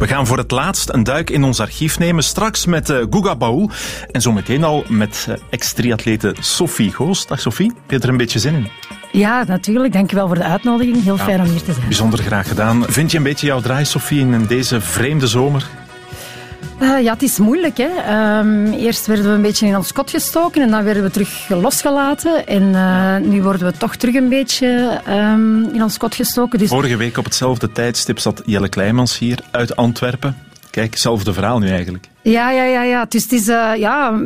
We gaan voor het laatst een duik in ons archief nemen. Straks met uh, Guga Baul. En zometeen al met uh, ex-triatlete Sophie Goos. Dag Sophie, heb je er een beetje zin in? Ja, natuurlijk. Dankjewel voor de uitnodiging. Heel fijn om hier te zijn. Bijzonder graag gedaan. Vind je een beetje jouw draai, Sophie, in deze vreemde zomer? Uh, ja, het is moeilijk. Hè. Um, eerst werden we een beetje in ons kot gestoken en dan werden we terug losgelaten. En uh, nu worden we toch terug een beetje um, in ons kot gestoken. Dus... Vorige week op hetzelfde tijdstip zat Jelle Kleimans hier uit Antwerpen. Kijk, hetzelfde verhaal nu eigenlijk. Ja, ja, ja. ja. Dus het is, uh, ja,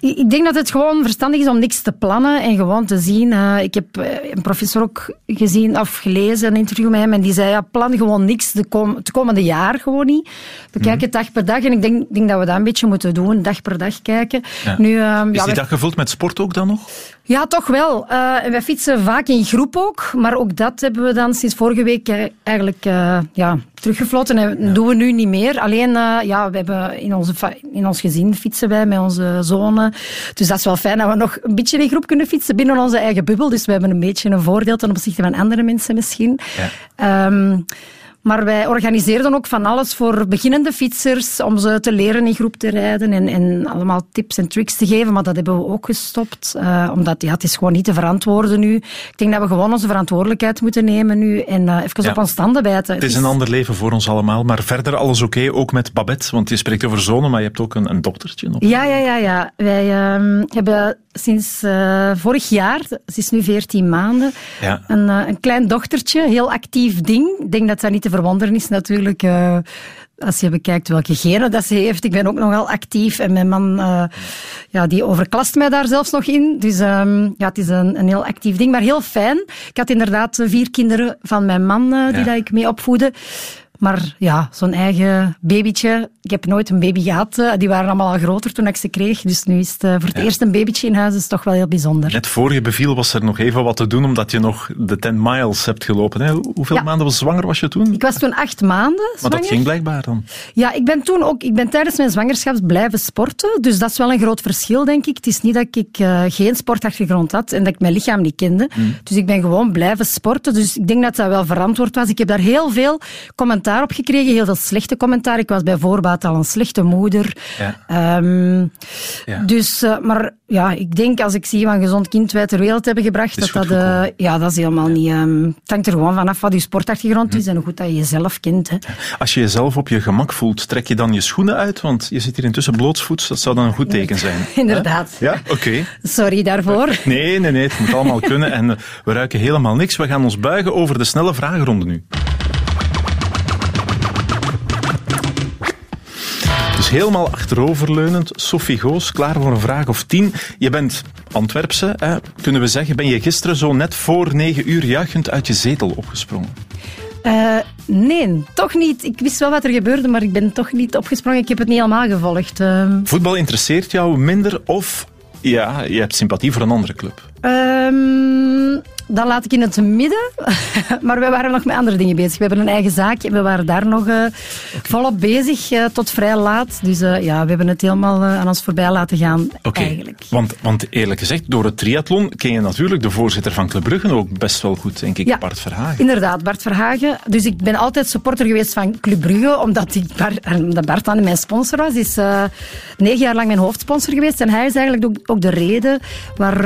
ik denk dat het gewoon verstandig is om niks te plannen en gewoon te zien. Uh, ik heb een professor ook gezien of gelezen, een interview met hem, en die zei, ja, plan gewoon niks de kom komende jaar gewoon niet. We kijken mm dag per dag en ik denk, denk, dat we dat een beetje moeten doen, dag per dag kijken. Ja. Nu, uh, is ja, die dag gevuld met sport ook dan nog? Ja, toch wel. Uh, wij fietsen vaak in groep ook, maar ook dat hebben we dan sinds vorige week eigenlijk ja, teruggefloten en ja. doen we nu niet meer. Alleen, ja, we hebben in, onze in ons gezin fietsen wij met onze zonen. Dus dat is wel fijn dat we nog een beetje in groep kunnen fietsen binnen onze eigen bubbel. Dus we hebben een beetje een voordeel ten opzichte van andere mensen misschien. Ja. Um, maar wij organiseerden ook van alles voor beginnende fietsers om ze te leren in groep te rijden en, en allemaal tips en tricks te geven. Maar dat hebben we ook gestopt, uh, omdat ja, het is gewoon niet te verantwoorden nu. Ik denk dat we gewoon onze verantwoordelijkheid moeten nemen nu en uh, even ja. op ons standen bijten. Het is een ander leven voor ons allemaal, maar verder alles oké, okay, ook met Babette. Want je spreekt over zonen, maar je hebt ook een, een dochtertje nog. Ja, ja, ja. ja. Wij uh, hebben sinds uh, vorig jaar, ze is nu 14 maanden, ja. een, een klein dochtertje, heel actief ding. Ik denk dat dat niet te verwonderen is natuurlijk. Uh, als je bekijkt welke genen dat ze heeft. Ik ben ook nogal actief en mijn man ja, die overklast mij daar zelfs nog in. Dus um, ja, het is een, een heel actief ding, maar heel fijn. Ik had inderdaad vier kinderen van mijn man die ja. dat ik mee opvoedde. Maar ja, zo'n eigen babytje. Ik heb nooit een baby gehad. Die waren allemaal al groter toen ik ze kreeg. Dus nu is het voor het ja. eerst een babytje in huis. Dat is toch wel heel bijzonder. Net voor je beviel was er nog even wat te doen, omdat je nog de 10 miles hebt gelopen. Hè? Hoeveel ja. maanden was zwanger was je toen? Ik was toen acht maanden zwanger. Maar dat ging blijkbaar dan? Ja, ik ben toen ook... Ik ben tijdens mijn zwangerschap blijven sporten. Dus dat is wel een groot verschil, denk ik. Het is niet dat ik uh, geen sportachtergrond had en dat ik mijn lichaam niet kende. Mm. Dus ik ben gewoon blijven sporten. Dus ik denk dat dat wel verantwoord was. Ik heb daar heel veel commentaar op gekregen, heel veel slechte commentaar. Ik was bij voorbaat al een slechte moeder. Ja. Um, ja. Dus, uh, maar ja, ik denk als ik zie wat een gezond kind wij ter wereld hebben gebracht, dat dat, uh, ja, dat is helemaal ja. niet... Um, het hangt er gewoon vanaf wat je sportachtergrond hm. is en hoe goed dat je jezelf kent. Hè. Als je jezelf op je gemak voelt, trek je dan je schoenen uit? Want je zit hier intussen blootsvoets, dat zou dan een goed teken zijn. Inderdaad. Ja, oké. Okay. Sorry daarvoor. Nee, nee, nee, het moet allemaal kunnen en we ruiken helemaal niks. We gaan ons buigen over de snelle vragenronde nu. Dus helemaal achteroverleunend. Sophie Goos, klaar voor een vraag of tien. Je bent Antwerpse, hè? kunnen we zeggen. Ben je gisteren zo net voor negen uur juichend uit je zetel opgesprongen? Uh, nee, toch niet. Ik wist wel wat er gebeurde, maar ik ben toch niet opgesprongen. Ik heb het niet helemaal gevolgd. Uh... Voetbal interesseert jou minder of ja, je hebt sympathie voor een andere club? Um, dat laat ik in het midden. maar we waren nog met andere dingen bezig. We hebben een eigen zaak en we waren daar nog uh, okay. volop bezig uh, tot vrij laat. Dus uh, ja, we hebben het helemaal aan ons voorbij laten gaan okay. eigenlijk. Want, want eerlijk gezegd, door het triathlon ken je natuurlijk de voorzitter van Club Brugge ook best wel goed, denk ik, ja, Bart Verhagen. inderdaad, Bart Verhagen. Dus ik ben altijd supporter geweest van Club Brugge, omdat ik Bart, Bart dan mijn sponsor was. Hij is negen jaar lang mijn hoofdsponsor geweest en hij is eigenlijk ook, de reden waar,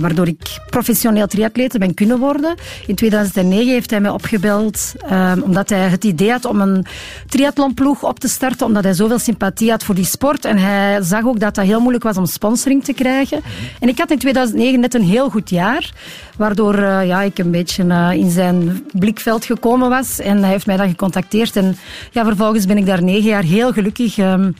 waardoor ik professioneel triatleten ben kunnen worden. In 2009 heeft hij mij opgebeld um, omdat hij het idee had om een triathlonploeg op te starten, omdat hij zoveel sympathie had voor die sport. En hij zag ook dat dat heel moeilijk was om sponsoring te krijgen. En ik had in 2009 net een heel goed jaar, waardoor uh, ja, ik een beetje uh, in zijn blikveld gekomen was. En hij heeft mij dan gecontacteerd. En ja, vervolgens ben ik daar negen jaar heel gelukkig um,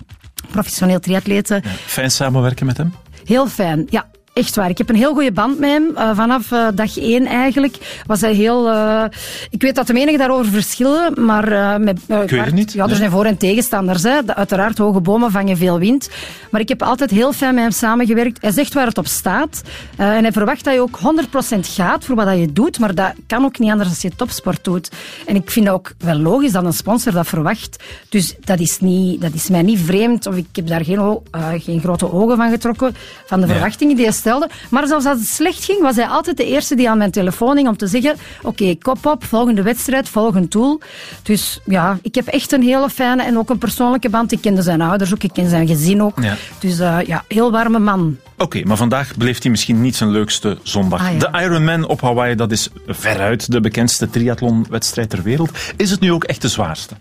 professioneel triatleten. Ja, fijn samenwerken met hem? Heel fijn, ja. Echt waar. Ik heb een heel goede band met hem. Uh, vanaf uh, dag één eigenlijk was hij heel... Uh, ik weet dat de meningen daarover verschillen, maar... met, ik weet het niet. Ja, er nee. zijn voor- en tegenstanders. Hè. Uiteraard, hoge bomen vangen veel wind. Maar ik heb altijd heel fijn met hem samengewerkt. Hij zegt waar het op staat. en hij verwacht dat je ook 100% gaat voor wat je doet. Maar dat kan ook niet anders als je topsport doet. En ik vind dat ook wel logisch dat een sponsor dat verwacht. Dus dat is, niet, dat is mij niet vreemd. Of ik heb daar geen, geen grote ogen van getrokken. Van de verwachtingen die hij herstelde. Maar zelfs als het slecht ging, was hij altijd de eerste die aan mijn telefoon ging om te zeggen oké, kop op, volgende wedstrijd, volgend doel. Dus ja, ik heb echt een hele fijne en ook een persoonlijke band. Ik kende zijn ouders ook, ik ken zijn gezin ook. Ja. Dus uh, ja, heel warme man. Oké, maar vandaag beleeft hij misschien niet zijn leukste zondag. Ah, ja. De Ironman op Hawaii, dat is veruit de bekendste triathlonwedstrijd ter wereld. Is het nu ook echt de zwaarste?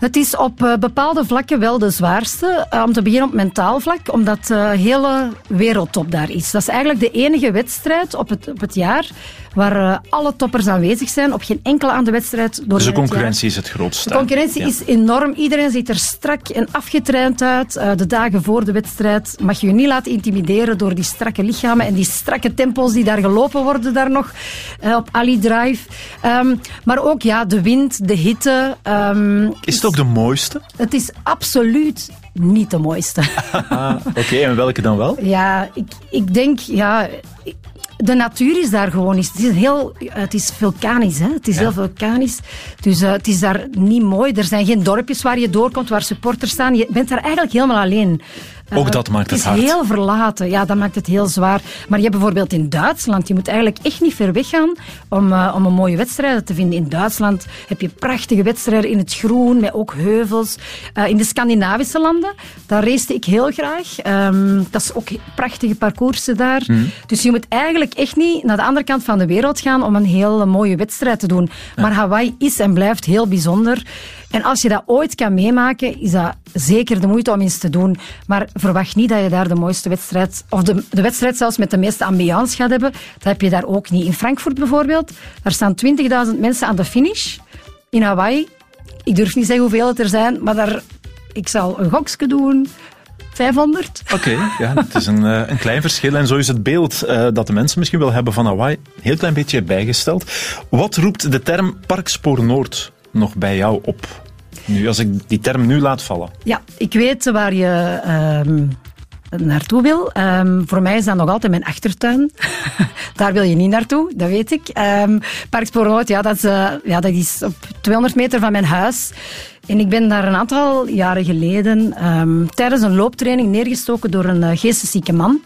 Het is op uh, bepaalde vlakken wel de zwaarste. Uh, om te beginnen op mentaal vlak, omdat de uh, hele wereldtop daar is. Dat is eigenlijk de enige wedstrijd op het, op het jaar waar alle toppers aanwezig zijn. Op geen enkele andere wedstrijd. Door dus de concurrentie is het grootste. De concurrentie ja. is enorm. Iedereen ziet er strak en afgetraind uit. de dagen voor de wedstrijd mag je je niet laten intimideren door die strakke lichamen en die strakke tempos die daar gelopen worden daar nog op Ali Drive. Um, maar ook ja, de wind, de hitte. Um, is het ook de mooiste? Het is absoluut niet de mooiste. Oké, okay, en welke dan wel? Ja, ik, ik denk, ja, de natuur is daar gewoon niet. Het is, heel, het is vulkanisch, hè? het is ja. heel vulkanisch. Dus uh, het is daar niet mooi. Er zijn geen dorpjes waar je doorkomt, waar supporters staan. Je bent daar eigenlijk helemaal alleen. Ook dat maakt het, het is heel verlaten. Ja, dat maakt het heel zwaar. Maar je hebt bijvoorbeeld in Duitsland, je moet eigenlijk echt niet ver weg gaan om, uh, om een mooie wedstrijd te vinden. In Duitsland heb je prachtige wedstrijden in het groen, met ook heuvels. Uh, in de Scandinavische landen, daar race ik heel graag. Um, dat is ook prachtige parcoursen daar. Mhm. Mm. Dus je moet eigenlijk echt niet naar de andere kant van de wereld gaan om een heel mooie wedstrijd te doen. Ja. Maar Hawaii is en blijft heel bijzonder. En als je dat ooit kan meemaken, is dat zeker de moeite om eens te doen. Maar verwacht niet dat je daar de mooiste wedstrijd, of de, de wedstrijd zelfs met de meeste ambiance gaat hebben. Dat heb je daar ook niet. In Frankfurt bijvoorbeeld, daar staan 20.000 mensen aan de finish. In Hawaii, ik durf niet zeggen hoeveel het er zijn, maar daar, ik zal een gokje doen. 500. Oké, ja, het is een, uh, een klein verschil. En zo is het beeld uh, dat de mensen misschien wel hebben van Hawaii heel klein beetje bijgesteld. Wat roept de term Parkspoor Noord nog bij jou op? Nu, als ik die term nu laat vallen. Ja, ik weet waar je um, naartoe wil. Um, voor mij is dat nog altijd mijn achtertuin. Daar wil je niet naartoe, dat weet ik. Um, Noord, ja, dat is, uh, ja, dat is op 200 meter van mijn huis. En ik ben daar een aantal jaren geleden tijdens een looptraining neergestoken door een uh, geesteszieke man.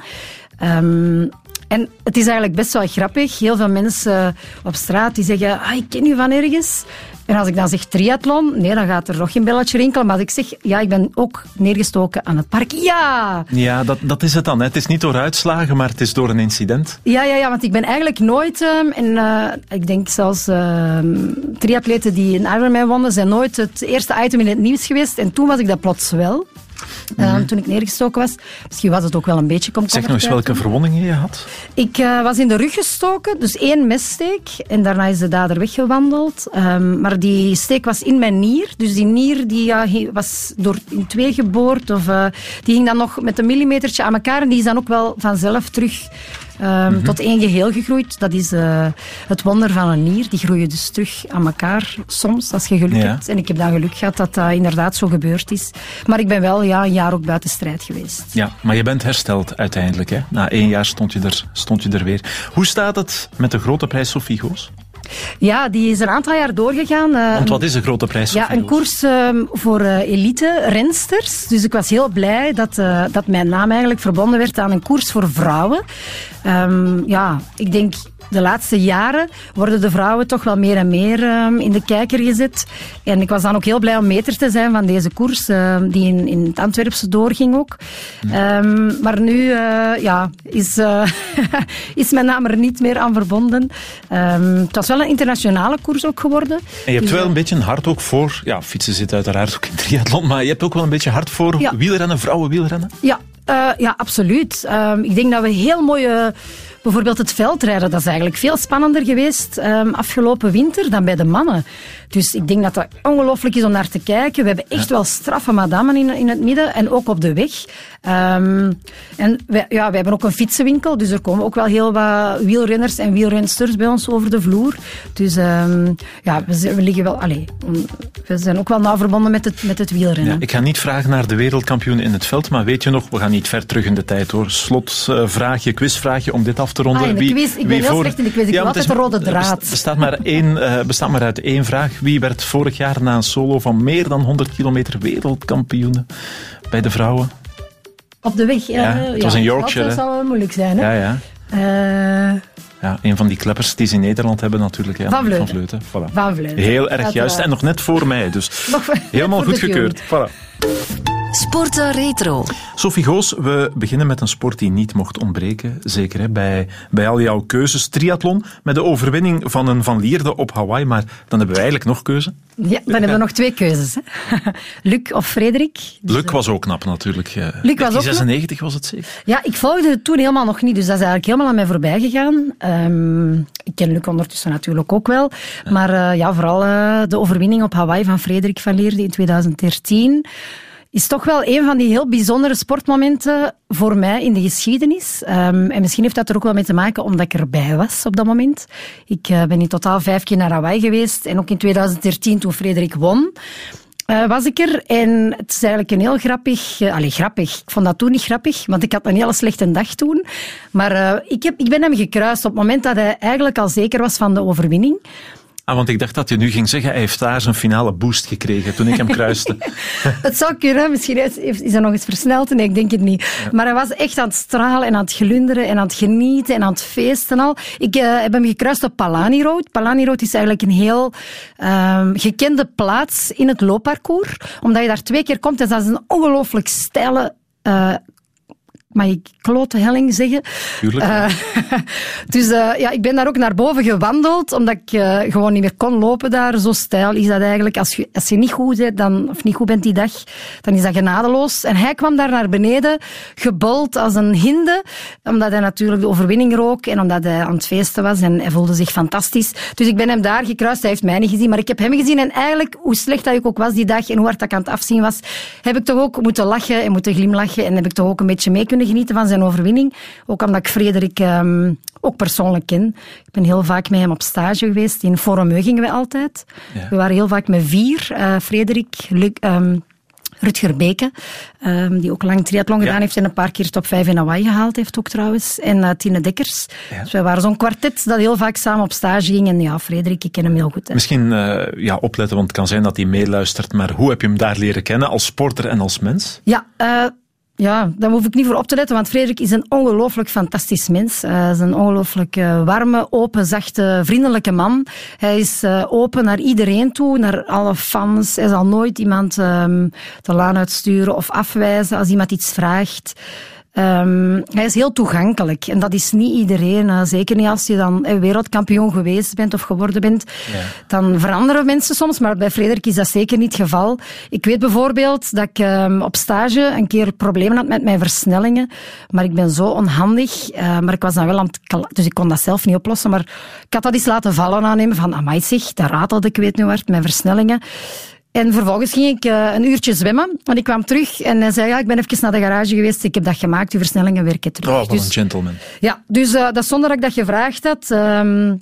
En het is eigenlijk best wel grappig. Heel veel mensen op straat die zeggen, ah, ik ken u van ergens. En als ik dan zeg triathlon, nee, dan gaat er nog geen belletje rinkelen. Maar als ik zeg, ja, ik ben ook neergestoken aan het park. Ja! Ja, dat, dat is het dan. Hè. Het is niet door uitslagen, maar het is door een incident. Ja, ja, ja want ik ben eigenlijk nooit... Um, en uh, ik denk zelfs uh, triatleten die een Ironman wonnen, zijn nooit het eerste item in het nieuws geweest. En toen was ik dat plots wel. Mm -hmm. uh, toen ik neergestoken was. Misschien was het ook wel een beetje komkommer. Zeg nog eens welke verwondingen je had. Ik uh, was in de rug gestoken, dus één messteek. En daarna is de dader weggewandeld. Um, maar die steek was in mijn nier. Dus die nier die, uh, was door in twee geboord. Of, uh, die ging dan nog met een millimetertje aan elkaar. En die is dan ook wel vanzelf terug Um, mm -hmm. tot één geheel gegroeid. Dat is uh, het wonder van een nier. Die groeien dus terug aan elkaar soms, als je geluk ja. hebt. En ik heb dan geluk gehad dat dat inderdaad zo gebeurd is. Maar ik ben wel ja, een jaar ook buiten strijd geweest. Ja, maar je bent hersteld uiteindelijk. Hè? Na één jaar stond je, er, stond je er weer. Hoe staat het met de grote prijs Sophie Goos? Ja, die is een aantal jaar doorgegaan. Uh, Want wat is de grote prijs? Ja, een koers uh, voor uh, elite-rensters. Dus ik was heel blij dat, dat mijn naam eigenlijk verbonden werd aan een koers voor vrouwen. Um, ja, ik denk de laatste jaren worden de vrouwen toch wel meer en meer um, in de kijker gezet. En ik was dan ook heel blij om meter te zijn van deze koers, uh, die in, in het Antwerpse doorging ook. Um, maar nu uh, ja, is, uh, is mijn naam er niet meer aan verbonden. Um, het was wel een internationale koers ook geworden. En je hebt dus, wel een beetje een hart ook voor, ja, fietsen zit uiteraard ook in triathlon, maar je hebt ook wel een beetje hart voor ja. wielrennen, vrouwen wielrennen? Ja, ja absoluut. Ik denk dat we heel mooie... Bijvoorbeeld het veldrijden, dat is eigenlijk veel spannender geweest um, afgelopen winter dan bij de mannen. Dus ik denk dat dat ongelooflijk is om naar te kijken. We hebben echt ja. wel straffe madammen in, in het midden en ook op de weg. Um, en wij, ja, wij hebben ook een fietsenwinkel, dus er komen ook wel heel wat wielrenners en wielrensters bij ons over de vloer. Dus um, ja, we, we, liggen wel... Allez, we zijn ook wel nauw verbonden met het, met het wielrennen. Ja, ik ga niet vragen naar de wereldkampioen in het veld, maar weet je nog, we gaan niet ver terug in de tijd hoor. Slotvraagje, quizvraagje om dit af te ronden. Ah, in de quiz, ik ben heel voor... slecht in de quiz, ik ja, altijd de rode draad. bestaat maar, één, uh, bestaat maar uit één vraag. Wie werd vorig jaar na een solo van meer dan 100 kilometer wereldkampioen bij de vrouwen? Op de weg. Ja, het was in Yorkshire, Dat zal wel moeilijk zijn. Hè? Ja, ja. Eh, Ja, een van die kleppers die ze in Nederland hebben natuurlijk. Ja, Van Vleuten. Vleuten. Voilà. Van Vleuten. Heel erg juist. En nog net voor mij. Dus helemaal voor de goedgekeurd. Voilà. Sporten Retro. Sophie Goos, we beginnen met een sport die niet mocht ontbreken. Zeker hè, bij, bij al jouw keuzes. Triathlon met de overwinning van een Van Lierde op Hawaii. Maar dan hebben we eigenlijk nog keuze. Ja, dan hebben we nog twee keuzes. Hè. Luc of Frederik. Dus, Luc was ook knap natuurlijk. Eh, Luc was ook knap. 96 was het zeker? Ja, ik volgde het toen helemaal nog niet, dus dat is eigenlijk helemaal aan mij voorbij gegaan. Ehm, ik ken Luc ondertussen natuurlijk ook wel. Maar eh, ja, vooral eh, de overwinning op Hawaii van Frederik van Leerde in 2013 is toch wel een van die heel bijzondere sportmomenten voor mij in de geschiedenis. Ehm, en misschien heeft dat er ook wel mee te maken omdat ik erbij was op dat moment. Ik eh, ben in totaal vijf keer naar Hawaii geweest. En ook in 2013, toen Frederik won, eh, was ik er. En het is eigenlijk een heel grappig... allee, grappig. Ik vond dat toen niet grappig, want ik had een hele slechte dag toen. Maar ik, heb, ik ben hem gekruist op het moment dat hij eigenlijk al zeker was van de overwinning. Ah, want ik dacht dat je nu ging zeggen, hij heeft daar zijn finale boost gekregen toen ik hem kruiste. Het zou kunnen, misschien is, is dat nog eens versneld. Nee, ik denk het niet. Maar hij was echt aan het stralen en aan het glunderen en aan het genieten en aan het feesten al. Ik eh, heb hem gekruist op Palani Road. Palani Road is eigenlijk een heel ehm, gekende plaats in het loopparcours. Omdat je daar twee keer komt en dat is een ongelooflijk steile... eh, mag ik klote helling zeggen? Tuurlijk. Eh, dus eh, ja, ik ben daar ook naar boven gewandeld, omdat ik eh, gewoon niet meer kon lopen daar. Zo stijl is dat eigenlijk. Als je, als je niet goed bent, dan, of niet goed bent die dag, dan is dat genadeloos. En hij kwam daar naar beneden, gebold als een hinde, omdat hij natuurlijk de overwinning rook en omdat hij aan het feesten was en hij voelde zich fantastisch. Dus ik ben hem daar gekruist. Hij heeft mij niet gezien, maar ik heb hem gezien. En eigenlijk, hoe slecht dat ik ook was die dag en hoe hard dat ik aan het afzien was, heb ik toch ook moeten lachen en moeten glimlachen en heb ik toch ook een beetje mee kunnen genieten van zijn overwinning. Ook omdat ik Frederik ehm, ook persoonlijk ken. Ik ben heel vaak met hem op stage geweest. In Forumeu gingen we altijd. Ja. We waren heel vaak met vier. eh, Frederik, Luc, ehm, Rutger Beke, ehm, die ook lang triathlon gedaan heeft en een paar keer top 5 in Hawaii gehaald heeft ook trouwens. En eh, Tine Dekkers. Ja. Dus wij waren zo'n kwartet dat heel vaak samen op stage ging. En ja, Frederik, ik ken hem heel goed. Hè. Misschien eh, ja, opletten, want het kan zijn dat hij meeluistert. Maar hoe heb je hem daar leren kennen als sporter en als mens? Ja, ja, daar hoef ik niet voor op te letten, want Frederik is een ongelooflijk fantastisch mens. Eh, Hij is een ongelooflijk eh, warme, open, zachte, vriendelijke man. Hij is eh, open naar iedereen toe, naar alle fans. Hij zal nooit iemand ehm, de laan uitsturen of afwijzen als iemand iets vraagt. Ehm, hij is heel toegankelijk en dat is niet iedereen. eh, zeker niet als je dan eh, wereldkampioen geweest bent of geworden bent. Dan veranderen mensen soms, maar bij Frederik is dat zeker niet het geval. Ik weet bijvoorbeeld dat ik ehm, op stage een keer problemen had met mijn versnellingen. Maar ik ben zo onhandig. eh, maar ik was dan wel aan het... Dus ik kon dat zelf niet oplossen. Maar ik had dat eens laten vallen aan hem. Van, amai zeg, dat ratelde ik weet nu hard, mijn versnellingen. En vervolgens ging ik eh, een uurtje zwemmen. En ik kwam terug en hij zei, ja, ik ben even naar de garage geweest. Ik heb dat gemaakt, uw versnellingen werken terug. Oh, wat Dus- een gentleman. ja, dus eh, dat zonder dat ik dat gevraagd had. Ehm,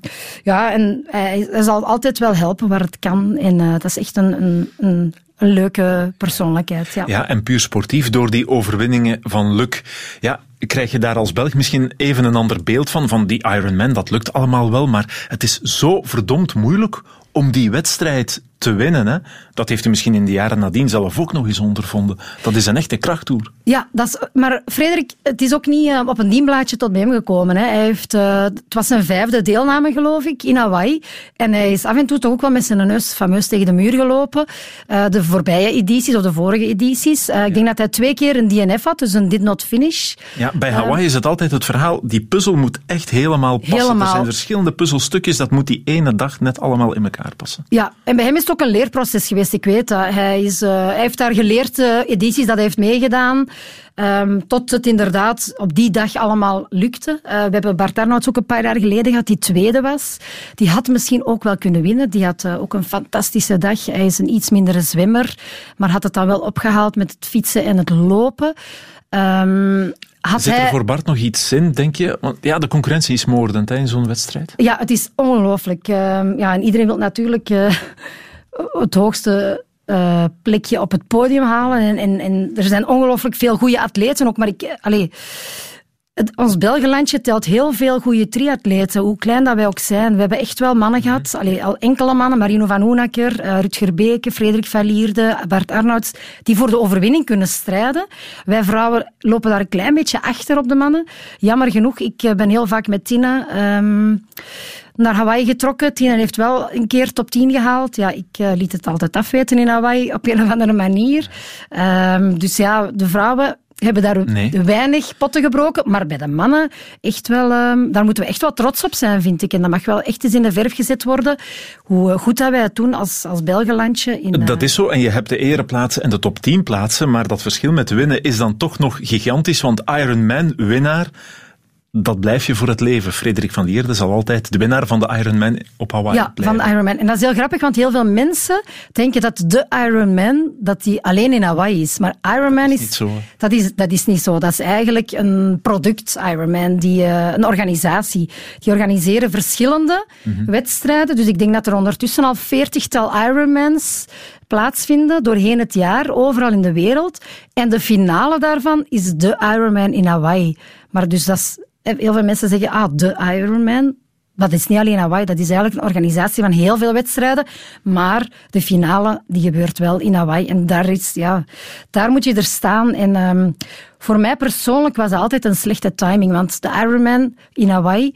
ja, en hij, hij zal altijd wel helpen waar het kan. En eh, dat is echt een, een, een, een leuke persoonlijkheid. Ja. Ja, en puur sportief, door die overwinningen van Luc, ja, krijg je daar als Belg misschien even een ander beeld van, van die Ironman. Dat lukt allemaal wel, maar het is zo verdomd moeilijk om die wedstrijd te winnen. Hè? Dat heeft hij misschien in de jaren nadien zelf ook nog eens ondervonden. Dat is een echte krachttoer. Ja, dat is, maar Frederik, het is ook niet eh, op een dienblaadje tot bij hem gekomen. Hè. Hij heeft, eh, het was zijn vijfde deelname, geloof ik, in Hawaii. En hij is af en toe toch ook wel met zijn neus fameus tegen de muur gelopen. Eh, de voorbije edities of de vorige edities. Ik denk dat hij twee keer een DNF had, dus een did not finish. Ja, bij Hawaii is het altijd het verhaal, die puzzel moet echt helemaal passen. Helemaal. Er zijn verschillende puzzelstukjes, dat moet die ene dag net allemaal in elkaar passen. Ja, en bij hem is het ook een leerproces geweest. Ik weet dat. Hij, is, eh, hij heeft daar geleerd, eh, edities dat hij heeft meegedaan, ehm, tot het inderdaad op die dag allemaal lukte. Eh, we hebben Bart Arnouds ook een paar jaar geleden gehad, die tweede was. Die had misschien ook wel kunnen winnen. Die had ook een fantastische dag. Hij is een iets mindere zwemmer, maar had het dan wel opgehaald met het fietsen en het lopen. Ehm, had Zit er hij... voor Bart nog iets in, denk je? Want ja, de concurrentie is moordend hè, in zo'n wedstrijd. Ja, het is ongelooflijk. Ehm, ja, en iedereen wil natuurlijk het hoogste eh, plekje op het podium halen. En, en, en er zijn ongelooflijk veel goede atleten ook. Maar ik, eh, allee, het, ons Belgelandje telt heel veel goede triatleten, hoe klein dat wij ook zijn. We hebben echt wel mannen mhm. gehad, allee, al enkele mannen, Marino van Oenakker, uh, Rutger Beke, Frederik Verlierde, Bart Arnouds, die voor de overwinning kunnen strijden. Wij vrouwen lopen daar een klein beetje achter op de mannen. Jammer genoeg, ik eh, ben heel vaak met Tina... Um, naar Hawaii getrokken. Tina heeft wel een keer top 10 gehaald. Ja, ik uh, liet het altijd afweten in Hawaii op een of andere manier. Um, dus ja, de vrouwen hebben daar weinig potten gebroken. Maar bij de mannen, echt wel, um, daar moeten we echt wel trots op zijn, vind ik. En dat mag wel echt eens in de verf gezet worden. Hoe goed dat wij het doen als, als Belgenlandje. In, dat eh, is zo. En je hebt de ereplaatsen en de top 10 plaatsen. Maar dat verschil met winnen is dan toch nog gigantisch. Want Ironman winnaar dat blijf je voor het leven. Frederik van Lierde zal altijd de winnaar van de Ironman op Hawaii ja, blijven. van de Ironman. En dat is heel grappig, want heel veel mensen denken dat de Ironman dat die alleen in Hawaii is. Maar Ironman is... Niet zo. Dat is, dat is niet zo. Dat is eigenlijk een product, Ironman, die, uh, een organisatie. Die organiseren verschillende mhm. wedstrijden. Dus ik denk dat er ondertussen al veertigtal Ironmans plaatsvinden doorheen het jaar, overal in de wereld. En de finale daarvan is de Ironman in Hawaii. Maar dus dat is heel veel mensen zeggen, ah, de Ironman. Dat is niet alleen Hawaii, dat is eigenlijk een organisatie van heel veel wedstrijden. Maar de finale, die gebeurt wel in Hawaii. En daar, is, ja, daar moet je er staan. En um, voor mij persoonlijk was dat altijd een slechte timing. Want de Ironman in Hawaii,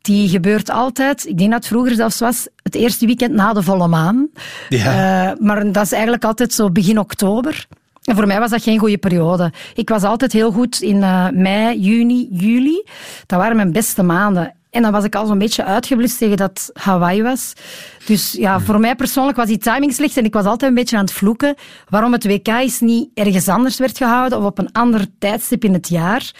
die gebeurt altijd, ik denk dat het vroeger zelfs was, het eerste weekend na de volle maan. Ja. Uh, maar dat is eigenlijk altijd zo begin oktober. En voor mij was dat geen goede periode. Ik was altijd heel goed in uh, mei, juni, juli. Dat waren mijn beste maanden. En dan was ik al zo'n beetje uitgeblust tegen dat Hawaii was. Dus ja, voor mij persoonlijk was die timing slecht en ik was altijd een beetje aan het vloeken waarom het WK is niet ergens anders werd gehouden of op een ander tijdstip in het jaar.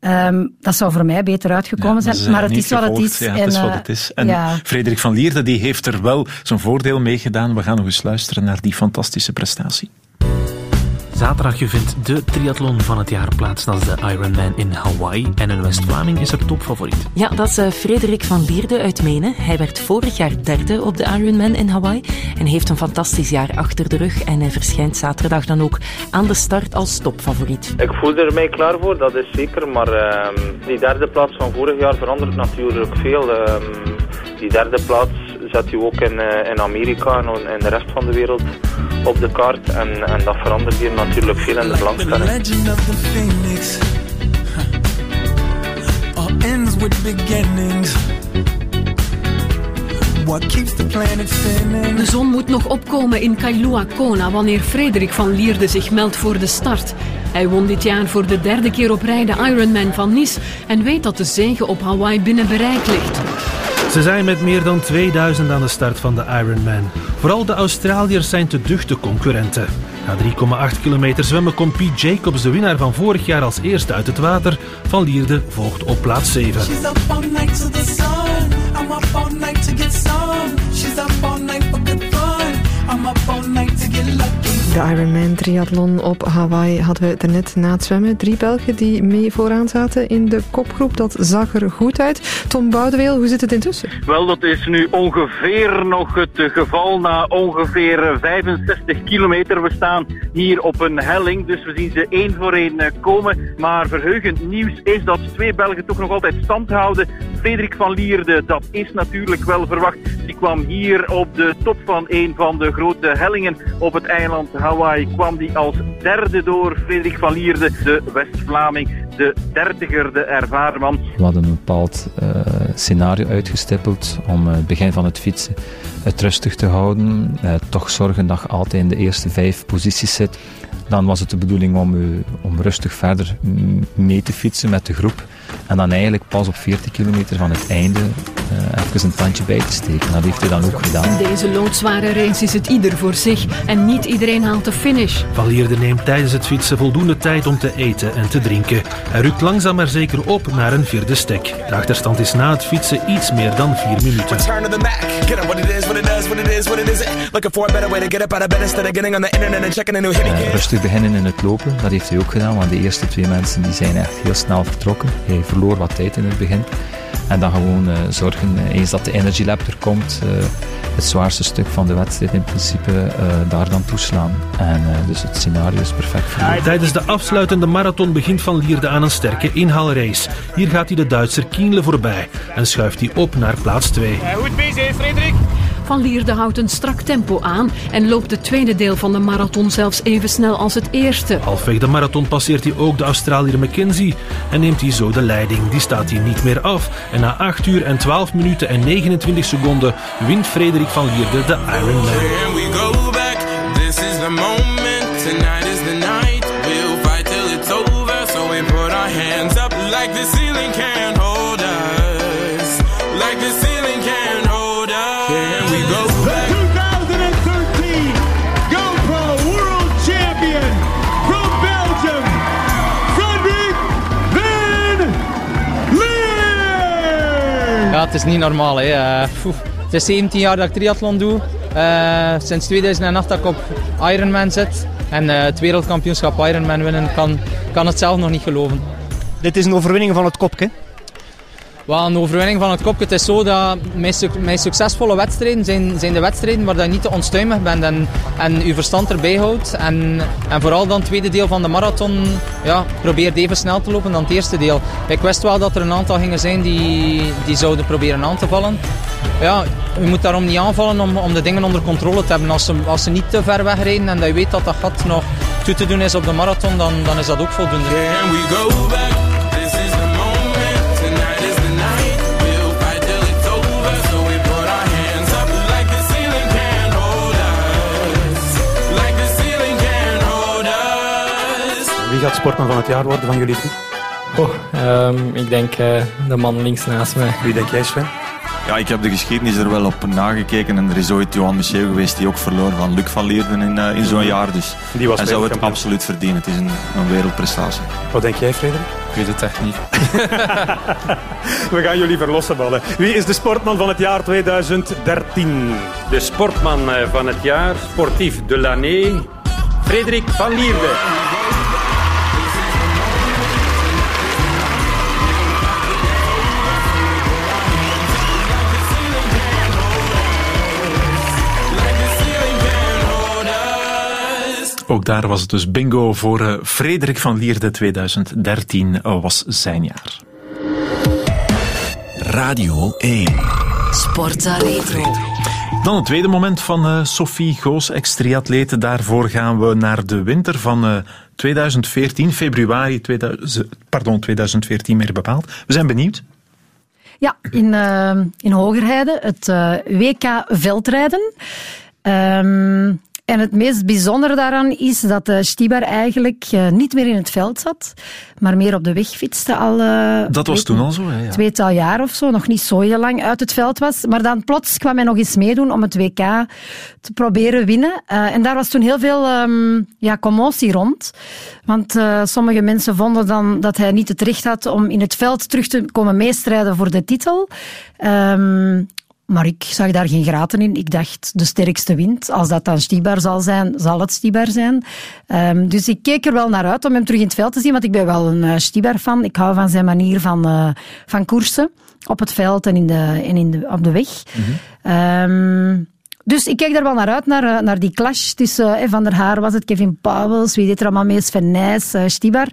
Um, dat zou voor mij beter uitgekomen zijn, maar het is wat het is. Ja, het is wat het is. En ja. Frederik van Lierde die heeft er wel zijn voordeel mee gedaan. We gaan nog eens luisteren naar die fantastische prestatie. Zaterdag vindt de triathlon van het jaar plaats. Dat is de Ironman in Hawaii. En een West-Vlaming is er topfavoriet. Ja, dat is uh, Frederik van Lierde uit Menen. Hij werd vorig jaar derde op de Ironman in Hawaii. En heeft een fantastisch jaar achter de rug. En hij verschijnt zaterdag dan ook aan de start als topfavoriet. Ik voel er mij klaar voor, dat is zeker. Maar uh, die derde plaats van vorig jaar verandert natuurlijk veel. Uh, die derde plaats zet je ook in, uh, in Amerika en in de rest van de wereld op de kaart. En, en dat verandert hier natuurlijk veel in de belangstelling. De zon moet nog opkomen in Kailua Kona wanneer Frederik van Lierde zich meldt voor de start. Hij won dit jaar voor de derde keer op rij de Ironman van Nice en weet dat de zege op Hawaii binnen bereik ligt. Ze zijn met meer dan 2000 aan de start van de Ironman. Vooral de Australiërs zijn te duchte concurrenten. Na 3,8 kilometer zwemmen komt Pete Jacobs, de winnaar van vorig jaar als eerste uit het water. Van Lierde volgt op plaats 7. up De Ironman triathlon op Hawaii hadden we er net na het zwemmen. Drie Belgen die mee vooraan zaten in de kopgroep. Dat zag er goed uit. Tom Boudeweel, hoe zit het intussen? Wel, dat is nu ongeveer nog het geval na ongeveer 65 kilometer. We staan hier op een helling, dus we zien ze één voor één eh, komen. Maar verheugend nieuws is dat twee Belgen toch nog altijd stand houden. Frederik van Lierde, dat is natuurlijk wel verwacht. Die kwam hier op de top van een van de grote hellingen op het eiland Hawaii kwam die als derde door. Frederik van Lierde, de West-Vlaming, de dertiger, de ervaren man. We hadden een bepaald uh, scenario uitgestippeld om het begin van het fietsen het rustig te houden. Uh, toch zorgen dat je altijd in de eerste vijf posities zit. Dan was het de bedoeling om, om rustig verder mee te fietsen met de groep. En dan eigenlijk pas op 40 kilometer van het einde even een tandje bij te steken. Dat heeft hij dan ook gedaan. In deze loodzware race is het ieder voor zich en niet iedereen haalt de finish. Van Lierde neemt tijdens het fietsen voldoende tijd om te eten en te drinken. Hij rukt langzaam maar zeker op naar een vierde stek. De achterstand is na het fietsen iets meer dan vier minuten. Uh, rustig beginnen in het lopen, dat heeft hij ook gedaan, want de eerste twee mensen die zijn echt heel snel vertrokken. Hij verloor wat tijd in het begin. En dan gewoon uh, zorgen, eh, eens dat de Energy Lab er komt, uh, het zwaarste stuk van de wedstrijd in principe, daar dan toeslaan. En dus het scenario is perfect voor Tijdens de afsluitende marathon begint Van Lierde aan een sterke inhaalrace. Hier gaat hij de Duitser Kienle voorbij en schuift hij op naar plaats 2. Goed bezig, Frederik. Van Lierde houdt een strak tempo aan en loopt het tweede deel van de marathon zelfs even snel als het eerste. Halfweg de marathon passeert hij ook de Australiër McKenzie en neemt hij zo de leiding. Die staat hier niet meer af. En na 8 uur en 12 minuten en 29 seconden wint Frederik van Lierde de Ironman. Can we go back? This is the moment. Tonight is the night. We'll fight till it's over. So we put our hands up like the het is niet normaal. Hè. Poeh. het is 17 jaar dat ik triathlon doe. Eh, sinds 2008 dat ik op Ironman zit. En eh, het wereldkampioenschap Ironman winnen, kan, kan het zelf nog niet geloven. Dit is een overwinning van het kopje. Wel, een overwinning van het kopje. Het is zo dat mijn, mijn succesvolle wedstrijden zijn, zijn de wedstrijden waar je niet te onstuimig bent en, en je verstand erbij houdt. En, en vooral dan het tweede deel van de marathon, ja, probeer even snel te lopen dan het eerste deel. Ik wist wel dat er een aantal gingen zijn die, die zouden proberen aan te vallen. Ja, je moet daarom niet aanvallen om, om de dingen onder controle te hebben. Als ze, als ze niet te ver wegrijden en dat je weet dat dat gat nog toe te doen is op de marathon, dan, dan is dat ook voldoende. We? Wie gaat sportman van het jaar worden van jullie drie? Oh, ehm, ik denk eh, de man links naast mij. Wie denk jij, Sven? Ja, ik heb de geschiedenis er wel op nagekeken en er is ooit Johan Michel geweest die ook verloor van Luc van Leerden in, eh, in zo'n jaar. Dus Die was hij zou het absoluut verdienen. Het is een, een wereldprestatie. Wat denk jij, Frederik? Ik weet het echt niet. We gaan jullie verlossen ballen. Wie is de sportman van het jaar 2013? De sportman eh, van het jaar, sportief de l'année, Frederik van Lierde. Ook daar was het dus bingo voor eh, Frederik van Lierde 2013 eh, was zijn jaar. Radio 1. Sportza Retro. Dan het tweede moment van eh, Sophie Goos, ex-triatlete. Daarvoor gaan we naar de winter van eh, 2014, februari 2000, pardon, 2014 meer bepaald. We zijn benieuwd. Ja, in, eh, in Hogerheide, het eh, WK veldrijden. Ehm, en het meest bijzondere daaraan is dat de Stibar eigenlijk eh, niet meer in het veld zat, maar meer op de weg fietste al... eh, Dat was toen al zo, hè? Ja. tweetal jaar of zo, nog niet zo heel lang uit het veld was. Maar dan plots kwam hij nog eens meedoen om het WK te proberen winnen. En daar was toen heel veel ehm, ja, commotie rond. Want sommige mensen vonden dan dat hij niet het recht had om in het veld terug te komen meestrijden voor de titel. Ehm, maar ik zag daar geen graten in. Ik dacht, de sterkste wint. Als dat dan Stibar zal zijn, zal het Stibar zijn. Ehm, dus ik keek er wel naar uit om hem terug in het veld te zien, want ik ben wel een uh, Stibar-fan. Ik hou van zijn manier van, eh, van koersen op het veld en, in de, en in de, op de weg. Ehm, dus ik kijk daar wel naar uit, naar, eh, naar die clash tussen eh, Van der Haar, was het Kevin Pauwels, wie deed er allemaal mee, Sven Nijs, eh, Stibar.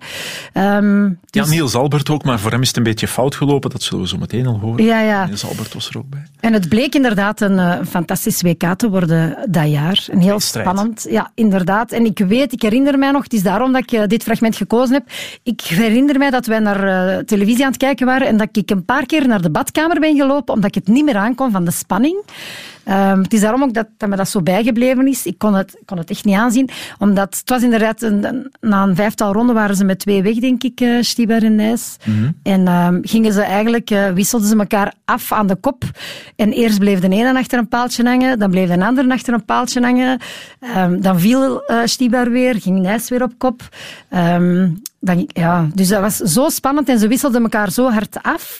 Ehm, Ja, dus- Niels Albert ook, maar voor hem is het een beetje fout gelopen. Dat zullen we zo meteen al horen. Ja, ja. Niels Albert was er ook bij. En het bleek inderdaad een eh, fantastisch WK te worden dat jaar. Een heel spannend, ja, inderdaad. En ik weet, ik herinner mij nog, het is daarom dat ik dit fragment gekozen heb. Ik herinner mij dat wij naar televisie aan het kijken waren en dat ik een paar keer naar de badkamer ben gelopen omdat ik het niet meer aankon van de spanning. Ehm, het is daarom ook dat, dat me dat zo bijgebleven is. Ik kon het, kon het echt niet aanzien. Omdat het was inderdaad, een, een- na een vijftal ronden waren ze met twee weg, denk ik, Stibar en Nijs. En ehm, gingen ze eigenlijk, eh, wisselden ze elkaar af aan de kop. En eerst bleef de ene achter een paaltje hangen, dan bleef de andere achter een paaltje hangen. Ehm, dan viel Stibar weer, ging Nijs weer op kop. Dan, ja, dus dat was zo spannend en ze wisselden elkaar zo hard af.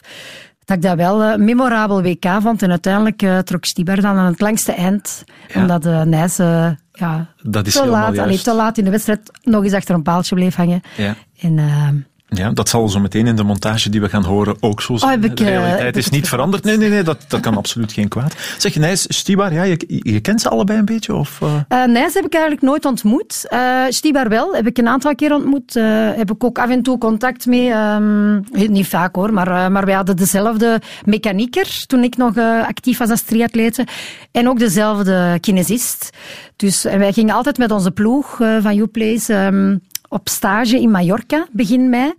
Dat ik dat wel een memorabel WK vond. En uiteindelijk eh, trok Stibar dan aan het langste eind. Omdat de Nijs eh, ja, Dat is te, laat, allee, te laat in de wedstrijd nog eens achter een paaltje bleef hangen. Ja. En, eh, Ja, dat zal zo meteen in de montage die we gaan horen ook zo zijn. Oh, ik, de eh, realiteit is niet veranderd. Nee, nee, nee, dat, dat kan absoluut geen kwaad. Zeg, Nijs, Stibar, ja, je, je kent ze allebei een beetje? Of, eh? Eh Nijs heb ik eigenlijk nooit ontmoet. Stibar wel, heb ik een aantal keer ontmoet. Heb ik ook af en toe contact mee. ehm, niet vaak hoor, maar, maar wij hadden dezelfde mechanieker toen ik nog actief was als triatlete. En ook dezelfde kinesist. Dus en wij gingen altijd met onze ploeg van Uplace ehm op stage in Mallorca, begin mei.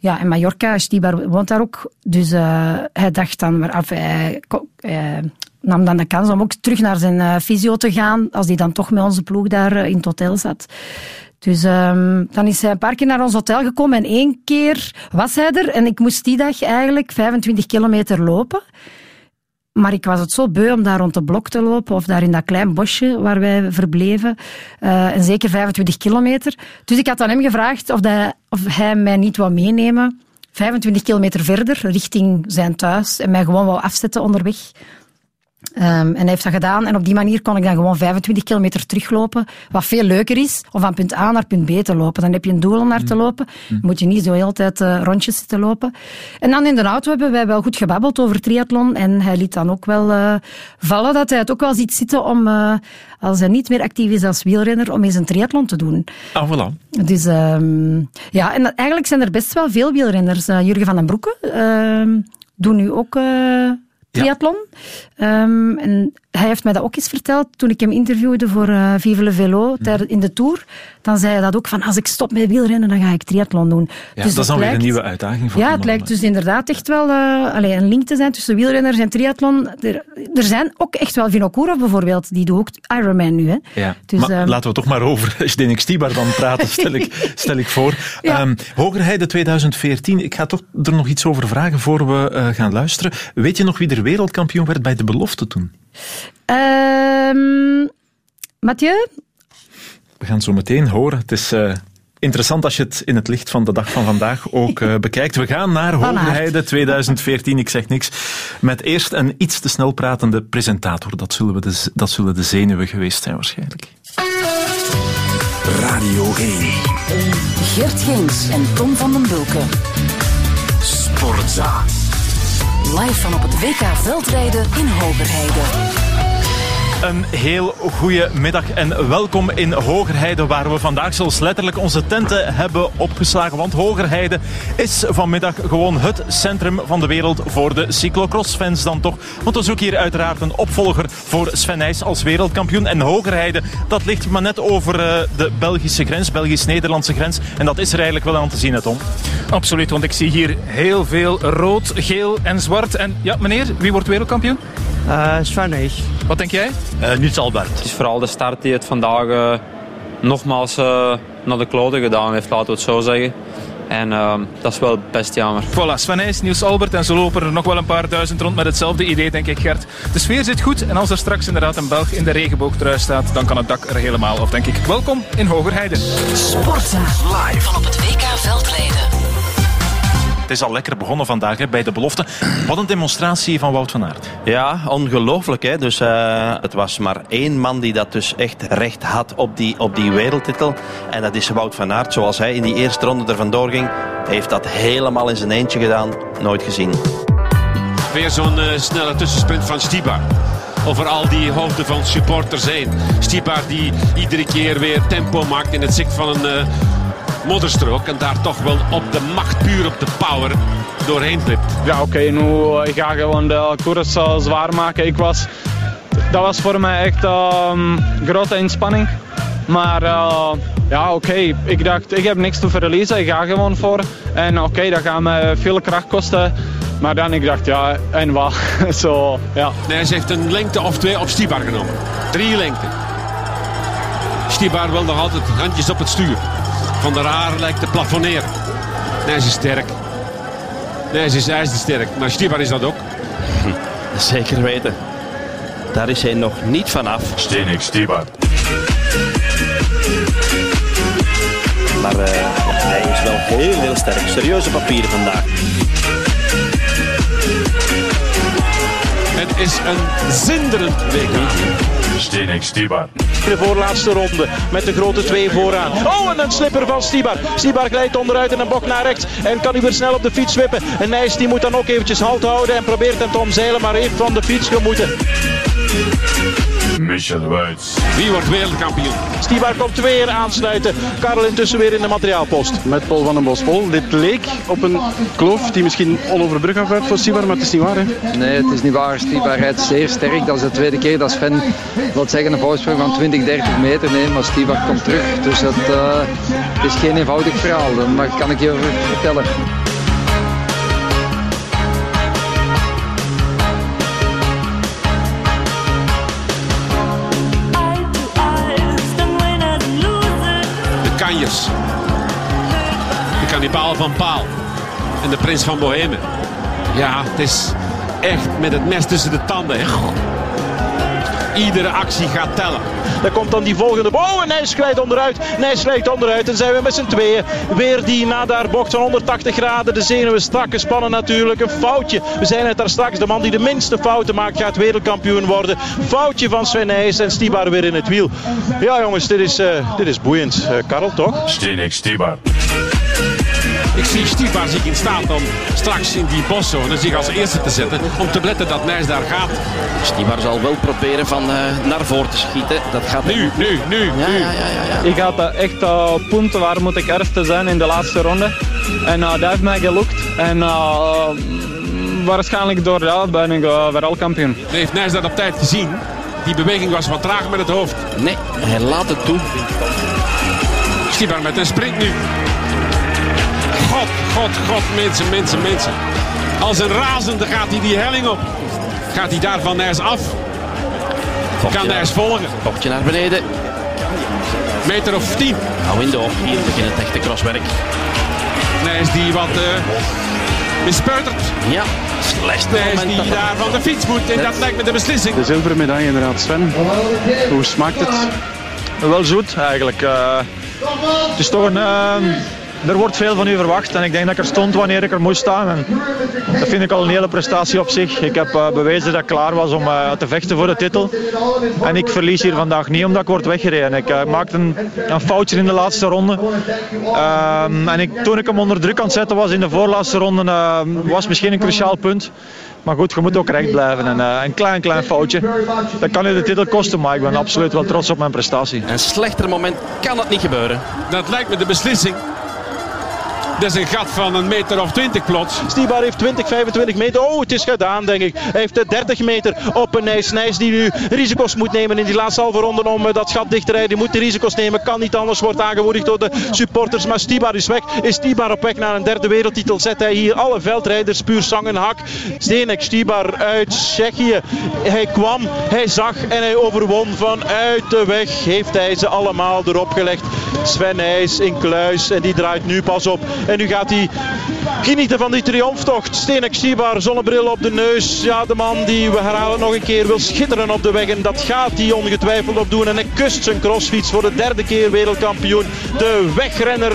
Ja, en Mallorca, Stibar woont daar ook. Dus eh, hij dacht dan, maar af, hij, nam dan de kans om ook terug naar zijn fysio te gaan, als hij dan toch met onze ploeg daar eh, in het hotel zat. Dus ehm, dan is hij een paar keer naar ons hotel gekomen en één keer was hij er. En ik moest die dag eigenlijk 25 kilometer lopen. Maar ik was het zo beu om daar rond de blok te lopen, of daar in dat klein bosje waar wij verbleven. Eh, en zeker 25 kilometer. Dus ik had aan hem gevraagd of, dat, of hij mij niet wou meenemen. 25 kilometer verder, richting zijn thuis. En mij gewoon wou afzetten onderweg. Ehm, en hij heeft dat gedaan. En op die manier kon ik dan gewoon 25 kilometer teruglopen. Wat veel leuker is, om van punt A naar punt B te lopen. Dan heb je een doel om naar te lopen. Moet je niet zo heel tijd eh, rondjes zitten lopen. En dan in de auto hebben wij wel goed gebabbeld over triathlon. En hij liet dan ook wel eh, vallen dat hij het ook wel ziet zitten om, eh, als hij niet meer actief is als wielrenner, om eens een triathlon te doen. Ah, voilà. Dus ehm, ja, en eigenlijk zijn er best wel veel wielrenners. Jurgen van den Broeke ehm doet nu ook triathlon. Ehm, en hij heeft mij dat ook eens verteld toen ik hem interviewde voor eh Vive le Velo tijden- in de Tour. Dan zei hij dat ook van, als ik stop met wielrennen, dan ga ik triathlon doen. Ja, Dus dat is dan weer een nieuwe uitdaging voor ja, het lijkt dus inderdaad echt wel uh, allee, een link te zijn tussen wielrenners en triathlon. Er, er zijn ook echt wel Vinokourov bijvoorbeeld, die doet ook Ironman nu. Hè. Ja. Dus, maar ehm, laten we toch maar over Zdenek Stibar dan praten, stel ik, stel ik voor. Ja. Ehm, Hogerheide 2014, ik ga toch er nog iets over vragen voor we eh, gaan luisteren. Weet je nog wie er wereldkampioen werd bij de belofte toen? Ehm, Mathieu? We gaan het zo meteen horen. Het is eh, interessant als je het in het licht van de dag van vandaag ook eh, bekijkt. We gaan naar. Hogerheide 2014, ik zeg niks. Met eerst een iets te snel pratende presentator. Dat zullen, we de, dat zullen de zenuwen geweest zijn waarschijnlijk. Radio 1. Gert Geens en Tom van den Bulke. Sportza. Live van op het WK Veldrijden in Hogerheide. Een heel goede middag en welkom in Hogerheide, waar we vandaag zelfs letterlijk onze tenten hebben opgeslagen. Want Hogerheide is vanmiddag gewoon het centrum van de wereld voor de cyclocross-fans dan toch. Want we zoeken hier uiteraard een opvolger voor Sven Nys als wereldkampioen. En Hogerheide, dat ligt maar net over eh, de Belgische grens, Belgisch-Nederlandse grens. En dat is er eigenlijk wel aan te zien, hè, Tom. Absoluut, want ik zie hier heel veel rood, geel en zwart. En ja, meneer, wie wordt wereldkampioen? Uh, Sven Nys. Wat denk jij? Uh, Niets Albert. Het is vooral de start die het vandaag eh, nogmaals eh, naar de kloten gedaan heeft, laten we het zo zeggen. En ehm, dat is wel best jammer. Voilà, Sven Nys, Niels Albert en zo lopen er nog wel een paar duizend rond met hetzelfde idee, denk ik, Gert. De sfeer zit goed en als er straks inderdaad een Belg in de regenboogtrui staat, dan kan het dak er helemaal af, denk ik. Welkom in Hogerheide. Sportza. Live van op het WK Veldrijden. Het is al lekker begonnen vandaag hè, bij de belofte. Wat een demonstratie van Wout van Aert. Ja, ongelooflijk. Hè? Dus, uh, het was maar één man die dat dus echt recht had op die, op die wereldtitel. En dat is Wout van Aert. Zoals hij in die eerste ronde er vandoor ging, heeft dat helemaal in zijn eentje gedaan. Nooit gezien. Weer zo'n uh, snelle tussensprint van Stibar over al die hoofden van supporters heen. Stibar die iedere keer weer tempo maakt in het zicht van een... Uh, modderstrook en daar toch wel op de macht, puur op de power doorheen glipt. Ja, oké, okay, nu ik ga gewoon de koers uh, zwaar maken. Ik was, dat was voor mij echt um, grote inspanning. Maar uh, ja, oké, okay. ik dacht, ik heb niks te verliezen, ik ga gewoon voor. En oké, okay, dat gaat me veel kracht kosten. Maar dan ik dacht, ja, en wat? Zo, ja. Nee, ze heeft een lengte of twee op Stibar genomen. Drie lengte. Stibar wil nog altijd handjes op het stuur. Van der Haar lijkt te plafonneren. Nee, ze is sterk. Nee, ze is ijzersterk. Maar Stibar is dat ook. Zeker weten. Daar is hij nog niet vanaf. Stenik Stibar. Maar uh, hij is wel heel, heel sterk. Serieuze papieren vandaag. Het is een zinderend WK. Stibar. De voorlaatste ronde met de grote twee vooraan. Oh, en een slipper van Stibar. Stibar glijdt onderuit en een bok naar rechts. En kan nu weer snel op de fiets wippen. En Nijs die moet dan ook eventjes halt houden en probeert hem te omzeilen, maar heeft van de fiets gemoeten. Michel Wuits. Wie wordt wereldkampioen? Stibar komt weer aansluiten. Karel intussen weer in de materiaalpost. Met Paul van den Bospol. Dit leek op een kloof die misschien onoverbrugbaar werd voor Stibar, maar het is niet waar. Hè? Nee, het is niet waar. Stibar rijdt zeer sterk. Dat is de tweede keer dat Sven, laat zeggen, een voorsprong van 20, 30 meter neemt. Maar Stibar komt terug. Dus het uh, is geen eenvoudig verhaal. Maar kan ik je vertellen. De kannibaal van Paal. En de prins van Bohemen. Ja, het is echt met het mes tussen de tanden. Hè. Iedere actie gaat tellen. Dan komt dan die volgende. Oh, en Nijs glijdt onderuit. Nijs glijdt onderuit. En zijn we met z'n tweeën. Weer die nadar bocht van 180 graden. De zenuwen strak gespannen natuurlijk. Een foutje. We zijn het daar straks. De man die de minste fouten maakt gaat wereldkampioen worden. Foutje van Sven Nijs en Stibar weer in het wiel. Ja jongens, dit is, uh, dit is boeiend. Uh, Karel, toch? Stenek Stibar. Ik zie Stibar zich in staat om straks in die boszone zich als eerste te zetten. Om te letten dat Nijs daar gaat. Stibar zal wel proberen van uh, naar voren te schieten. Dat gaat nu, nu, nu, ja, nu. Ja, ja, ja, ja. Ik had uh, echt uh, punten waar moet ik eerste zijn in de laatste ronde. En dat heeft mij gelukt. En waarschijnlijk door dat ben ik wereldkampioen. Heeft Nijs dat op tijd gezien? Die beweging was wat traag met het hoofd. Nee, hij laat het toe. Stibar met een sprint nu. God, god, mensen, mensen, mensen. Als een razende gaat hij die helling op. Gaat hij daar van Nijs af? Kopje kan Nijs volgen? Kopje naar beneden. Meter of tien. Nou in de hier begint het echte crosswerk. Nijs die wat uh, mispeutert. Ja, slecht Nijs die daar van de fiets moet. En dat lijkt me de beslissing. De zilveren medaille inderdaad, Sven. Hoe smaakt het? Wel zoet eigenlijk. Uh, het is toch een... Uh, er wordt veel van u verwacht en ik denk dat ik er stond wanneer ik er moest staan. En dat vind ik al een hele prestatie op zich. Ik heb uh, bewezen dat ik klaar was om uh, te vechten voor de titel. En ik verlies hier vandaag niet omdat ik word weggereden. Ik uh, maakte een, een, foutje in de laatste ronde. Ehm, en ik, toen ik hem onder druk aan het zetten was in de voorlaatste ronde, was misschien een cruciaal punt. Maar goed, je moet ook recht blijven. En, uh, een klein, klein foutje. Dat kan je de titel kosten, maar ik ben absoluut wel trots op mijn prestatie. Een slechter moment kan het niet gebeuren. Dat lijkt me de beslissing. Dat is een gat van een meter of 20 plots. Stibar heeft 20, 25 meter. Oh, het is gedaan, denk ik. Hij heeft 30 meter op een Nijs. Nijs die nu risico's moet nemen in die laatste halve ronde om dat gat dicht te rijden. Die moet de risico's nemen. Kan niet anders. Wordt aangemoedigd door de supporters. Maar Stibar is weg. Is Stibar op weg naar een derde wereldtitel? Zet hij hier alle veldrijders puur zang en hak. Stenek Stibar uit Tsjechië. Hij kwam, hij zag en hij overwon. Vanuit de weg heeft hij ze allemaal erop gelegd. Sven Nijs in kluis. En die draait nu pas op. En nu gaat hij genieten van die triomftocht. Stenek Stibar, zonnebril op de neus. Ja, de man die, we herhalen nog een keer, wil schitteren op de weg. En dat gaat hij ongetwijfeld op doen. En hij kust zijn crossfiets voor de derde keer wereldkampioen. De wegrenner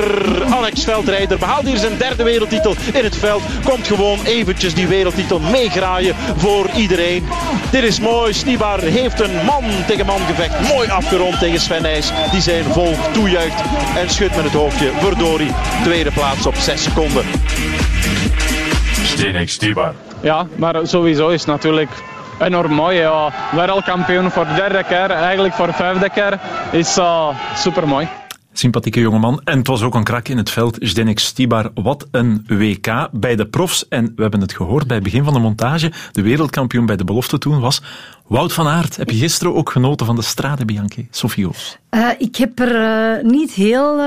Alex Veldrijder behaalt hier zijn derde wereldtitel in het veld. Komt gewoon eventjes die wereldtitel meegraaien voor iedereen. Dit is mooi. Stibar heeft een man tegen man gevecht. Mooi afgerond tegen Sven Nijs. Die zijn volk toejuicht en schudt met het hoofdje. Verdorie, tweede plaats op 6 seconden. Stenek Stibar. Ja, maar sowieso is het natuurlijk enorm mooi. Ja. Wereldkampioen voor de derde keer, eigenlijk voor de vijfde keer, is uh, super mooi. Sympathieke jongeman. En het was ook een krak in het veld. Zdenek Stibar, wat een WK bij de profs. En we hebben het gehoord bij het begin van de montage. De wereldkampioen bij de belofte toen was Wout van Aert. Heb je gisteren ook genoten van de Strade Bianchi? Sofie Hoofs. Uh, ik heb er uh, niet heel...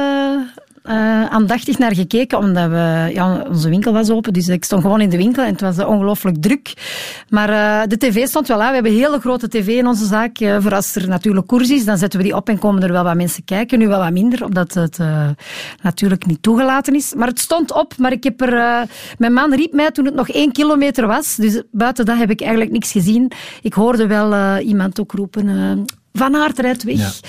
Uh aandachtig naar gekeken, omdat we, ja, onze winkel was open. Dus ik stond gewoon in de winkel en het was ongelooflijk druk. Maar uh, de tv stond wel aan. We hebben een hele grote tv in onze zaak. Uh, voor als er natuurlijk koers is, dan zetten we die op en komen er wel wat mensen kijken. Nu wel wat minder, omdat het natuurlijk niet toegelaten is. Maar het stond op, maar ik heb er... mijn man riep mij toen het nog één kilometer was. Dus buiten dat heb ik eigenlijk niks gezien. Ik hoorde wel iemand ook roepen Van Aert rijdt weg.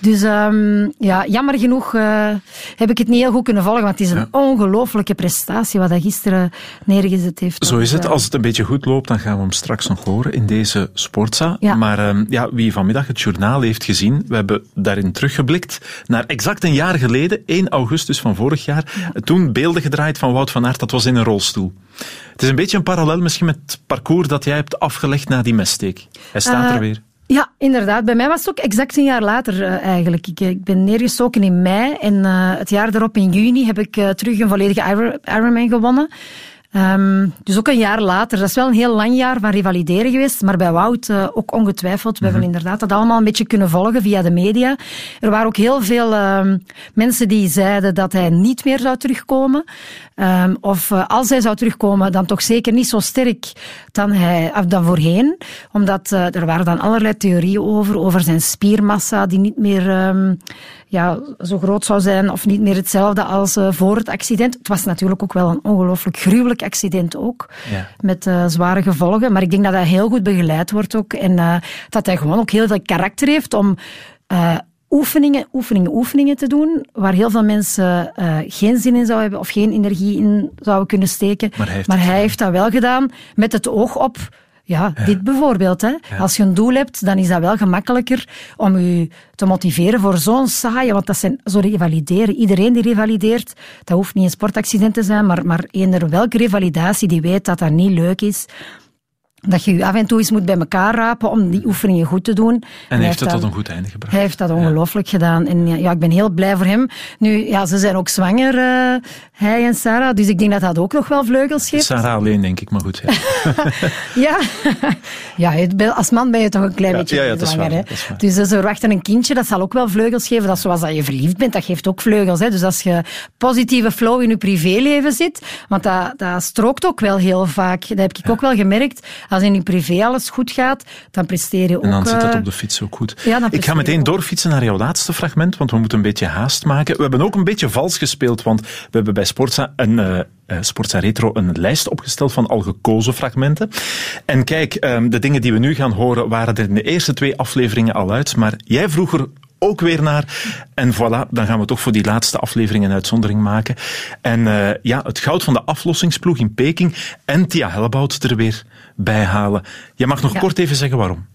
Dus ehm, ja, jammer genoeg eh, heb ik het niet heel goed kunnen volgen, want het is een ongelooflijke prestatie wat hij gisteren neergezet heeft. Zo is Dus, het. eh, Als het een beetje goed loopt, dan gaan we hem straks nog horen in deze Sportza. Ja. Maar ehm, ja, wie vanmiddag het journaal heeft gezien, we hebben daarin teruggeblikt naar exact een jaar geleden, 1 augustus van vorig jaar. Toen beelden gedraaid van Wout van Aert, dat was in een rolstoel. Het is een beetje een parallel misschien met het parcours dat jij hebt afgelegd na die messteek. Hij staat Eh, er weer. Ja, inderdaad. Bij mij was het ook exact een jaar later eh, eigenlijk. Ik, eh, ik ben neergestoken in mei en eh, het jaar daarop in juni heb ik terug een volledige Iron- Ironman gewonnen. Ehm, dus ook een jaar later. Dat is wel een heel lang jaar van revalideren geweest, maar bij Wout ook ongetwijfeld. We hebben inderdaad dat allemaal een beetje kunnen volgen via de media. Er waren ook heel veel ehm, mensen die zeiden dat hij niet meer zou terugkomen. Ehm, of eh, als hij zou terugkomen, dan toch zeker niet zo sterk dan, hij, of dan voorheen. Omdat eh, er waren dan allerlei theorieën over, over zijn spiermassa die niet meer ehm, ja, zo groot zou zijn of niet meer hetzelfde als eh, voor het accident. Het was natuurlijk ook wel een ongelooflijk gruwelijk accident ook, Ja. met zware gevolgen. Maar ik denk dat hij heel goed begeleid wordt ook en dat hij gewoon ook heel veel karakter heeft om... Oefeningen, oefeningen, oefeningen te doen, waar heel veel mensen eh, geen zin in zouden hebben of geen energie in zouden kunnen steken. Maar hij heeft maar dat wel gedaan met het oog op ja, dit bijvoorbeeld. Hè. Als je een doel hebt, dan is dat wel gemakkelijker om je te motiveren voor zo'n saaie, want dat zijn zo revalideren. Iedereen die revalideert, dat hoeft niet een sportaccident te zijn, maar, maar eender welke revalidatie die weet dat dat niet leuk is. Dat je je af en toe eens moet bij elkaar rapen om die oefeningen goed te doen. En hij heeft het dat- tot een goed einde gebracht. hij heeft dat ongelooflijk gedaan. En ja, ja, ik ben heel blij voor hem. Nu, ja, ze zijn ook zwanger, eh, hij en Sarah. Dus ik denk dat dat ook nog wel vleugels geeft. Sarah alleen, denk ik, maar goed. Ja. Ja, ja het- bij- als man ben je toch een klein Ja, beetje ja, ja, dat is zwanger. waar, hè. dat is waar. Dus ze verwachten een kindje, dat zal ook wel vleugels geven. Dat is zoals dat je verliefd bent, dat geeft ook vleugels. Hè. Dus als je positieve flow in je privéleven zit, want dat, dat strookt ook wel heel vaak. Dat heb ik ook wel gemerkt. Als in je privé alles goed gaat, dan presteer je ook... En dan zit het eh, op de fiets ook goed. ja, dan ik ga meteen doorfietsen naar jouw laatste fragment, want we moeten een beetje haast maken. We hebben ook een beetje vals gespeeld, want we hebben bij Sportza een... eh, eh, Sportza Retro een lijst opgesteld van al gekozen fragmenten. En kijk, ehm, de dingen die we nu gaan horen waren er in de eerste twee afleveringen al uit, maar jij vroeg er ook weer naar. En voilà, dan gaan we toch voor die laatste aflevering een uitzondering maken. En ja, het goud van de aflossingsploeg in Peking en Tia Hellebout er weer bij halen. Je mag nog Ja. kort even zeggen waarom.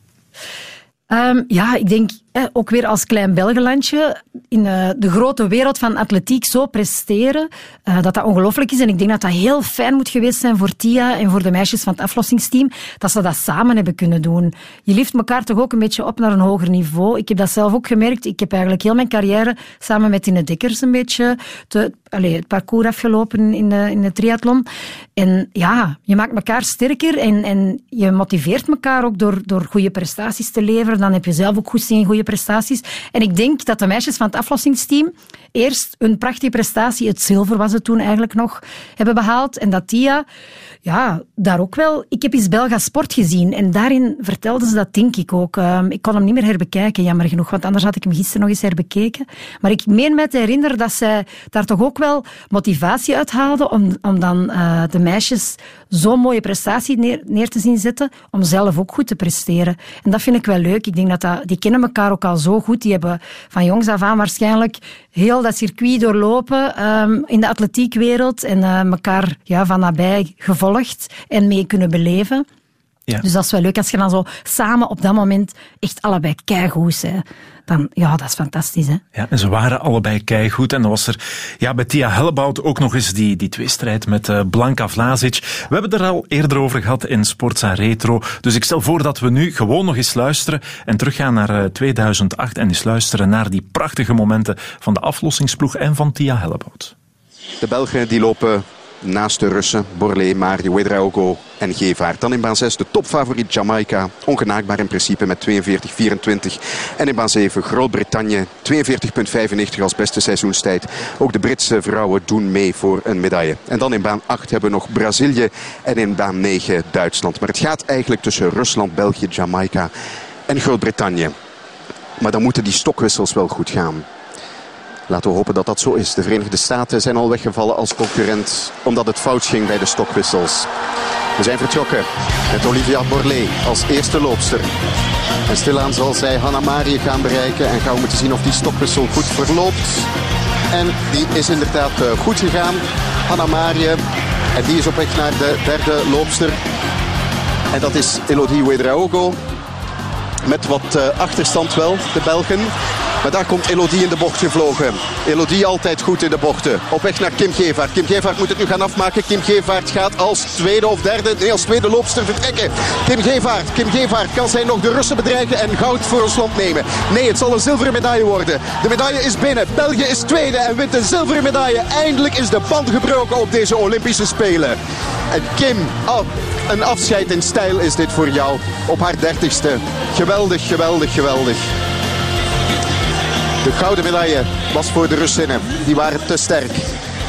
Ehm, ja, ik denk eh, ook weer als klein Belgenlandje in eh, de grote wereld van atletiek zo presteren, eh, dat dat ongelooflijk is. En ik denk dat dat heel fijn moet geweest zijn voor Tia en voor de meisjes van het aflossingsteam, dat ze dat samen hebben kunnen doen. Je lift elkaar toch ook een beetje op naar een hoger niveau. Ik heb dat zelf ook gemerkt. Ik heb eigenlijk heel mijn carrière samen met Tine Dekkers een beetje te, allee, het parcours afgelopen in de, in de triathlon. En ja, je maakt elkaar sterker en, en je motiveert elkaar ook door, door goede prestaties te leveren. Dan heb je zelf ook goed in goede prestaties. En ik denk dat de meisjes van het aflossingsteam eerst een prachtige prestatie, het zilver was het toen eigenlijk nog, hebben behaald. En dat Tia, ja, daar ook wel... Ik heb eens Belga Sport gezien en daarin vertelden ze dat, denk ik ook. Ehm, ik kon hem niet meer herbekijken, jammer genoeg, want anders had ik hem gisteren nog eens herbekeken. Maar ik meen mij te herinneren dat zij daar toch ook wel motivatie uit haalden om, om dan eh, de meisjes zo'n mooie prestatie neer, neer te zien zetten, om zelf ook goed te presteren. En dat vind ik wel leuk. Ik denk dat, dat die kennen elkaar ook al zo goed. Die hebben van jongs af aan waarschijnlijk heel dat circuit doorlopen ehm, in de atletiekwereld en eh, elkaar ja, van nabij gevolgd en mee kunnen beleven. Ja. Dus dat is wel leuk als je dan zo samen op dat moment echt allebei keigoed zijn. Dan, ja, dat is fantastisch, hè. Ja, en ze waren allebei keigoed. En dan was er ja, bij Tia Hellebout ook nog eens die, die tweestrijd met eh, Blanka Vlasic. We hebben er al eerder over gehad in Sportza Retro. Dus ik stel voor dat we nu gewoon nog eens luisteren en teruggaan naar eh, 2008 en eens luisteren naar die prachtige momenten van de aflossingsploeg en van Tia Hellebout. De Belgen die lopen naast de Russen, Borlée, Mari, Ouedraogo en Gevaert. Dan in baan 6 de topfavoriet Jamaica, ongenaakbaar in principe met 42-24. En in baan 7 Groot-Brittannië, 42,95 als beste seizoenstijd. Ook de Britse vrouwen doen mee voor een medaille. En dan in baan 8 hebben we nog Brazilië en in baan 9 Duitsland. Maar het gaat eigenlijk tussen Rusland, België, Jamaica en Groot-Brittannië. Maar dan moeten die stokwissels wel goed gaan. Laten we hopen dat dat zo is. De Verenigde Staten zijn al weggevallen als concurrent omdat het fout ging bij de stokwissels. We zijn vertrokken met Olivia Borlée als eerste loopster. En stilaan zal zij Hanna Marie gaan bereiken. En gaan we moeten zien of die stokwissel goed verloopt. En die is inderdaad eh, goed gegaan. Hanna Marie. En die is op weg naar de derde loopster. En dat is Elodie Ouedraogo. Met wat eh, achterstand wel, de Belgen. Maar daar komt Elodie in de bocht gevlogen. Elodie altijd goed in de bochten. Op weg naar Kim Gevaert. Kim Gevaert moet het nu gaan afmaken. Kim Gevaert gaat als tweede of derde, nee als tweede loopster vertrekken. Kim Gevaert, Kim Gevaert kan zij nog de Russen bedreigen en goud voor ons land nemen. Nee, het zal een zilveren medaille worden. De medaille is binnen. België is tweede en wint een zilveren medaille. Eindelijk is de band gebroken op deze Olympische Spelen. En Kim, oh, een afscheid in stijl is dit voor jou op haar dertigste. Geweldig, geweldig, geweldig. De gouden medaille was voor de Russinnen. Die waren te sterk.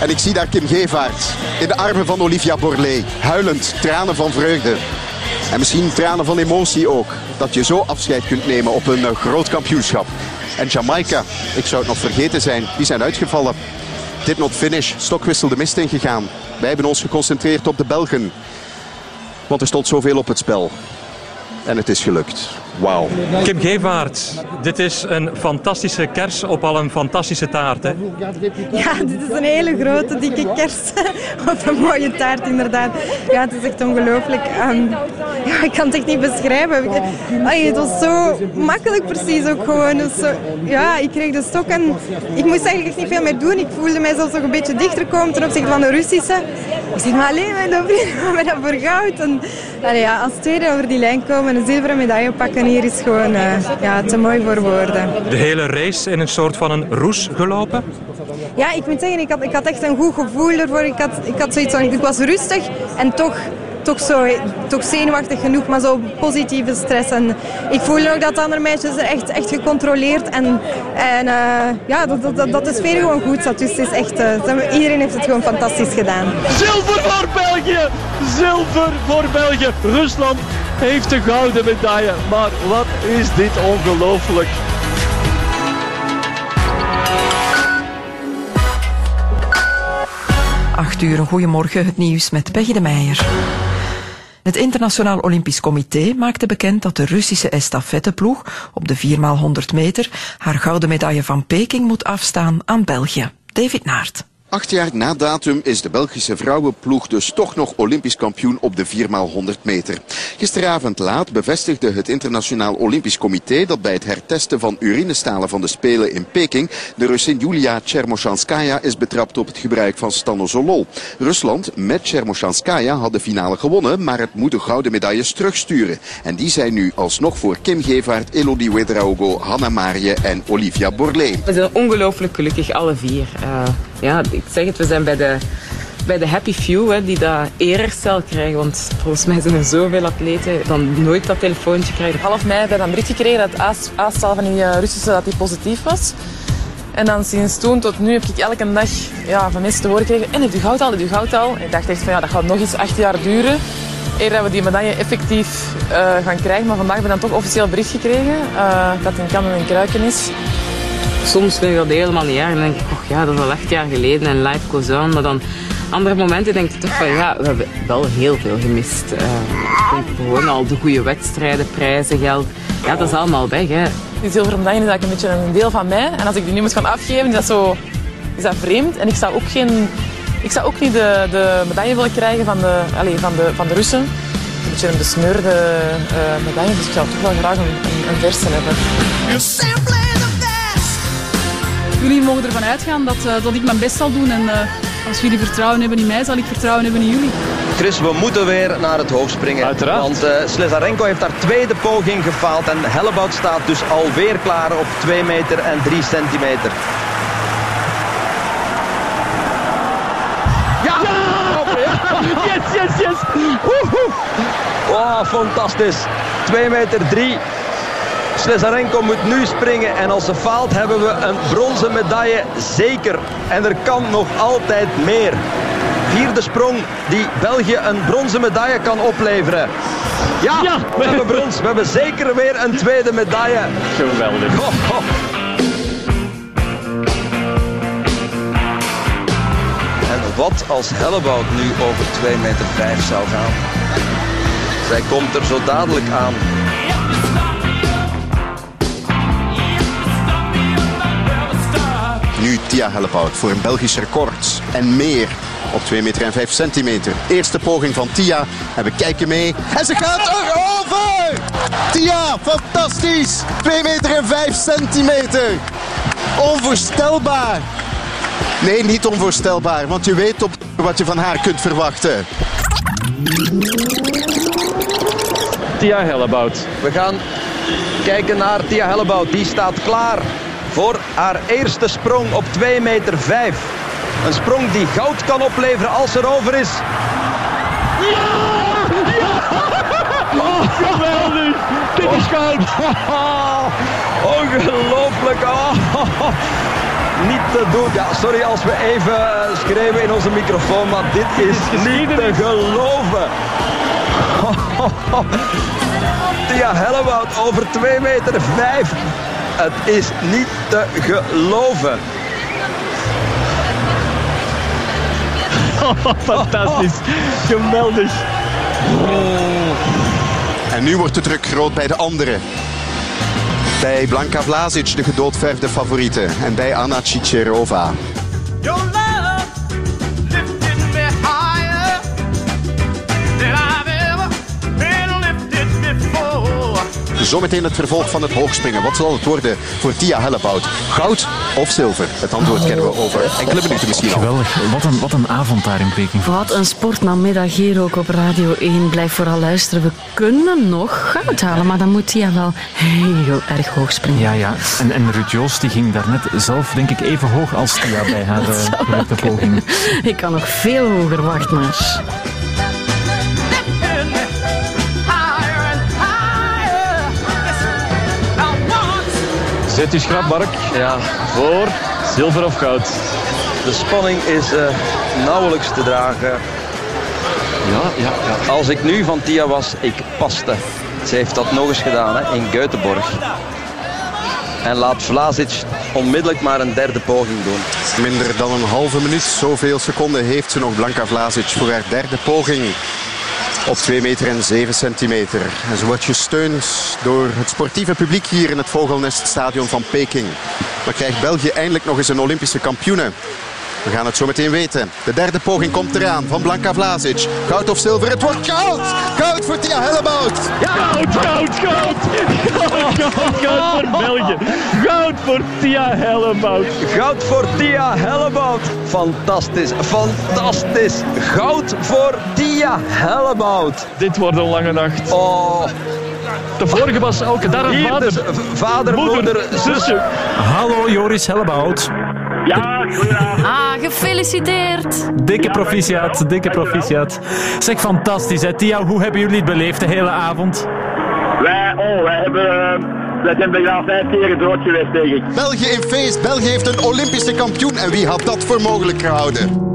En ik zie daar Kim Gevaert in de armen van Olivia Borlée. Huilend, tranen van vreugde. En misschien tranen van emotie ook. Dat je zo afscheid kunt nemen op een eh, groot kampioenschap. En Jamaica, ik zou het nog vergeten zijn, die zijn uitgevallen. Did not finish, stokwissel de mist ingegaan. Wij hebben ons geconcentreerd op de Belgen. Want er stond zoveel op het spel. En het is gelukt. Wauw. Kim Gevaert, dit is een fantastische kers op al een fantastische taart. Hè? Ja, dit is een hele grote, dikke kers op een mooie taart inderdaad. Ja, het is echt ongelooflijk. Ehm, ja, ik kan het echt niet beschrijven. Ay, het was zo makkelijk precies ook gewoon. Dus, zo- ja, ik kreeg de stok en ik moest eigenlijk echt niet veel meer doen. Ik voelde mij zelfs nog een beetje dichter komen ten opzichte van de Russische. Ik zeg, maar alleen met dat vriend, met dat voor goud. En, allee, ja, als tweede over die lijn komen en een zilveren medaille pakken hier is gewoon eh, ja, te mooi voor woorden. De hele race in een soort van een roes gelopen. Ja, ik moet zeggen, ik had, ik had echt een goed gevoel ervoor. Ik had, ik had zoiets van, ik was rustig en toch, toch, zo, toch zenuwachtig genoeg, maar zo positieve stress. En ik voelde ook dat de andere meisjes er echt, echt gecontroleerd en, en eh, ja, dat, dat, dat, dat de sfeer gewoon goed zat. Dus het is echt, eh, iedereen heeft het gewoon fantastisch gedaan. Zilver voor België! Zilver voor België! Rusland heeft de gouden medaille. Maar wat is dit ongelooflijk? Acht uur, goedemorgen, het nieuws met Peggy de Meijer. Het Internationaal Olympisch Comité maakte bekend dat de Russische estafetteploeg op de 4x100 meter haar gouden medaille van Peking moet afstaan aan België. David Naert. Acht jaar na datum is de Belgische vrouwenploeg dus toch nog Olympisch kampioen op de 4x100 meter. Gisteravond laat bevestigde het Internationaal Olympisch Comité dat bij het hertesten van urinestalen van de Spelen in Peking de Russin Julia Tchermoshanskaya is betrapt op het gebruik van stanozolol. Rusland met Tchermoshanskaya had de finale gewonnen, maar het moet de gouden medailles terugsturen. En die zijn nu alsnog voor Kim Gevaert, Elodie Wedraogo, Hanna Marie en Olivia Borlée. We zijn ongelooflijk gelukkig, alle vier. Eh, ja, ik zeg het, we zijn bij de, bij de happy few hè, die dat eerherstel krijgen. Want volgens mij zijn er zoveel atleten dan nooit dat telefoontje krijgen. Half mei hebben dan een berichtje gekregen dat aanstel van die eh, Russische dat die positief was. En dan sinds toen tot nu heb ik elke dag ja, van mensen te horen gekregen. En heb je goud al, heb je goud al? En ik dacht echt van ja, dat gaat nog eens acht jaar duren. Eer dat we die medaille effectief eh, gaan krijgen. Maar vandaag hebben we dan toch officieel bericht gekregen eh, dat het een kan en een kruiken is. Soms vind ik dat helemaal niet erg. En dan denk ik, och ja, dat is al acht jaar geleden en life goes on. Maar dan andere momenten denk ik toch van ja, we hebben wel heel veel gemist. Eh, ik denk gewoon al de goede wedstrijden, prijzen, geld. Ja, dat is allemaal weg. Hè. Die zilveren medaille is eigenlijk een beetje een deel van mij. En als ik die nu moet gaan afgeven, is dat, zo, is dat vreemd. En ik zou ook, geen, ik zou ook niet de, de medaille willen krijgen van de, allez, van de, van de Russen. Een beetje een besmeurde eh, medaille, dus ik zou toch wel graag een, een, een verse hebben. Jullie mogen ervan uitgaan dat, eh, dat ik mijn best zal doen. En eh, als jullie vertrouwen hebben in mij, zal ik vertrouwen hebben in jullie. Chris, we moeten weer naar het hoog springen. Uiteraard. Want eh Slezarenko heeft haar tweede poging gefaald. En Hellebout staat dus alweer klaar op 2 meter en 3 centimeter. Ja! Yes, yes, yes! Woehoe! Oh, fantastisch. 2 meter 3. Slezarenko moet nu springen en als ze faalt hebben we een bronzen medaille zeker. En er kan nog altijd meer. Vierde sprong die België een bronzen medaille kan opleveren. Ja, we hebben brons. We hebben zeker weer een tweede medaille. Geweldig. Ho, ho. En wat als Hellebout nu over 2 meter 5 zou gaan? Zij komt er zo dadelijk aan. Tia Hellepout voor een Belgisch record en meer op 2 meter en 5 centimeter. Eerste poging van Tia en we kijken mee. En ze gaat erover! Tia, fantastisch! 2 meter en 5 centimeter. Onvoorstelbaar. Nee, niet onvoorstelbaar, want je weet op wat je van haar kunt verwachten. Tia Hellebout. We gaan kijken naar Tia Hellebout. Die staat klaar voor haar eerste sprong op 2 meter 5. Een sprong die goud kan opleveren als er over is. Oh, geweldig! Dit is goud! Ongelooflijk! Oh, niet te doen. Ja, sorry als we even eh, schreeuwen in onze microfoon, maar dit is niet te geloven. Tia Hellewoud over 2 meter 5. Het is niet te geloven. Fantastisch. Geweldig. En nu wordt de druk groot bij de anderen. Bij Blanka Vlasic, de gedoodverfde favoriete. En bij Anna Cicerova. Zometeen het vervolg van het hoogspringen. Wat zal het worden voor Tia Hellepout? Goud of zilver? Het antwoord kennen we over enkele minuten misschien al. Geweldig. Wat een, wat een avond daar in Peking. Wat een sportnamiddag hier ook op Radio 1. Blijf vooral luisteren. We kunnen nog goud halen, maar dan moet hij wel heel erg hoog springen. Ja, ja. En, en Ruud Joost die ging daarnet zelf, denk ik, even hoog als Tia bij haar uh, gelukkige poging. Ik kan nog veel hoger, wacht maar. Uw schrap, Mark. Ja. Voor zilver of goud. De spanning is eh, nauwelijks te dragen. Ja, ja, ja. Als ik nu van Tia was, ik paste. Ze heeft dat nog eens gedaan hè, in Göteborg. En laat Vlasic onmiddellijk maar een derde poging doen. Minder dan een halve minuut, zoveel seconden heeft ze nog Blanka Vlasic voor haar derde poging. Op 2 meter en 7 centimeter. En ze wordt gesteund door het sportieve publiek hier in het Vogelneststadion van Peking. Maar krijgt België eindelijk nog eens een Olympische kampioene? We gaan het zo meteen weten. De derde poging komt eraan van Blanka Vlasic. Goud of zilver? Het wordt goud! Goud voor Tia Hellebout! Goud, goud, goud! Goud, goud, goud voor België. Goud voor Tia Hellebout. Goud voor Tia Hellebout. Fantastisch, fantastisch. Goud voor Tia Hellebout. Dit wordt een lange nacht. Oh. De vorige was elke dag vader. dus, vader, moeder, zusje. Hallo Joris Hellebout. Ja, goedenavond. Ah, gefeliciteerd. Dikke proficiat, dikke proficiat. Zeg, fantastisch hè. Tia, hoe hebben jullie het beleefd de hele avond? Wij, oh, wij hebben... eh, Wij zijn bijna vijf keer gedrood geweest, denk ik. België in feest. België heeft een Olympische kampioen. En wie had dat voor mogelijk gehouden?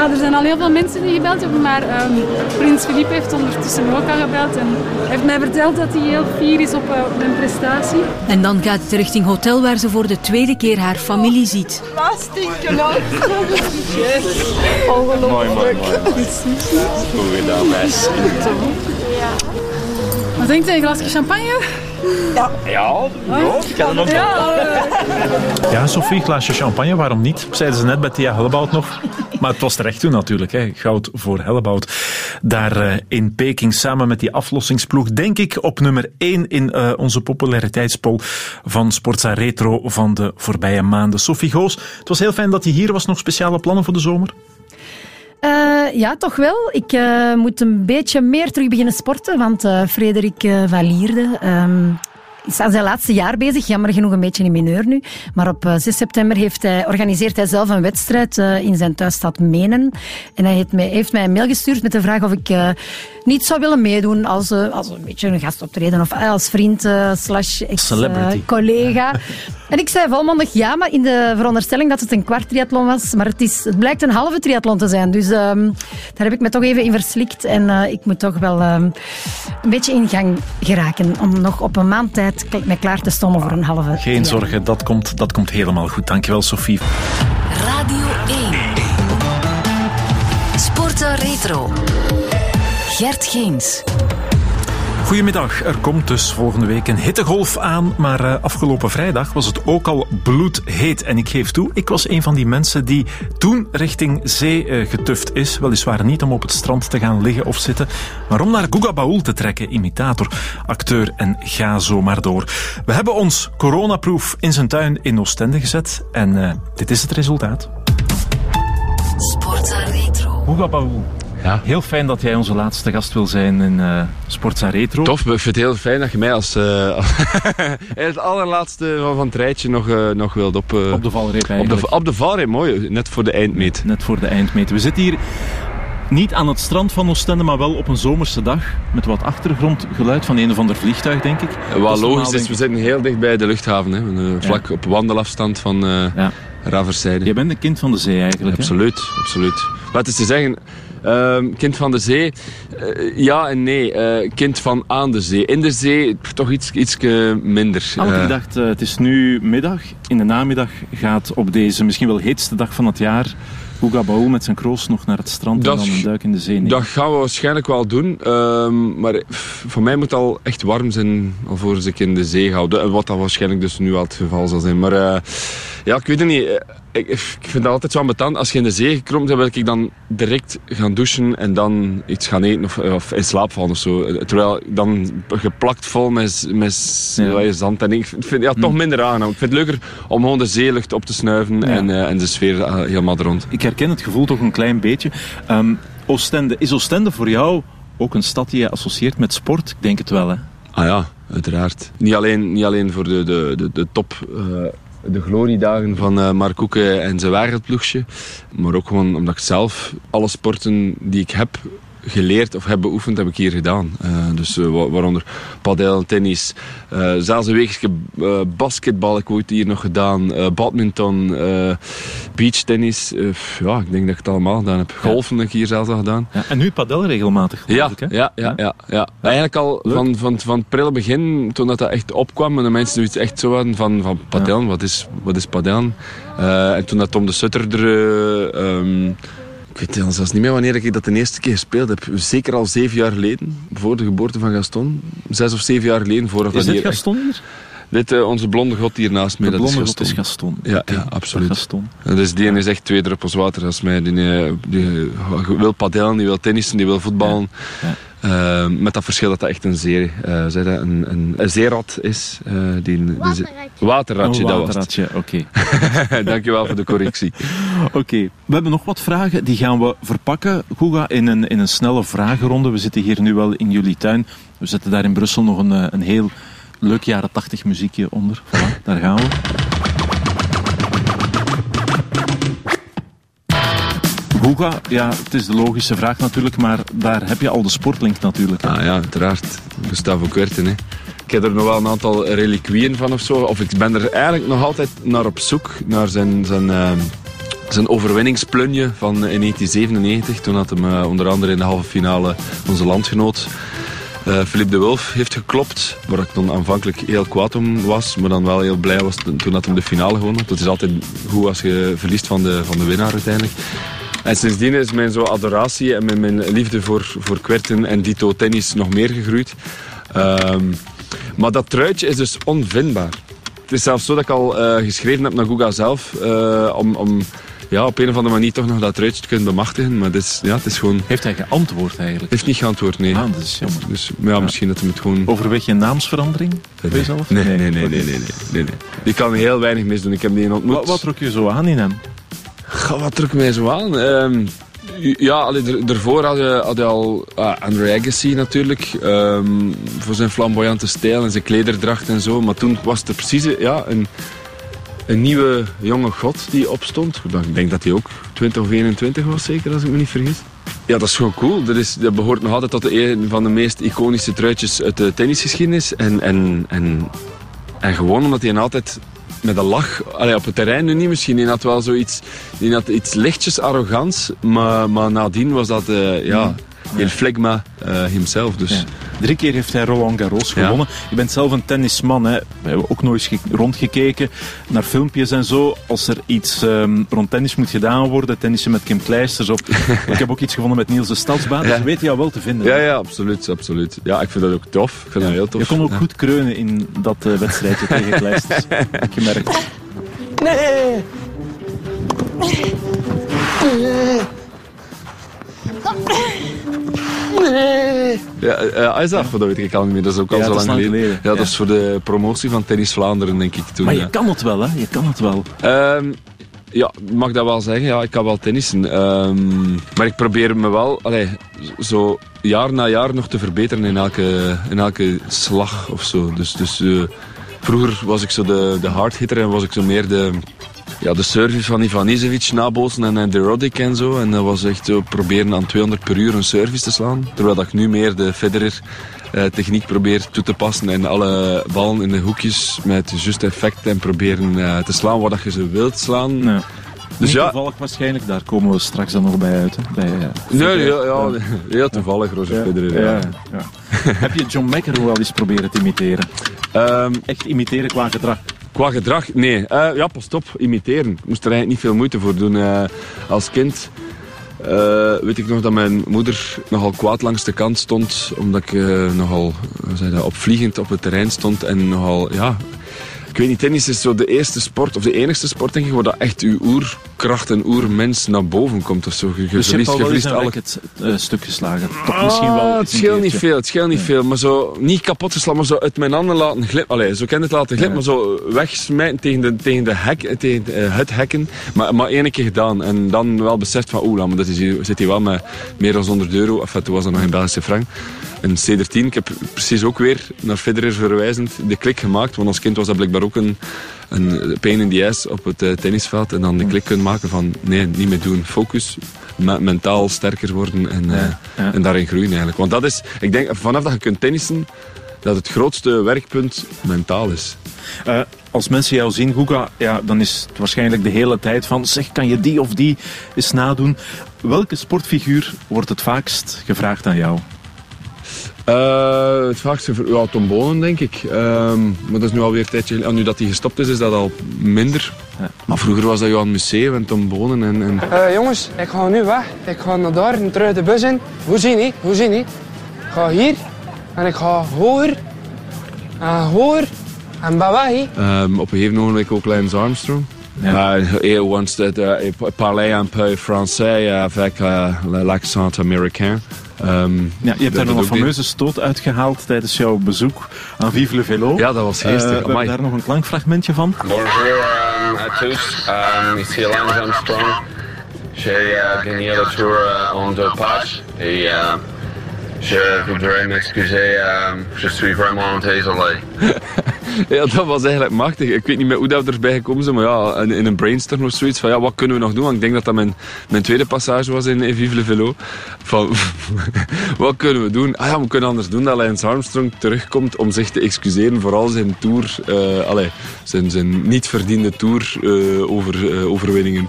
Ja, er zijn al heel veel mensen die gebeld hebben, maar ehm, Prins Philippe heeft ondertussen ook al gebeld en heeft mij verteld dat hij heel fier is op, eh, op mijn prestatie. En dan gaat het richting hotel waar ze voor de tweede keer haar familie ziet. Wat nou? Ongelooflijk. Mooi, mooi, mooi. Goed gedaan, meis. Wat denkt u, een glasje champagne? Ja. Ja, ik kan het nog Ja, Ja, Sophie, glaasje champagne, waarom niet? Zeiden ze net bij Tia Hellebout nog. Maar het was terecht toen natuurlijk, hè. goud voor Hellebout. Daar eh, in Peking samen met die aflossingsploeg, denk ik op nummer 1 in eh, onze populariteitspol van Sportza Retro van de voorbije maanden. Sophie Goos, het was heel fijn dat je hier was. Nog speciale plannen voor de zomer? Eh, ja, toch wel. Ik eh, moet een beetje meer terug beginnen sporten, want eh, Frederik eh, van Lierde ehm, is aan zijn laatste jaar bezig. Jammer genoeg een beetje in mineur nu. Maar op eh, 6 september heeft hij, organiseert hij zelf een wedstrijd eh, in zijn thuisstad Menen. En hij heeft mij, heeft mij een mail gestuurd met de vraag of ik eh, niet zou willen meedoen als, eh, als een beetje een gastoptreden of eh, als vriend eh, slash ex-collega. en ik zei volmondig ja, maar in de veronderstelling dat het een kwart triathlon was. Maar het, is, het blijkt een halve triathlon te zijn. Dus ehm, daar heb ik me toch even in verslikt. En eh, ik moet toch wel ehm, een beetje in gang geraken om nog op een maand tijd k- me klaar te stommen voor een halve Geen zorgen, dat komt, dat komt helemaal goed. Dankjewel, Sophie. Radio 1. Sporta Retro. Gert Geens. Goedemiddag, er komt dus volgende week een hittegolf aan, maar uh, afgelopen vrijdag was het ook al bloedheet. En ik geef toe, ik was een van die mensen die toen richting zee uh, getuft is. Weliswaar niet om op het strand te gaan liggen of zitten, maar om naar Guga Baul te trekken, imitator, acteur en ga zo maar door. We hebben ons coronaproof in zijn tuin in Oostende gezet en uh, dit is het resultaat. Sportza Retro. Guga Baul. Ja. Heel fijn dat jij onze laatste gast wil zijn in uh, Sportza Retro. Tof, ik vind het heel fijn dat je mij als, uh, het allerlaatste van, van het rijtje nog, uh, nog wilt op... op de valreep op de, op de valreep, mooi. Net voor de eindmeet. Net voor de eindmeet. We zitten hier niet aan het strand van Oostende, maar wel op een zomerse dag. Met wat achtergrondgeluid van een of ander vliegtuig, denk ik. Wat logisch is, we zitten heel dicht bij de luchthaven. Hè. Vlak ja. op wandelafstand van ja. Raverszijde. Je bent een kind van de zee eigenlijk. Absoluut, hè? absoluut. Wat is te zeggen... Uh, kind van de zee, uh, ja en nee. Uh, kind van aan de zee. In de zee toch iets, iets minder. Ah, ik dacht, het is nu middag. In de namiddag gaat op deze misschien wel heetste dag van het jaar... Guga Baul met zijn kroos nog naar het strand dat, en dan een duik in de zee nemen. Dat gaan we waarschijnlijk wel doen. Ehm, maar voor mij moet het al echt warm zijn alvorens ik in de zee ga. Wat dat waarschijnlijk dus nu al het geval zal zijn. Maar ja, ik weet het niet ik, ik vind dat altijd zo ambetant. Als je in de zee gekromt dan wil ik dan direct gaan douchen en dan iets gaan eten of, of in slaap vallen of zo. Terwijl dan geplakt vol met, met ja. zand. En ik vind ja, toch minder aangenaam. Ik vind het leuker om gewoon de zeelucht op te snuiven ja. en, uh, en de sfeer uh, helemaal rond. Ik herken het gevoel toch een klein beetje. Um, Oostende, is Oostende voor jou ook een stad die je associeert met sport? Ik denk het wel, hè? Ah ja, uiteraard. Niet alleen, niet alleen voor de, de, de, de top... Uh, de gloriedagen van uh, Mark Koeke en zijn wereldploegje. Maar ook gewoon omdat ik zelf alle sporten die ik heb geleerd of heb beoefend, heb ik hier gedaan. Uh, dus uh, waaronder padel, tennis, uh, zelfs een weekje basketbal ik ooit hier nog gedaan, badminton, beachtennis. ja, ik denk dat ik het allemaal gedaan heb. Golfen heb ik hier zelfs al gedaan. Ja, en nu padel regelmatig, ja, ik, hè? Ja, ja, ja, ja. Eigenlijk al van, van, van het prille begin, toen dat, dat echt opkwam en de mensen zoiets echt zo hadden van, van padel, wat, is, wat is padel? en toen dat Tom de Sutter er... Um, ik weet zelfs niet meer wanneer ik dat de eerste keer gespeeld heb. Zeker al zeven jaar geleden, voor de geboorte van Gaston. Zes of zeven jaar geleden. Voordat is dit Gaston hier? Dit, uh, onze blonde god hier naast mij, de dat blonde is Gaston. God is Gaston. Ja, okay. ja absoluut. Gaston. Dus die is echt twee druppels water als mij. Die, die, die wil padellen, die wil tennissen, die wil voetballen. Ja. Uh, met dat verschil dat dat echt een, zeer, uh, dat, een, een, een zeerat is. Uh, die, waterratje. waterratje, oh, dat waterratje, oké. Okay. Dankjewel voor de correctie. Oké, okay. we hebben nog wat vragen. Die gaan we verpakken, Guga, in een, in een snelle vragenronde. We zitten hier nu wel in jullie tuin. We zetten daar in Brussel nog een, een heel leuk jaren 80 muziekje onder. Voilà, daar gaan we. Guga, ja, het is de logische vraag natuurlijk, maar daar heb je al de sportlink natuurlijk. Ah ja, uiteraard. Gustavo Kuerten, hè. Ik heb er nog wel een aantal reliquieën van of zo. Of ik ben er eigenlijk nog altijd naar op zoek, naar zijn... zijn uh, zijn overwinningsplunje van in 1997, toen had hem uh, onder andere in de halve finale onze landgenoot uh, Philippe de Wulf heeft geklopt. Waar ik dan aanvankelijk heel kwaad om was. Maar dan wel heel blij was toen dat hem de finale gewonnen. Het is altijd goed als je verliest van de, van de winnaar uiteindelijk. En sindsdien is mijn zo adoratie en mijn, mijn liefde voor, voor kwerten en dito tennis nog meer gegroeid. Um, maar dat truitje is dus onvindbaar. Het is zelfs zo dat ik al uh, geschreven heb naar Guga zelf. Uh, om, om ja, op een of andere manier toch nog dat truitje te kunnen bemachtigen. Maar het is, ja, het is gewoon... Heeft hij geantwoord eigenlijk? Heeft niet geantwoord, nee. Ah, dat is jammer. Dus ja, ja. misschien dat hij het gewoon... Overweeg je naamsverandering nee. bij jezelf? Nee, nee, nee, nee, nee, nee, nee, nee. Die kan heel weinig misdoen. Ik heb die ontmoet. Wat, wat trok je zo aan in hem? Goh, wat trok mij zo aan? Um, ja, allee, daarvoor had je, had je al uh, Andre Agassi natuurlijk. Um, voor zijn flamboyante stijl en zijn klederdracht en zo. Maar toen was het precies ja, een, een nieuwe jonge god die opstond. Ik denk dat hij ook 20 of 21 was zeker, als ik me niet vergis. Ja, dat is gewoon cool. Dat, is, dat behoort nog altijd tot een van de meest iconische truitjes uit de tennisgeschiedenis. En, en, en, en gewoon omdat hij altijd met een lach, allee, op het terrein nu niet misschien, die had wel zoiets, die had iets lichtjes arrogants, maar, maar nadien was dat, uh, ja, Il Flegma uh, himself. Dus. Ja. Drie keer heeft hij Roland Garros gewonnen. Je bent zelf een tennisman. Hè. We hebben ook nooit rondgekeken naar filmpjes en zo. Als er iets um, rond tennis moet gedaan worden, tennissen met Kim Kleisters. Of, ik heb ook iets gevonden met Niels de Stadsbaat. Dus weet je jou wel te vinden. Ja, ja, absoluut, absoluut. Ja, ik vind dat ook tof. Ik vind dat heel tof. Je kon ook goed kreunen in dat uh, wedstrijdje tegen Kleisters. heb ik gemerkt. Nee! Nee. Ja, uh, Isaac, dat weet ik al niet meer. Dat is ook al ja, zo lang geleden. geleden. Ja, dat is voor de promotie van Tennis Vlaanderen, denk ik. Toen, maar je ja. kan het wel, hè? Je kan het wel. Um, ja, ik mag dat wel zeggen. Ja, ik kan wel tennissen. Um, maar ik probeer me wel allee, zo jaar na jaar nog te verbeteren in elke, in elke slag of zo. Dus, dus uh, vroeger was ik zo de, de hardhitter en was ik zo meer de, ja, de service van Ivan Isevic nabootsen en, de Roddick en zo. En dat was echt zo proberen aan 200 per uur een service te slaan. Terwijl dat ik nu meer de Federer uh, techniek probeer toe te passen en alle ballen in de hoekjes met juist effect en proberen uh, te slaan wat je ze wilt slaan. Dus ja, toevallig waarschijnlijk, daar komen we straks dan nog bij uit. Hè? Bij, uh, nee, ja, ja, heel toevallig, Roger ja, Federer. Ja, ja. Heb je John McEnroe wel eens proberen te imiteren? Um, Echt imiteren qua gedrag? Qua gedrag? Nee. Uh, ja, pas op. Imiteren. Ik moest er eigenlijk niet veel moeite voor doen. Uh, als kind uh, weet ik nog dat mijn moeder nogal kwaad langs de kant stond. Omdat ik nogal zei dat, opvliegend op het terrein stond. En nogal, ja... Ik weet niet, tennis is zo de eerste sport, of de enigste sport denk ik, waar dat echt uw oerkracht en oermens naar boven komt. Of zo. Je, dus je verliest, je verliest alle... alle... het uh, stuk geslagen. Toch misschien wel Ah, het scheelt niet veel, het scheelt niet Ja. veel. Maar zo, niet kapot geslagen, maar zo uit mijn handen laten glippen. Allee, zo kan het laten glippen, maar zo wegsmijten tegen, de, tegen, de hek, tegen uh, het hekken. Maar, maar één keer gedaan. En dan wel beseft van, oeh, maar dat is hier, zit hier wel met meer dan 100 euro. Enfin, toen was dat nog in Belgische frank. En C13, ik heb precies ook weer naar Federer verwijzend de klik gemaakt. Want als kind was dat blijkbaar ook een, een pain in the ass op het uh, tennisveld. En dan de klik kunnen maken van, nee, niet meer doen. Focus, me mentaal sterker worden en, uh, Ja, ja. en daarin groeien eigenlijk. Want dat is, ik denk, vanaf dat je kunt tennissen, dat het grootste werkpunt mentaal is. Uh, als mensen jou zien, Guga, ja, dan is het waarschijnlijk de hele tijd van zeg, kan je die of die eens nadoen? Welke sportfiguur wordt het vaakst gevraagd aan jou? Uh, het vaakste voor ja, Tom Bonen, denk ik. Um, maar dat is nu alweer een tijdje en Nu dat hij gestopt is, is dat al minder. Ja. Maar vroeger was dat Johan Museeuw en Tom Bonen. En, en... Uh, jongens, ik ga nu weg. Ik ga naar daar en terug de bus in. Hoe zie je? Hoe zie je? Ik ga hier en ik ga hoger en hoger en ben weg. Um, op een gegeven moment ook Lance Armstrong. Uh, et once that uh, parlait un peu français avec uh, l'accent américain. Um, ja, je hebt daar nog een fameuze stoot uitgehaald tijdens jouw bezoek aan Vive le Velo. Ja, dat was geestig. Uh, we hebben daar nog een klankfragmentje van. Bonjour um, à tous, um, ici Lance Armstrong. J'ai uh, gagné le tour uh, en deux pages et uh, je voudrais m'excuser, um, je suis vraiment désolé. ja, dat was eigenlijk machtig. Ik weet niet meer hoe dat erbij gekomen zijn, maar ja, in, in een brainstorm of zoiets van ja, wat kunnen we nog doen? Want ik denk dat dat mijn, mijn tweede passage was in, in Vive le Velo. Van, wat kunnen we doen? Ah ja, we kunnen anders doen dat Lance Armstrong terugkomt om zich te excuseren voor al zijn tour, uh, allez, zijn, zijn niet verdiende tour uh, over, uh, overwinningen.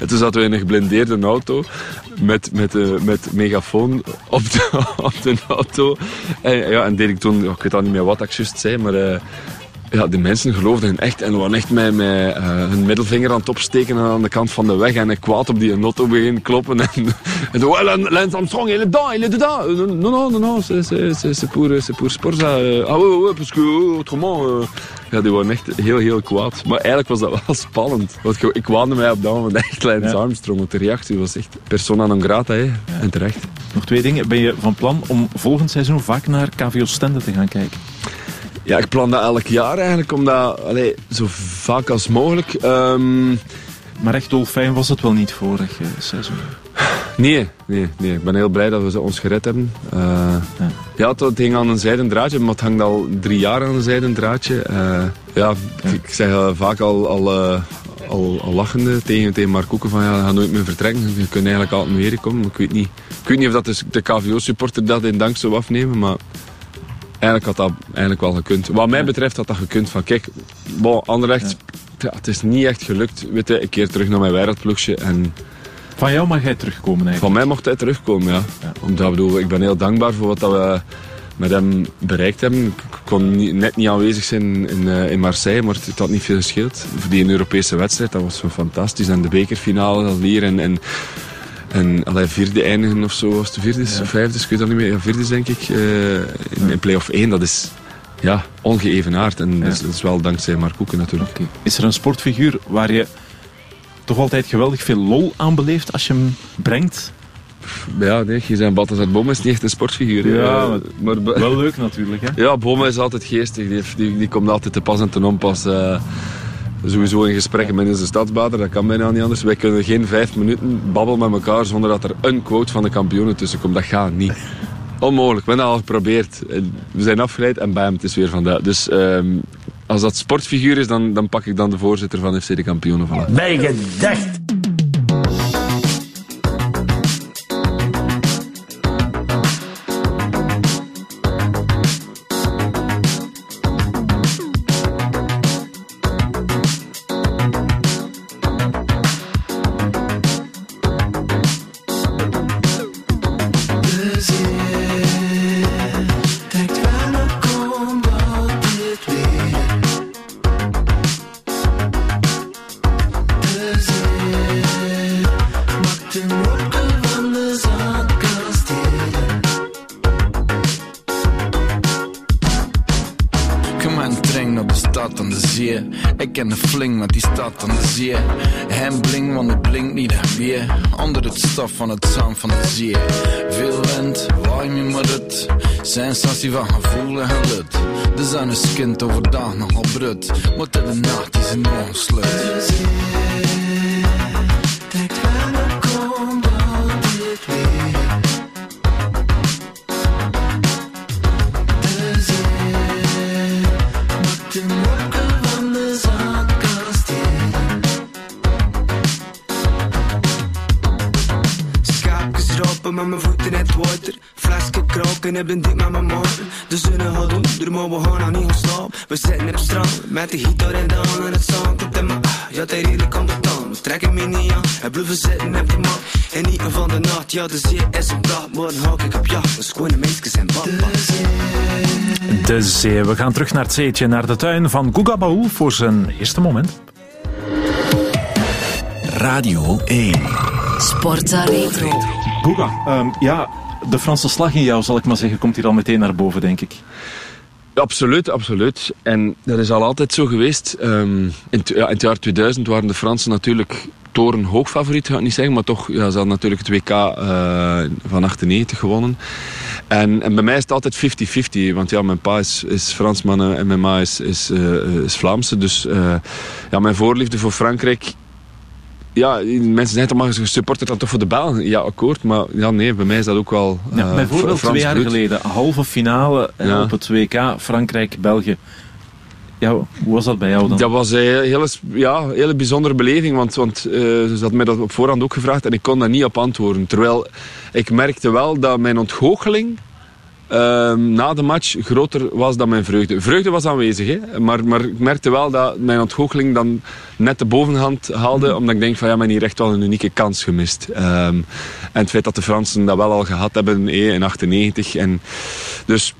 en toen zaten we in een geblindeerde auto met, met, uh, met megafoon op de, op de auto. En, ja, en deed ik toen, ik weet al niet meer wat ik juist zei, maar ja, de mensen geloofden echt en waren echt met, met uh, hun middelvinger aan het opsteken aan de kant van de weg en kwaad op die auto beginnen kloppen en, en zo, well, Lance Armstrong, il est dedans, il est dedans. Non, non, non, non, c'est pour, pour sport ça. Ah oui, oui, parce que autrement... Uh, ja, die waren echt heel, heel kwaad. Maar eigenlijk was dat wel spannend. Want ik waande mij op dat moment echt Lance ja. Armstrong. Want de reactie was echt persona non grata. Hè. Ja. En terecht. Nog twee dingen. Ben je van plan om volgend seizoen vaak naar KVO Stende te gaan kijken? Ja, ik plan dat elk jaar eigenlijk. Om dat allee, zo vaak als mogelijk... Um... Maar echt dolfijn was het wel niet vorig uh, seizoen? Nee, nee, nee, ik ben heel blij dat we ze ons gered hebben. Uh, ja. ja, het, hing aan een zijden draadje, maar het hangt al drie jaar aan een zijden draadje. Uh, ja, ja, ik zeg uh, vaak al, al, al, al, lachende tegen, tegen Mark Koeken van ja, ga nooit meer vertrekken. Je kunt eigenlijk altijd meer komen. Ik weet niet, ik weet niet of dat de, de KVO-supporter dat in dank zou afnemen, maar eigenlijk had dat eigenlijk wel gekund. Wat mij betreft had dat gekund van kijk, bon, Anderlecht, ja. het is niet echt gelukt. Weet je, een keer terug naar mijn wereldploegje en Van jou mag hij terugkomen eigenlijk? Van mij mocht hij terugkomen, ja. Omdat, bedoel, ik ben heel dankbaar voor wat dat we met hem bereikt hebben. Ik kon niet- net niet aanwezig zijn in, eh, in Marseille, maar het had niet veel gescheeld. Voor die Europese wedstrijd, dat was zo fantastisch. En de bekerfinale dat hier en... en en allee, vierde eindigen of zo, was het vierde vijfde, ik weet dat niet meer. Ja, vierde denk ik, eh, in, in play-off 1, dat is ja, ongeëvenaard. En dat, is, dat is wel dankzij Mark Koeken natuurlijk. Is er een sportfiguur waar je toch altijd geweldig veel lol aan beleeft als je hem brengt? Ja, nee, je zijn Balthazar Boma is niet echt een sportfiguur. Ja, maar, wel leuk natuurlijk. Hè? Ja, Boma is altijd geestig. Die, die komt altijd te pas en te onpas. eh, sowieso in gesprekken met onze stadsbader, dat kan bijna niet anders. Wij kunnen geen vijf minuten babbelen met elkaar zonder dat er een quote van de kampioenen tussen komt. Dat gaat niet. Onmogelijk, we hebben al geprobeerd. We zijn afgeleid en bam, het is weer vandaag. Dus ehm, als dat sportfiguur is, dan, dan pak ik dan de voorzitter van FC de kampioenen. Voilà. Bijgedacht. Kom met die stad aan de zee. Hem bling, want het blinkt niet weer. Onder het stof van het zand van de zee. Veel wind, waai me maar het. Sensatie van gevoel en gelut. De zon is kind overdag nogal brut. Maar de nacht is een ongeslut. Maar we gaan nog niet gaan slapen. We zitten op het strand, met de gitaar en dan en het zand. Op de ma, ja, het redelijk aan de tand. We trekken me niet aan, en blijven zitten op de mat. En niet van de nacht, ja, de zee is een blad. Morgen hak ik op jacht, we schone meisjes en papa. De zee. We gaan terug naar het zeetje, naar de tuin van Guga Baul voor zijn eerste moment. Radio 1. Sportza Retro. Guga, ehm, ja, de Franse slag in jou, zal ik maar zeggen, komt hier al meteen naar boven, denk ik. Absoluut, absoluut. En dat is al altijd zo geweest. Ehm, in, ja, in het jaar 2000 waren de Fransen natuurlijk torenhoog favoriet, ga ik niet zeggen. Maar toch, ja, ze hadden natuurlijk het WK eh, van 98 gewonnen. En, en bij mij is het altijd 50-50. Want ja, mijn pa is, is Fransman en mijn ma is, is, eh, is Vlaamse. Dus eh, ja, mijn voorliefde voor Frankrijk ja, mensen zeggen toch maar je supportert dan toch voor de Belgen. Ja, akkoord. Maar ja, nee, bij mij is dat ook wel Ja, eh, bijvoorbeeld Frans twee jaar bloed. geleden, halve finale eh, Ja. op het WK Frankrijk-België. Ja, hoe was dat bij jou dan? Dat was een hele, ja, hele bijzondere beleving, want, want eh, ze had mij dat op voorhand ook gevraagd en ik kon daar niet op antwoorden. Terwijl ik merkte wel dat mijn ontgoocheling ehm, na de match groter was dan mijn vreugde. Vreugde was aanwezig, hè? Maar, maar ik merkte wel dat mijn ontgoocheling dan net de bovenhand haalde, omdat ik denk van ja, men hier echt wel een unieke kans gemist. Ehm, en het feit dat de Fransen dat wel al gehad hebben eh, in 98. En dus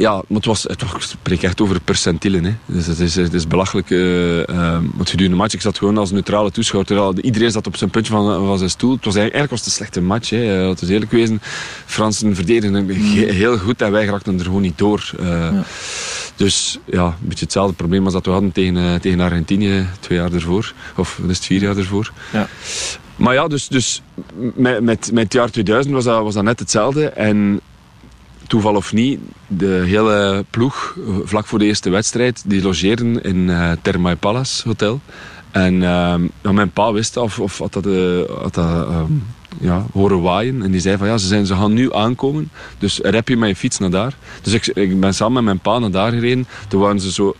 ja, maar het was, het was, ik spreek echt over percentielen. Hè. Dus het, is, het is belachelijk. eh eh, want gedurende de match, ik zat gewoon als neutrale toeschouwer. terwijl Iedereen zat op zijn puntje van, van zijn stoel. Het was eigenlijk, eigenlijk was het een slechte match. Hè. Eh, Het is eerlijk wezen. Fransen verdedigden he- heel goed en wij raakten er gewoon niet door. Eh, Dus ja, een beetje hetzelfde probleem als dat we hadden tegen, eh, tegen Argentinië twee jaar ervoor. Of wat is het, vier jaar ervoor. Ja. Maar ja, dus, dus met, met, met het jaar 2000 was dat, was dat net hetzelfde. En toeval of niet, de hele ploeg, eh, vlak voor de eerste wedstrijd, die logeerden in eh Thermae Palace Hotel. En ehm, mijn pa wist of, of had dat, eh, had dat ehm, ja, horen waaien. En die zei van ja, ze, zijn, ze gaan nu aankomen, dus rep je je fiets naar daar. Dus ik, ik ben samen met mijn pa naar daar gereden. Toen waren ze zo...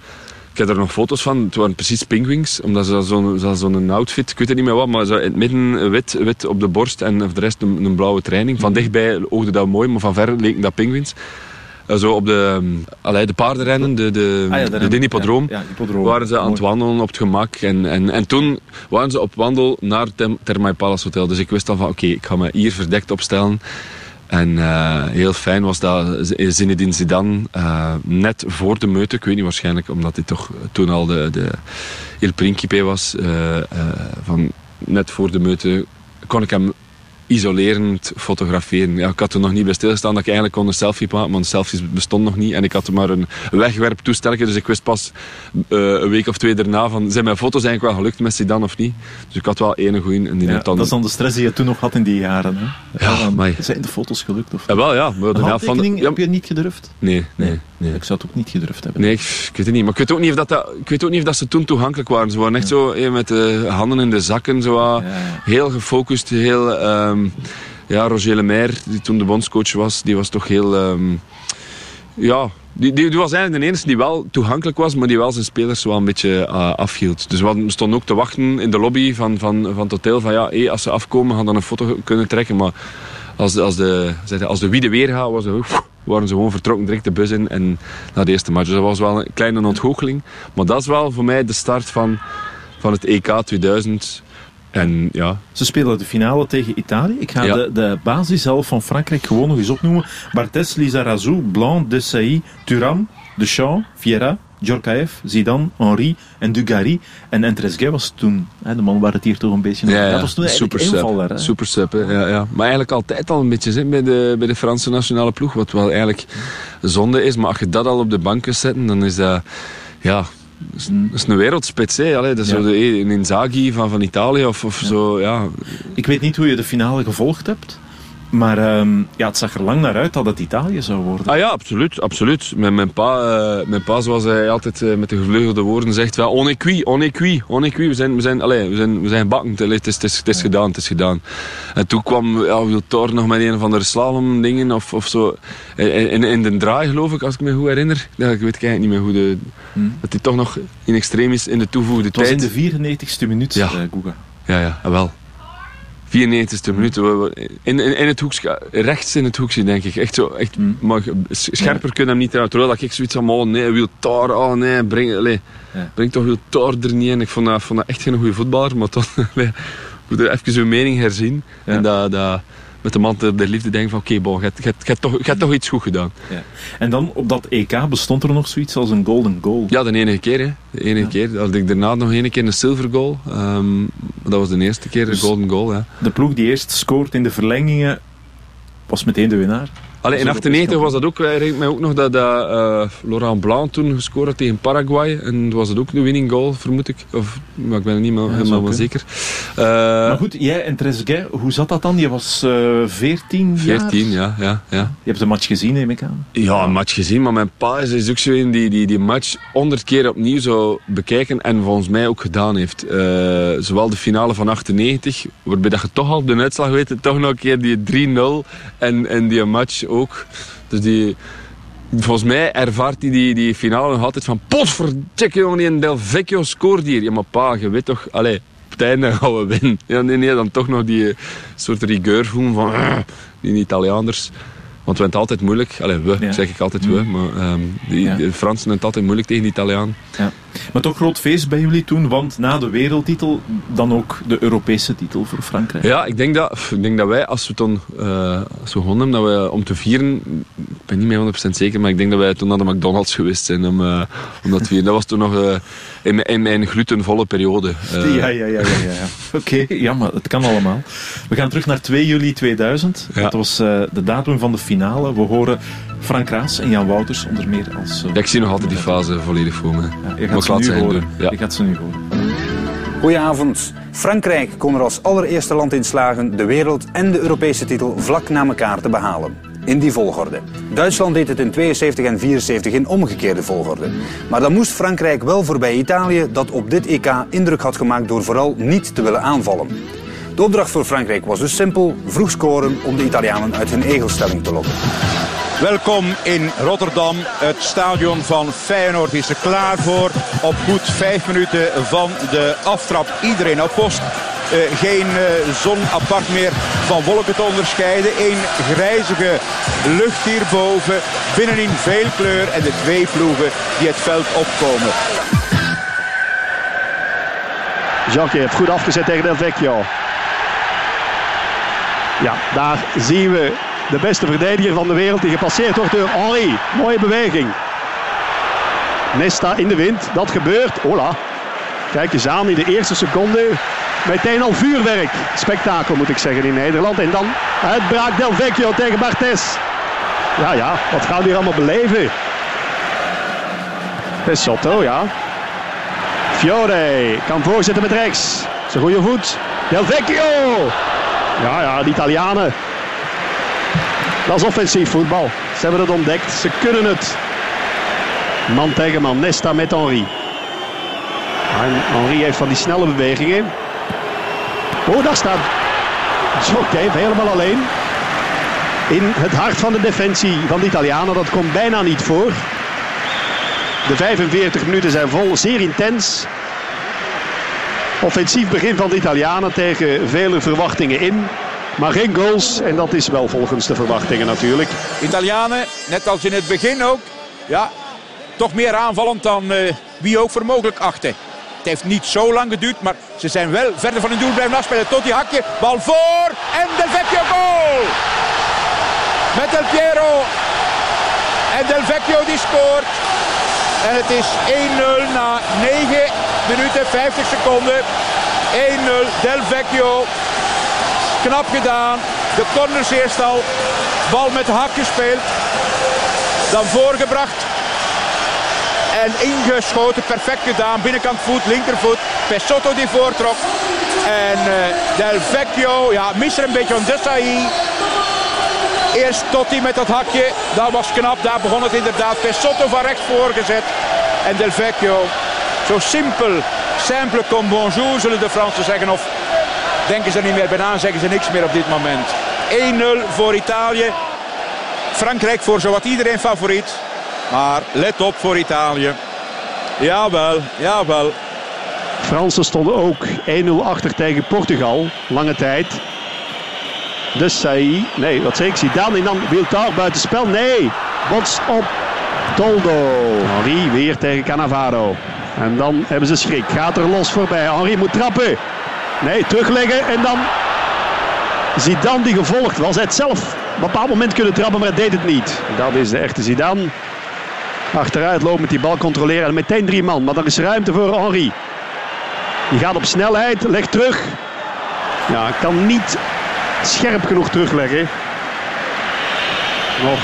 Ik heb er nog foto's van. Het waren precies penguins. Omdat ze zo'n zo outfit, ik weet het niet meer wat, maar zo in het midden wit, wit op de borst en voor de rest een, een blauwe training. Van dichtbij oogde dat mooi, maar van ver leken dat penguins. Eh, zo op de, allee, de paardenrennen, de, de, Ah ja, de, hippodroom, ja, waren ze aan het wandelen op het gemak. En, en, en toen waren ze op wandel naar het Thermae Palace Hotel. Dus ik wist al van, oké, ik ga me hier verdekt opstellen. En eh, heel fijn was dat Z- Zinedine Zidane eh, net voor de meute, ik weet niet waarschijnlijk omdat hij toch toen al de, de Il Principe was, eh, eh, van net voor de meute kon ik hem isolerend fotograferen. Ja, ik had er nog niet bij stilgestaan dat ik eigenlijk kon een selfie maken, want selfies bestonden nog niet. En ik had er maar een wegwerptoestelje, dus ik wist pas eh, een week of twee daarna van, zijn mijn foto's eigenlijk wel gelukt met Zidane of niet? Dus ik had wel ene goeie en die Ja, had dan... Dat is dan de stress die je toen nog had in die jaren. Hè? Ja, dan amai. Zijn de foto's gelukt? Of? Ja, wel ja. Maar de helft van de- heb je niet gedurfd? Nee, nee, nee. Ik zou het ook niet gedurfd hebben. Nee, ik, ik weet het niet. Maar ik weet ook niet of, dat, dat, ik weet ook niet of dat ze toen toegankelijk waren. Ze waren echt zo eh, met de handen in de zakken. Zo, wat Heel gefocust. Heel, ehm, ja, Roger Lemaire, die toen de bondscoach was, die was toch heel... ehm, ja, die, die, was eigenlijk de enige die wel toegankelijk was, maar die wel zijn spelers wel een beetje eh, afhield. Dus we stonden ook te wachten in de lobby van, van, van het hotel. Van ja, hé, als ze afkomen, gaan dan een foto kunnen trekken. Maar als, als, de, als de wiede weer gaat, was waren ze gewoon vertrokken direct de bus in en naar de eerste match. Dus dat was wel een kleine ontgoocheling. Maar dat is wel voor mij de start van, van het EK 2000. En ja, Ze spelen de finale tegen Italië. Ik ga Ja. de, de basis zelf van Frankrijk gewoon nog eens opnoemen. Barthez, Lizarazu, Blanc, Desailly, Thuram, Deschamps, Vieira, Djorkaeff, Zidane, Henri en Dugarry. En Entresguet was toen, hè, de man waar het hier toch een beetje... Ja. Dat was toen eigenlijk super invaller. Super sub, ja, ja. Maar eigenlijk altijd al een beetje hè, bij, de, bij de Franse nationale ploeg. Wat wel eigenlijk zonde is. Maar als je dat al op de bank kunt zetten, dan is dat... Ja, is, dat is een wereldspits. Hè. Allee, dat is Ja. zo de, een Inzaghi van, van Italië. Of, of zo, ja. Ik weet niet hoe je de finale gevolgd hebt. Maar ehm, ja, het zag er lang naar uit dat het Italië zou worden. Ah ja, absoluut. absoluut. Mijn, mijn, pa, eh, mijn pa, zoals hij altijd eh, met de gevleugelde woorden zegt, wel, on est cuit, on est cuit, on est cuit. We zijn, we zijn, allee, we zijn, we zijn. Allee, Het is, het, is, het is gedaan, het is gedaan. En toen kwam ja, Wiltor nog met een van de slalom dingen of, of zo. In, in, in de draai geloof ik, als ik me goed herinner. Ja, ik weet eigenlijk niet meer hoe de... Dat hij toch nog in extremis in de toevoegde Het was tijd... in de 94ste minuut, Ja. eh, Guga. Ja, ja, ah, wel. 94e minuut. In, in, in het hoekje, rechts in het hoekje, denk ik. Echt zo, echt, maar s- scherper kunnen hem niet trouwen. Terwijl dat ik zoiets van, oh nee, Wiltar, oh nee, breng, allee, Ja. breng toch Wiltar er niet in. Ik vond dat, vond dat echt geen goede voetballer, maar toch, allee, moet er even uw mening herzien. En dat, dat met de man der liefde denk van, oké, bon, je hebt- toch, je hebt toch iets goed gedaan. Ja. En dan op dat EK bestond er nog zoiets als een golden goal. Ja, de enige keer. Hè. De enige keer. Had ik daarna nog een keer een silver goal. Ehm, dat was de eerste keer, de Dus- golden goal. Ja. De ploeg die eerst scoort in de verlengingen was meteen de winnaar. Allee, in Dat is ook 98 was dat ook, hij herinner mij ook nog dat, dat eh, Laurent Blanc toen gescoord had tegen Paraguay. En was het ook de winning goal, vermoed ik. Of, maar ik ben er niet meer, zou helemaal kunnen. zeker. Eh, Maar goed, jij en Trezeguet, hoe zat dat dan? Je was eh 14 jaar? 14, ja, ja, ja. Je hebt de match gezien, neem ik aan. Ja, een match gezien, maar mijn pa is, is ook zo een die, die die match honderd keer opnieuw zou bekijken en volgens mij ook gedaan heeft. Eh, zowel de finale van 98, waarbij dat je toch al de uitslag weet, toch nog een keer die 3-0 en, en die match ook. Dus die, volgens mij ervaart hij die, die finale nog altijd van potverdikke jongen, die Del Vecchio scoort hier. Ja, maar pa, je weet toch, allee, op het einde gaan we winnen. Ja, nee, nee, dan toch nog die eh, soort rigueur voelen van "Ah, die Italiaanders. Want we hebben het altijd moeilijk. Allee, we, Ja. zeg ik altijd we. Maar ehm, die, Ja. de Fransen hebben het altijd moeilijk tegen de Italiaan. Ja. Maar toch groot feest bij jullie toen, want na de wereldtitel dan ook de Europese titel voor Frankrijk. Ja, ik denk dat, ik denk dat wij, als we toen eh, als we gewonnen hebben, dat we om te vieren, ik ben niet meer 100% zeker, maar ik denk dat wij toen naar de McDonald's geweest zijn om, eh, om dat te vieren. Dat was toen nog eh, in, mijn- in mijn glutenvolle periode. Ja, ja, ja. ja, ja, ja. Oké, ja, maar het kan allemaal. We gaan terug naar 2 juli 2000. Dat was de datum van de finale. We horen Frank Raas en Jan Wouters onder meer als... eh, Ja, ik zie nog altijd die fase volledig voor me. je Maar gaat ik ze laat nu horen. Ja. Je gaat ze nu horen. Goedenavond. Frankrijk kon er als allereerste land in slagen de wereld- en de Europese titel vlak na elkaar te behalen. In die volgorde. Duitsland deed het in 72 en 74 in omgekeerde volgorde. Maar dan moest Frankrijk wel voorbij Italië, dat op dit EK indruk had gemaakt door vooral niet te willen aanvallen. De opdracht voor Frankrijk was dus simpel: vroeg scoren om de Italianen uit hun egelstelling te lokken. Welkom in Rotterdam. Het stadion van Feyenoord is er klaar voor. Op goed vijf minuten van de aftrap. Iedereen op post. eh, geen eh, zon apart meer van wolken te onderscheiden. Eén grijzige lucht hierboven. Binnenin veel kleur en de twee ploegen die het veld opkomen. Jacques heeft goed afgezet tegen Del Vecchio. Ja, daar zien we de beste verdediger van de wereld die gepasseerd wordt door Henri. Mooie beweging. Nesta in de wind, dat gebeurt. Hola. Kijk eens aan in de eerste seconde. Meteen al vuurwerk. Spektakel moet ik zeggen in Nederland. En dan uitbraak Del Vecchio tegen Bartes. Ja, ja, wat gaan we hier allemaal beleven? Pesotto, ja. Fiore kan voorzetten met rechts. Zijn goede voet. Del Vecchio. Ja, ja, de Italianen. Dat is offensief voetbal. Ze hebben het ontdekt. Ze kunnen het. Man tegen man. Nesta met Henri. En Henri heeft van die snelle bewegingen. Oh, daar staat Jocke helemaal alleen. In het hart van de defensie van de Italianen. Dat komt bijna niet voor. De 45 minuten zijn vol, zeer intens. Offensief begin van de Italianen tegen vele verwachtingen in. Maar geen goals en dat is wel volgens de verwachtingen natuurlijk. Italianen, net als in het begin ook, ja, toch meer aanvallend dan eh, wie ook voor mogelijk achtte. Het heeft niet zo lang geduurd, maar ze zijn wel verder van hun doel blijven afspelen. Tot die hakje, bal voor en Del Vecchio goal! Met Del Piero. En Del Vecchio die scoort. En het is 1-0 na 9 minuten 50 seconden. 1-0 Del Vecchio. Knap gedaan. De corners eerst al. Bal met hak gespeeld. Dan voorgebracht. En ingeschoten. Perfect gedaan. Binnenkant voet, linkervoet. Pesotto die voortrok. En uh, Del Vecchio. Ja, mis er een beetje van Desailly. Eerst Totti met dat hakje. Dat was knap. Daar begon het inderdaad. Pesotto van rechts voorgezet. En Del Vecchio. Zo simpel. Simple comme bonjour zullen de Fransen zeggen. Of denken ze er niet meer bij na. Zeggen ze niks meer op dit moment. 1-0 voor Italië. Frankrijk voor zowat iedereen favoriet. Maar let op voor Italië. Jawel, jawel. Fransen stonden ook 1-0 achter tegen Portugal. Lange tijd. Dus Saï, nee, wat zeg ik? En dan Wiltar buitenspel. Nee, botst op Toldo. Henri weer tegen Cannavaro. En dan hebben ze schrik. Gaat er los voorbij. Henri moet trappen. Nee, terugleggen en dan Zidane die gevolgd was. Had zelf op een bepaald moment kunnen trappen, maar deed het niet. Dat is de echte Zidane. Achteruit loopt met die bal controleren en meteen drie man. Maar er is ruimte voor Henri. Die gaat op snelheid, legt terug. Ja, kan niet scherp genoeg terugleggen. Nog,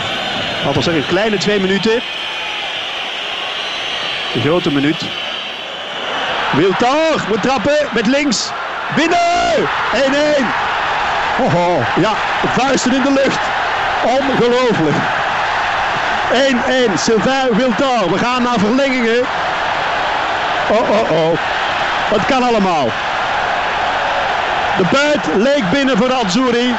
laten we zeggen, kleine twee minuten. Een grote minuut. Wiltar moet trappen met links. Binnen! 1-1. Oho, ja, vuisten in de lucht. Ongelooflijk. 1-1. Sylvain Wiltar. We gaan naar verlengingen. Oh, oh, oh. Het kan allemaal. De buit leek binnen voor Azzurri.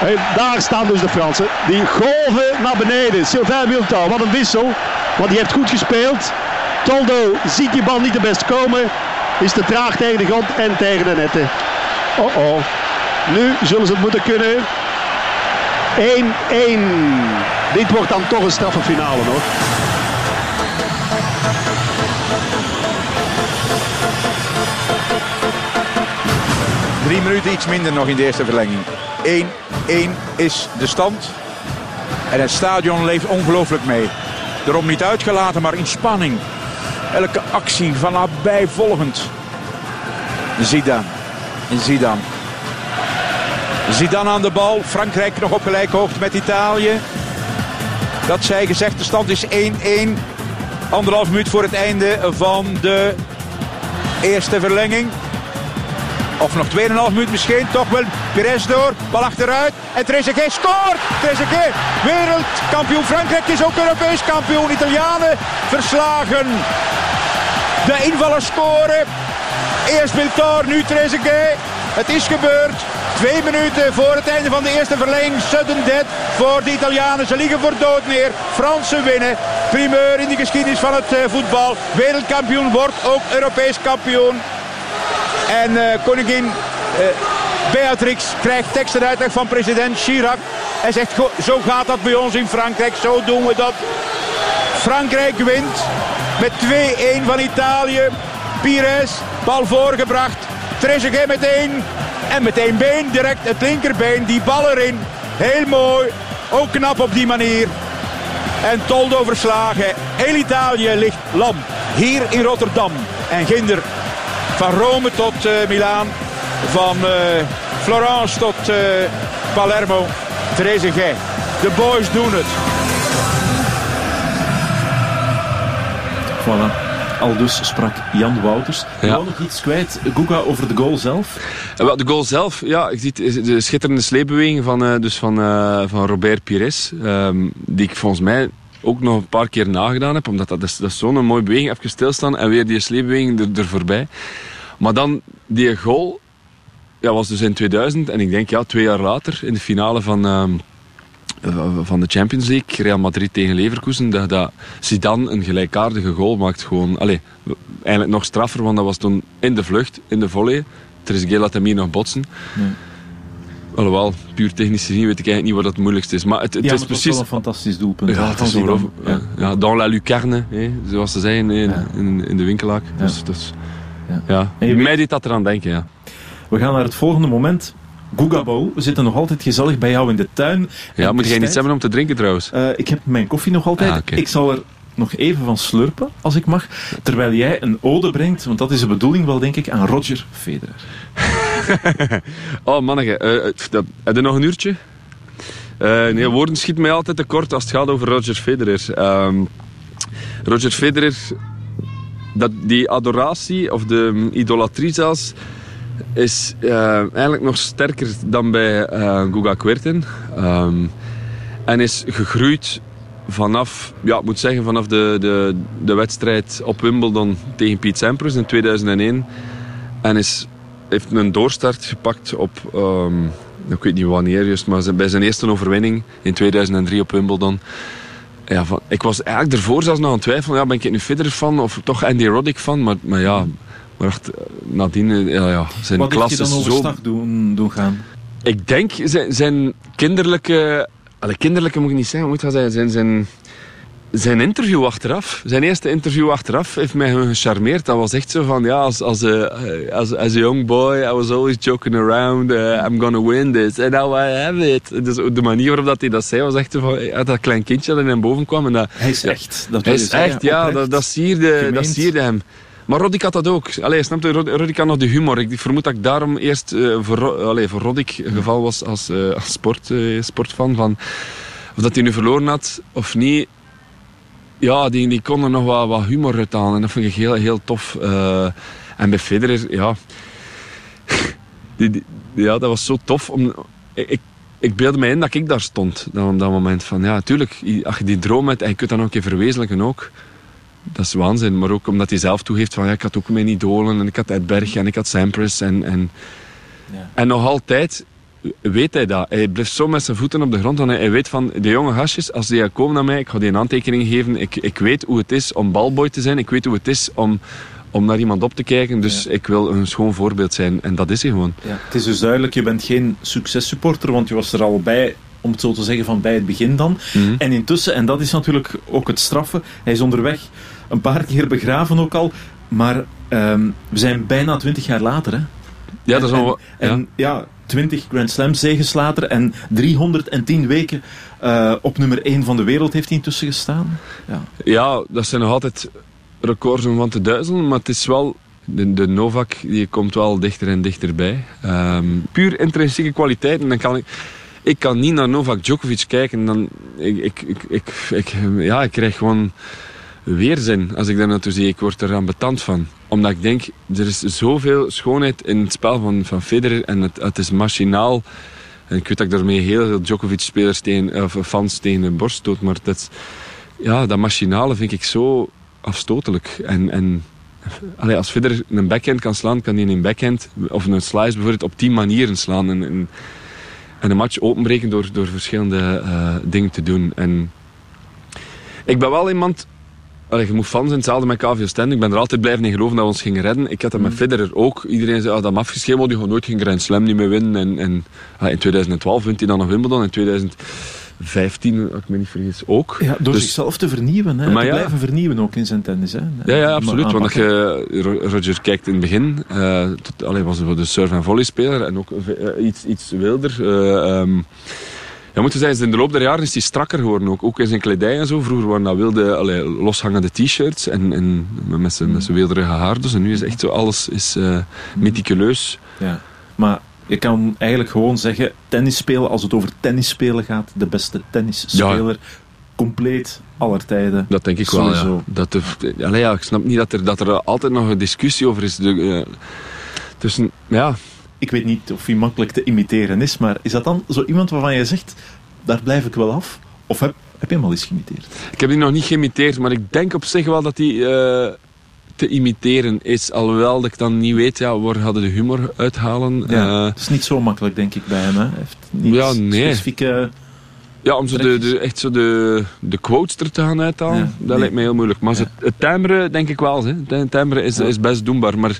En daar staan dus de Fransen. Die golven naar beneden. Sylvain Wiltau, wat een wissel. Want die heeft goed gespeeld. Toldo ziet die bal niet de best komen. Is te traag tegen de grond en tegen de netten. Oh oh. Nu zullen ze het moeten kunnen. 1-1. Dit wordt dan toch een straffe finale hoor. Drie minuten iets minder nog in de eerste verlenging. 1-1 is de stand. En het stadion leeft ongelooflijk mee. Erom niet uitgelaten, maar in spanning. Elke actie van nabij volgend. Zidane. Zidane. Zidane aan de bal. Frankrijk nog op gelijke hoogte met Italië. Dat zij gezegd, de stand is 1-1. Anderhalf minuut voor het einde van de eerste verlenging. Of nog 2,5 minuut misschien. Toch wel Perez door. Bal achteruit. En Trezeguet scoort. Trezeguet, wereldkampioen. Frankrijk is ook Europees kampioen. Italianen verslagen. De invallers scoren. Eerst Biltor, nu Trezeguet. Het is gebeurd. Twee minuten voor het einde van de eerste verlenging. Sudden death voor de Italianen. Ze liggen voor dood neer. Fransen winnen. Primeur in de geschiedenis van het voetbal. Wereldkampioen wordt ook Europees kampioen. En eh, koningin eh, Beatrix krijgt tekst en uitleg van president Chirac. Hij zegt, "Go- zo gaat dat bij ons in Frankrijk, zo doen we dat. Frankrijk wint met 2-1 van Italië. Pires, bal voorgebracht. Trezeguet meteen. En met één been, direct het linkerbeen, die bal erin. Heel mooi, ook knap op die manier. En Toldo verslagen. Heel Italië ligt lam. Hier in Rotterdam. En ginder van Rome tot eh, Milaan. Van eh, Florence tot eh, Palermo. Trezeguet. De boys doen het. Voilà. Al dus sprak Jan Wouters. Wou nog iets kwijt, Guga, over de goal zelf? Eh, wel, De goal zelf, ja, je ziet de schitterende sleepbeweging van, eh, dus van, eh, van Robert Pires. ehm, die ik volgens mij ook nog een paar keer nagedaan heb. Omdat dat, dat is, dat is zo'n mooie beweging. Even stilstaan en weer die sleepbeweging er, er voorbij. Maar dan die goal ja, was dus in 2000. En ik denk ja, twee jaar later in de finale van... ehm, eh, van de Champions League, Real Madrid tegen Leverkusen, dat, dat Zidane een gelijkaardige goal maakt. Gewoon, allee, eigenlijk nog straffer, want dat was toen in de vlucht, in de volley. Trezeguet laat hem hier nog botsen. Alhoewel, puur technisch gezien weet ik eigenlijk niet wat het moeilijkste is. Maar het, het ja, is maar precies... wel een fantastisch doelpunt. Ja, het is. Ja. Ja, dans la lucarne, hè, zoals ze zeggen in, in, in de winkelaak. Dus, dus, ja. Mij deed dat eraan denken, ja. We gaan naar het volgende moment. Gugabo, we zitten nog altijd gezellig bij jou in de tuin. Ja, moet jij niets hebben om te drinken trouwens? Eh, ik heb mijn koffie nog altijd. Ah. Ik zal er nog even van slurpen, als ik mag. Terwijl jij een ode brengt, want dat is de bedoeling wel, denk ik, aan Roger Federer. Oh, manneke, eh, eh, dat, heb je nog een uurtje? Eh, nee, woorden schieten mij altijd tekort als het gaat over Roger Federer. Ehm, Roger Federer, dat, die adoratie, of de mm, idolatrie zelfs, is eh, eigenlijk nog sterker dan bij eh Guga Kuerten. Ehm, en is gegroeid vanaf, ja, moet zeggen, vanaf de, de, de wedstrijd op Wimbledon tegen Pete Sampras in 2001. En is, heeft een doorstart gepakt op, ehm, ik weet niet wanneer juist, maar bij zijn eerste overwinning in 2003 op Wimbledon. Ja, van, ik was eigenlijk ervoor zelfs nog aan het twijfelen, ja, ben ik nu Federer fan of toch Andy Roddick fan? Maar, maar ja, maar echt, eh, nadien, eh, ja, ja, zijn Wat heeft klas je dan zo... overstag doen, doen gaan? Ik denk zijn, zijn kinderlijke... Allee, kinderlijke moet ik niet zeggen, moet dat zijn? Zijn, zijn, zijn interview achteraf, zijn eerste interview achteraf, heeft mij gecharmeerd. Dat was echt zo van, ja, als, als, a, as, as a young boy, I was always joking around, uh, I'm gonna win this, and now I have it. Dus de manier waarop dat hij dat zei, was echt zo van, dat klein kindje dat in hem boven kwam. En dat, Hij is echt. Dat hij is zeggen, echt, ja, oprecht, dat, dat, sierde, dat sierde hem. Maar Roddick had dat ook. Allee, snap je, Rod- Roddick had nog de humor. Ik vermoed dat ik daarom eerst eh, voor, allee, voor geval was als, eh, als sport, eh, sportfan. Van, of dat hij nu verloren had of niet. Ja, die, die kon nog wat, wat humor uit halen. En dat vond ik heel, heel tof. En bij Federer, ja... die, ja, dat was zo tof. Om, ik, ik beelde me in dat ik daar stond. Dan, op dat moment van, ja, tuurlijk, als je die droom hebt en je kunt dat nog een keer verwezenlijken ook dat is waanzin. Maar ook omdat hij zelf toegeeft van ja, ik had ook mijn idolen en ik had Ed Berg en ik had Sampras. En, en, en nog altijd weet hij dat. Hij blijft zo met zijn voeten op de grond. En hij, hij weet van de jonge gastjes, als die komen naar mij, ik ga die een aantekening geven. Ik, ik weet hoe het is om balboy te zijn. Ik weet hoe het is om, om naar iemand op te kijken. Dus ik wil een schoon voorbeeld zijn. En dat is hij gewoon. Ja, het is dus duidelijk, je bent geen successupporter, want je was er al bij, om het zo te zeggen, van bij het begin dan. Mhm. En intussen, en dat is natuurlijk ook het straffe, hij is onderweg een paar keer begraven ook al, maar ehm, we zijn bijna twintig jaar later. Hè? Ja, dat is en, wel... en, en ja, 20 Grand Slam zegens later en 310 weken eh, op nummer 1 van de wereld heeft hij intussen gestaan. Ja. Ja, dat zijn nog altijd records om van te duizelen, maar het is wel... De, de Novak die komt wel dichter en dichterbij. Ehm puur intrinsieke kwaliteiten. Dan kan ik, ik kan niet naar Novak Djokovic kijken. Dan, ik, ik, ik, ik- ja, ik krijg gewoon weerzin als ik daar naartoe zie. Ik word er aan betand van. Omdat ik denk, er is zoveel schoonheid in het spel van, van Federer. En het, het is machinaal. En ik weet dat ik daarmee heel veel Djokovic-spelers tegen, of fans tegen de borst stoot. Maar dat, ja, dat machinale vind ik zo afstotelijk. En, en als Federer een backhand kan slaan, kan hij een backhand of een slice bijvoorbeeld op tien manieren slaan. En, en, en een match openbreken door, door verschillende eh, dingen te doen. En ik ben wel iemand, allee, je moet fan zijn, hetzelfde met KVO Stend. Ik ben er altijd blijven in geloven dat we ons gingen redden. Ik had dat Mm. met Federer ook. Iedereen zei ah, dat hem afgeschreven, die gaat nooit geen Grand Slam niet meer winnen. En, en ah, in 2012 wint hij dan nog Wimbledon. In 2015, als ik me niet vergis, ook. Ja, door Dus- zichzelf te vernieuwen. Hè. Maar te ja. blijven vernieuwen ook in zijn tennis. Hè. Ja, ja, absoluut. Want als je Ro- Roger kijkt in het begin, tot, allee, was hij de surf- en volleyspeler en ook eh, iets, iets wilder. eh, ehm, ja, moeten zeggen, in de loop der jaren is hij strakker geworden. Ook, ook in zijn kledij en zo. Vroeger waren dat wilde, allee, loshangende t-shirts en, en met zijn, met zijn haar. Dus en nu is echt zo alles is, eh, meticuleus. Ja. Maar je kan eigenlijk gewoon zeggen, tennis spelen, als het over tennis spelen gaat, de beste tennisspeler, compleet aller tijden. Dat denk ik Sowieso. wel, ja. Dat de, allee, ja. Ik snap niet dat er, dat er altijd nog een discussie over is. De, eh, tussen, ja, Ik weet niet of hij makkelijk te imiteren is, maar is dat dan zo iemand waarvan je zegt, daar blijf ik wel af? Of heb, heb je hem al eens geïmiteerd? Ik heb die nog niet geïmiteerd, maar ik denk op zich wel dat die eh, te imiteren is. Alhoewel dat ik dan niet weet, ja, waar hadden de humor uithalen. Ja, Eh, het is niet zo makkelijk, denk ik, bij hem. Hè. Hij heeft niet Ja, nee. specifieke... ja, om zo de, de, echt zo de, de quotes er te gaan uithalen, Ja, dat nee. lijkt mij heel moeilijk. Maar zo het timbre denk ik wel. Hè. Het timbre is, is best doenbaar. Maar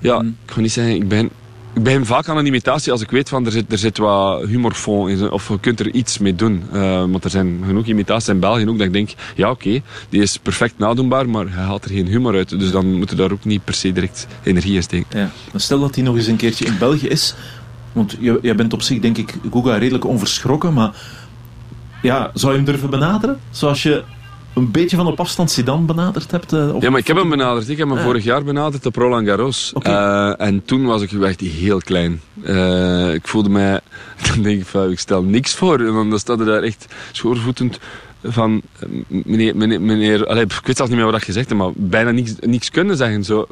ja, Mm. ik ga niet zeggen, ik ben... Ik begin vaak aan een imitatie als ik weet van er zit, er zit wat humorfond in. Of je kunt er iets mee doen. Eh, want er zijn genoeg imitaties in België ook dat ik denk, ja oké, die is perfect nadoenbaar, maar hij haalt er geen humor uit. Dus dan moet je daar ook niet per se direct energie in steken. Ja. Stel dat hij nog eens een keertje in België is. Want jij bent op zich, denk ik, Guga, redelijk onverschrokken. Maar ja, zou je hem durven benaderen? Zoals je een beetje van op afstand Zidane benaderd hebt? eh, Ja, maar ik heb hem benaderd. Ik heb hem Ah. vorig jaar benaderd op Roland Garros. Eh, en toen was ik echt heel klein. Eh, ik voelde mij... Dan denk ik van, ik stel niks voor. En dan staat er daar echt schoorvoetend van... Meneer, meneer, meneer allee, ik weet zelfs niet meer wat dat gezegd heb, maar bijna niks, niks kunnen zeggen. Zo.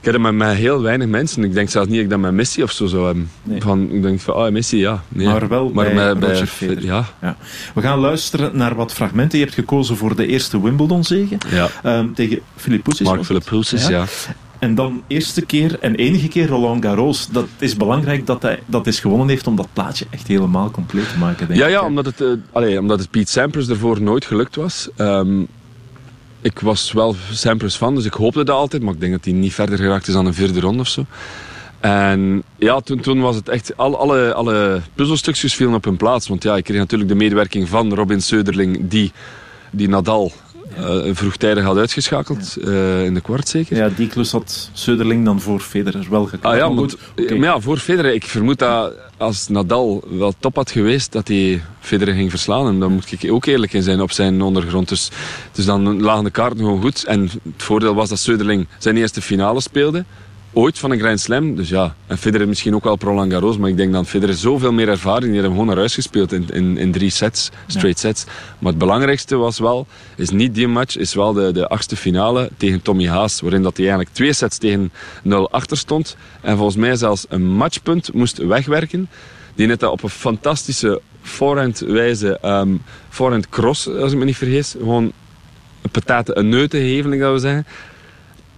Ik heb dat met, heel weinig mensen. Ik denk zelfs niet dat ik dat met Messi of zo zou hebben. Van, ik denk van, oh Messi, ja. Nee. Maar wel bij met- Roger Federer. Ja. Ja. We gaan luisteren naar wat fragmenten. Je hebt gekozen voor de eerste Wimbledon-zege. Ja. Ehm, tegen Philippoussis. Mark was het? Philippoussis, ja. En dan eerste keer en enige keer Roland Garros. Dat is belangrijk dat hij dat is gewonnen heeft om dat plaatje echt helemaal compleet te maken. Denk Ja, ik, ja omdat, het, allee, omdat het Pete Sampras ervoor nooit gelukt was. Ehm, ik was wel Sampras fan, dus ik hoopte dat altijd. Maar ik denk dat hij niet verder geraakt is dan een vierde ronde of zo. En ja, toen, toen was het echt... Al, alle, alle puzzelstukjes vielen op hun plaats. Want ja, ik kreeg natuurlijk de medewerking van Robin Söderling... die, die Nadal eh, vroegtijdig had uitgeschakeld. eh, in de kwart zeker. Ja, die klus had Söderling dan voor Federer wel geklaard. Ah ja, maar ja, voor Federer. Ik vermoed dat als Nadal wel top had geweest, dat hij Federer ging verslaan. En daar moet ik ook eerlijk in zijn op zijn ondergrond. Dus, dus dan lagen de kaarten gewoon goed. En het voordeel was dat Söderling zijn eerste finale speelde. Ooit van een Grand Slam. Dus ja, en Federer misschien ook wel Roland Garros. Maar ik denk dat Federer zoveel meer ervaring. Die heeft hem gewoon naar huis gespeeld in, in, in drie sets, straight sets. Maar het belangrijkste was wel, is niet die match, is wel de, de achtste finale tegen Tommy Haas. Waarin dat hij eigenlijk twee sets tegen 0 achter stond. En volgens mij zelfs een matchpunt moest wegwerken. Die net dat op een fantastische forehand wijze, ehm forehand cross, als ik me niet vergis. Gewoon een patate, een neutenheveling, dat we zeggen.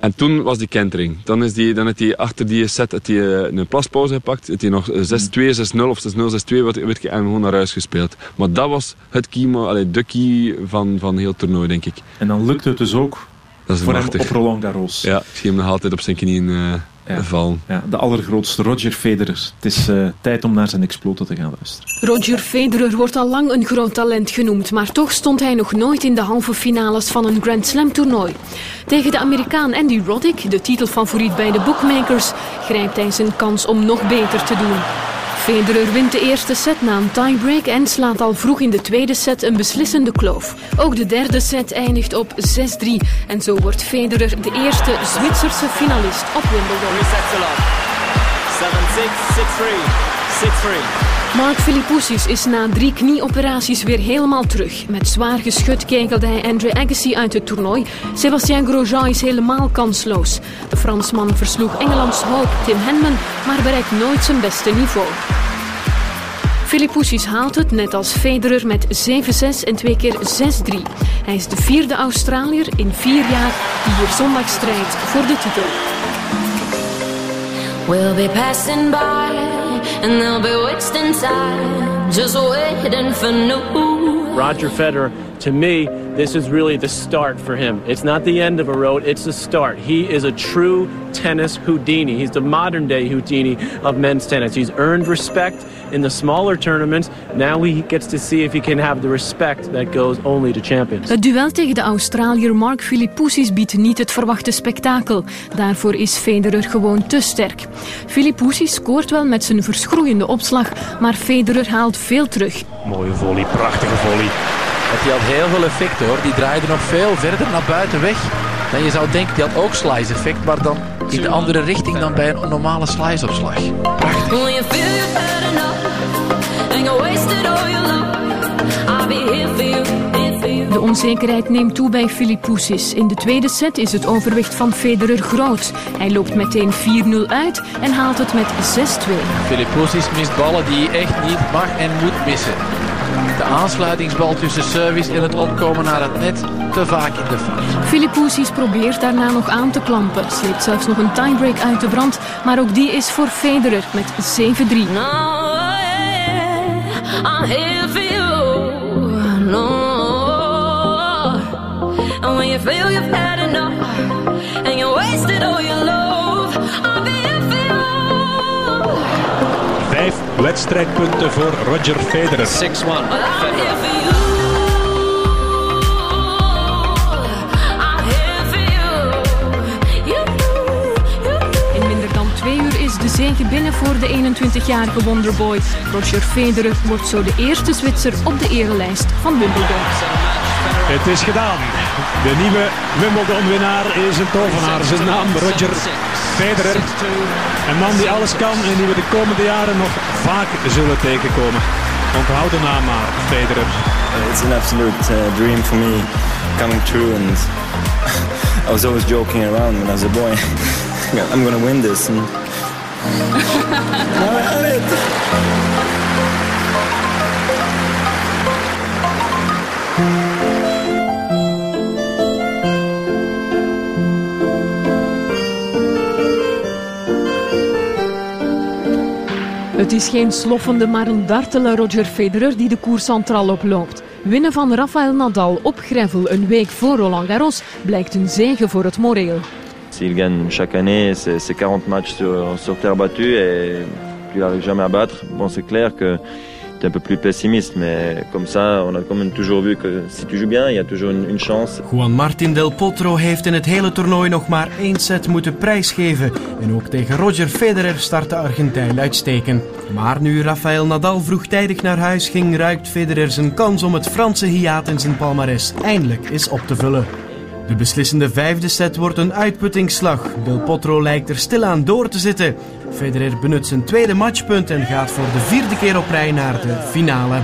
En toen was die kentering. Dan, is die, dan heeft hij achter die set hij, eh, een plaspauze gepakt. Heeft hij nog eh, 6-2, 6-0 of 6-0, 6-2 wat, weet je, en gewoon naar huis gespeeld. Maar dat was het key, allee, de key van, van heel het toernooi, denk ik. En dan lukt het dus ook Dat is voor machtig. hem op Roland Garros. Ja, ik zie hem nog altijd op zijn knieën vallen. Ja, de allergrootste Roger Federer. Het is eh, tijd om naar zijn exploten te gaan luisteren. Roger Federer wordt al lang een groot talent genoemd, maar toch stond hij nog nooit in de halve finales van een Grand Slam toernooi. Tegen de Amerikaan Andy Roddick, de titelfavoriet bij de bookmakers, grijpt hij zijn kans om nog beter te doen. Federer wint de eerste set na een tiebreak en slaat al vroeg in de tweede set een beslissende kloof. Ook de derde set eindigt op 6-3 en zo wordt Federer de eerste Zwitserse finalist op Wimbledon. 7-6, 6-3, 6-3. Mark Philippoussis is na drie knieoperaties weer helemaal terug. Met zwaar geschut kegelde hij Andre Agassi uit het toernooi. Sébastien Grosjean is helemaal kansloos. De Fransman versloeg Engelands hoop Tim Henman, maar bereikt nooit zijn beste niveau. Philippoussis haalt het, net als Federer, met 7-6 en twee keer 6-3. Hij is de vierde Australiër in vier jaar die hier zondag strijdt voor de titel. We'll be passing by, and they'll be wasting time, just waiting for new. Roger Federer to me, this is really the start for him. It's not the end of a road, it's the start. He is a true tennis Houdini. He's the modern day Houdini of men's tennis. He's earned respect in the smaller tournaments. Now he gets to see if he can have the respect that goes only to champions. Het duel tegen de Australiër Mark Philippoussis biedt niet het verwachte spektakel. Daarvoor is Federer gewoon te sterk. Philippoussis scoort wel met zijn verschroeiende opslag, maar Federer haalt veel terug. Mooie volley, prachtige volley. Die had heel veel effect hoor. Die draaide nog veel verder naar buiten weg. Dan je zou denken, die had ook slice effect, maar dan in de andere richting dan bij een normale for you. De onzekerheid neemt toe bij Philippoussis. In de tweede set is het overwicht van Federer groot. Hij loopt meteen 4-0 uit en haalt het met 6-2. Philippoussis mist ballen die hij echt niet mag en moet missen. De aansluitingsbal tussen service en het opkomen naar het net te vaak in de fout. Philippoussis probeert daarna nog aan te klampen. Sleept zelfs nog een tiebreak uit de brand. Maar ook die is voor Federer met 7-3. No, yeah, Vijf wedstrijdpunten voor Roger Federer. 6-1. I'm here for you. I'm here for you. In minder dan twee uur is de zege binnen voor de 21-jarige Wonderboy. Roger Federer wordt zo de eerste Zwitser op de erelijst van Wimbledon. Het is gedaan. De nieuwe Wimbledon-winnaar is een tovenaar. Zijn naam Roger Federer. Een man die alles kan en die we de komende jaren nog vaak zullen tegenkomen. Onthoud de naam maar, Federer. It's an absolute uh, dream for me coming true, and I was always joking around when I was a boy. I'm gonna win this. And... Now I Het is geen sloffende, maar een dartele Roger Federer die de koers centraal oploopt. Winnen van Rafael Nadal op gravel een week voor Roland Garros blijkt een zege voor het moreel. S'il gagne chaque année ses, ses 40 matchs sur, terre battue et qu'il n'arrive jamais à battre, bon, c'est clair que tu un peu plus pessimiste, mais comme ça, on a quand même toujours vu que si tu bien, il y a toujours une, chance. Juan Martin Del Potro heeft in het hele toernooi nog maar één set moeten prijsgeven. En ook tegen Roger Federer start de Argentijn uitstekend. Maar nu Rafael Nadal vroegtijdig naar huis ging, ruikt Federer zijn kans om het Franse hiaat in zijn palmares eindelijk eens op te vullen. De beslissende vijfde set wordt een uitputtingsslag. Del Potro lijkt er stilaan door te zitten. Federer benut zijn tweede matchpunt en gaat voor de vierde keer op rij naar de finale.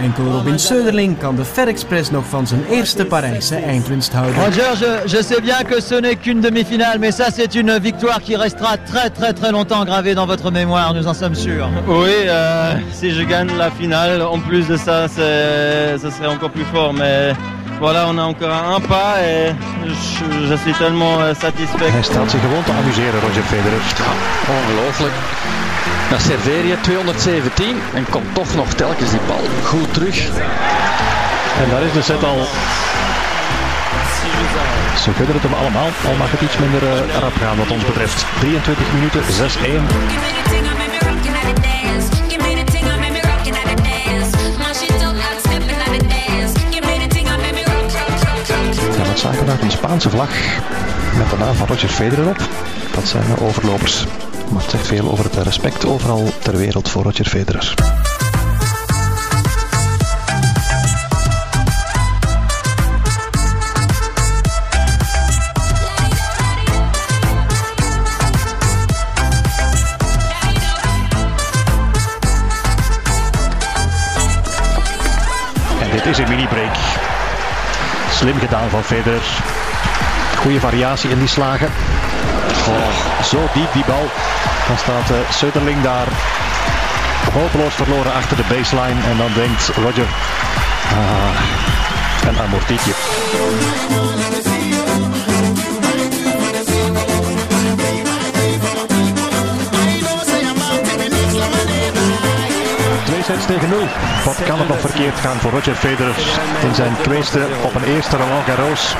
Enkel Robin Söderling kan de FedExpress nog van zijn eerste Parijse eindwinst houden. Roger, je, je sais bien que ce n'est qu'une demi-finale, mais ça c'est une victoire qui restera très très très longtemps gravée dans votre mémoire, nous en sommes sûrs. Oui, euh, si je gagne la finale, en plus de ça, c'est- ce serait encore plus fort. Mais voilà, on a encore un pas et je, je suis tellement euh, satisfait. Hij staat zich gewoon te amuseren, Roger Federer. Ongelooflijk. Dan serveer je 217 en komt toch nog telkens die bal goed terug. En daar is de set al. Ze kunnen het hem allemaal, al mag het iets minder eh, rap gaan wat ons betreft. 23 minuten, 6-1. Zagen daar een Spaanse vlag met de naam van Roger Federer op. Dat zijn de overlopers. Maar het zegt veel over het respect overal ter wereld voor Roger Federer. En dit is een mini-break. Slim gedaan van Federer. Goede variatie in die slagen. Oh, zo diep die bal. Dan staat uh, Söderling daar hopeloos verloren achter de baseline. En dan denkt Roger, ah, een amortietje. Tegen 0. Wat kan er nog verkeerd gaan voor Roger Federer in zijn tweede op een eerste Roland Garros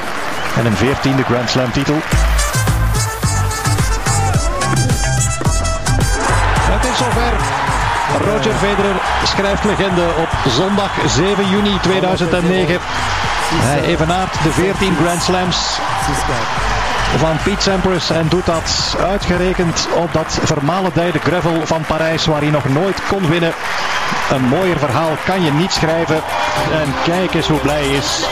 en een veertiende Grand Slam titel. Het is zover. Roger Federer schrijft legende op zondag 7 juni 2009. Hij evenaart de 14 Grand Slams van Pete Sampras en doet dat uitgerekend op dat vermalendijde gravel van Parijs waar hij nog nooit kon winnen. Een mooier verhaal kan je niet schrijven. En kijk eens hoe blij hij is.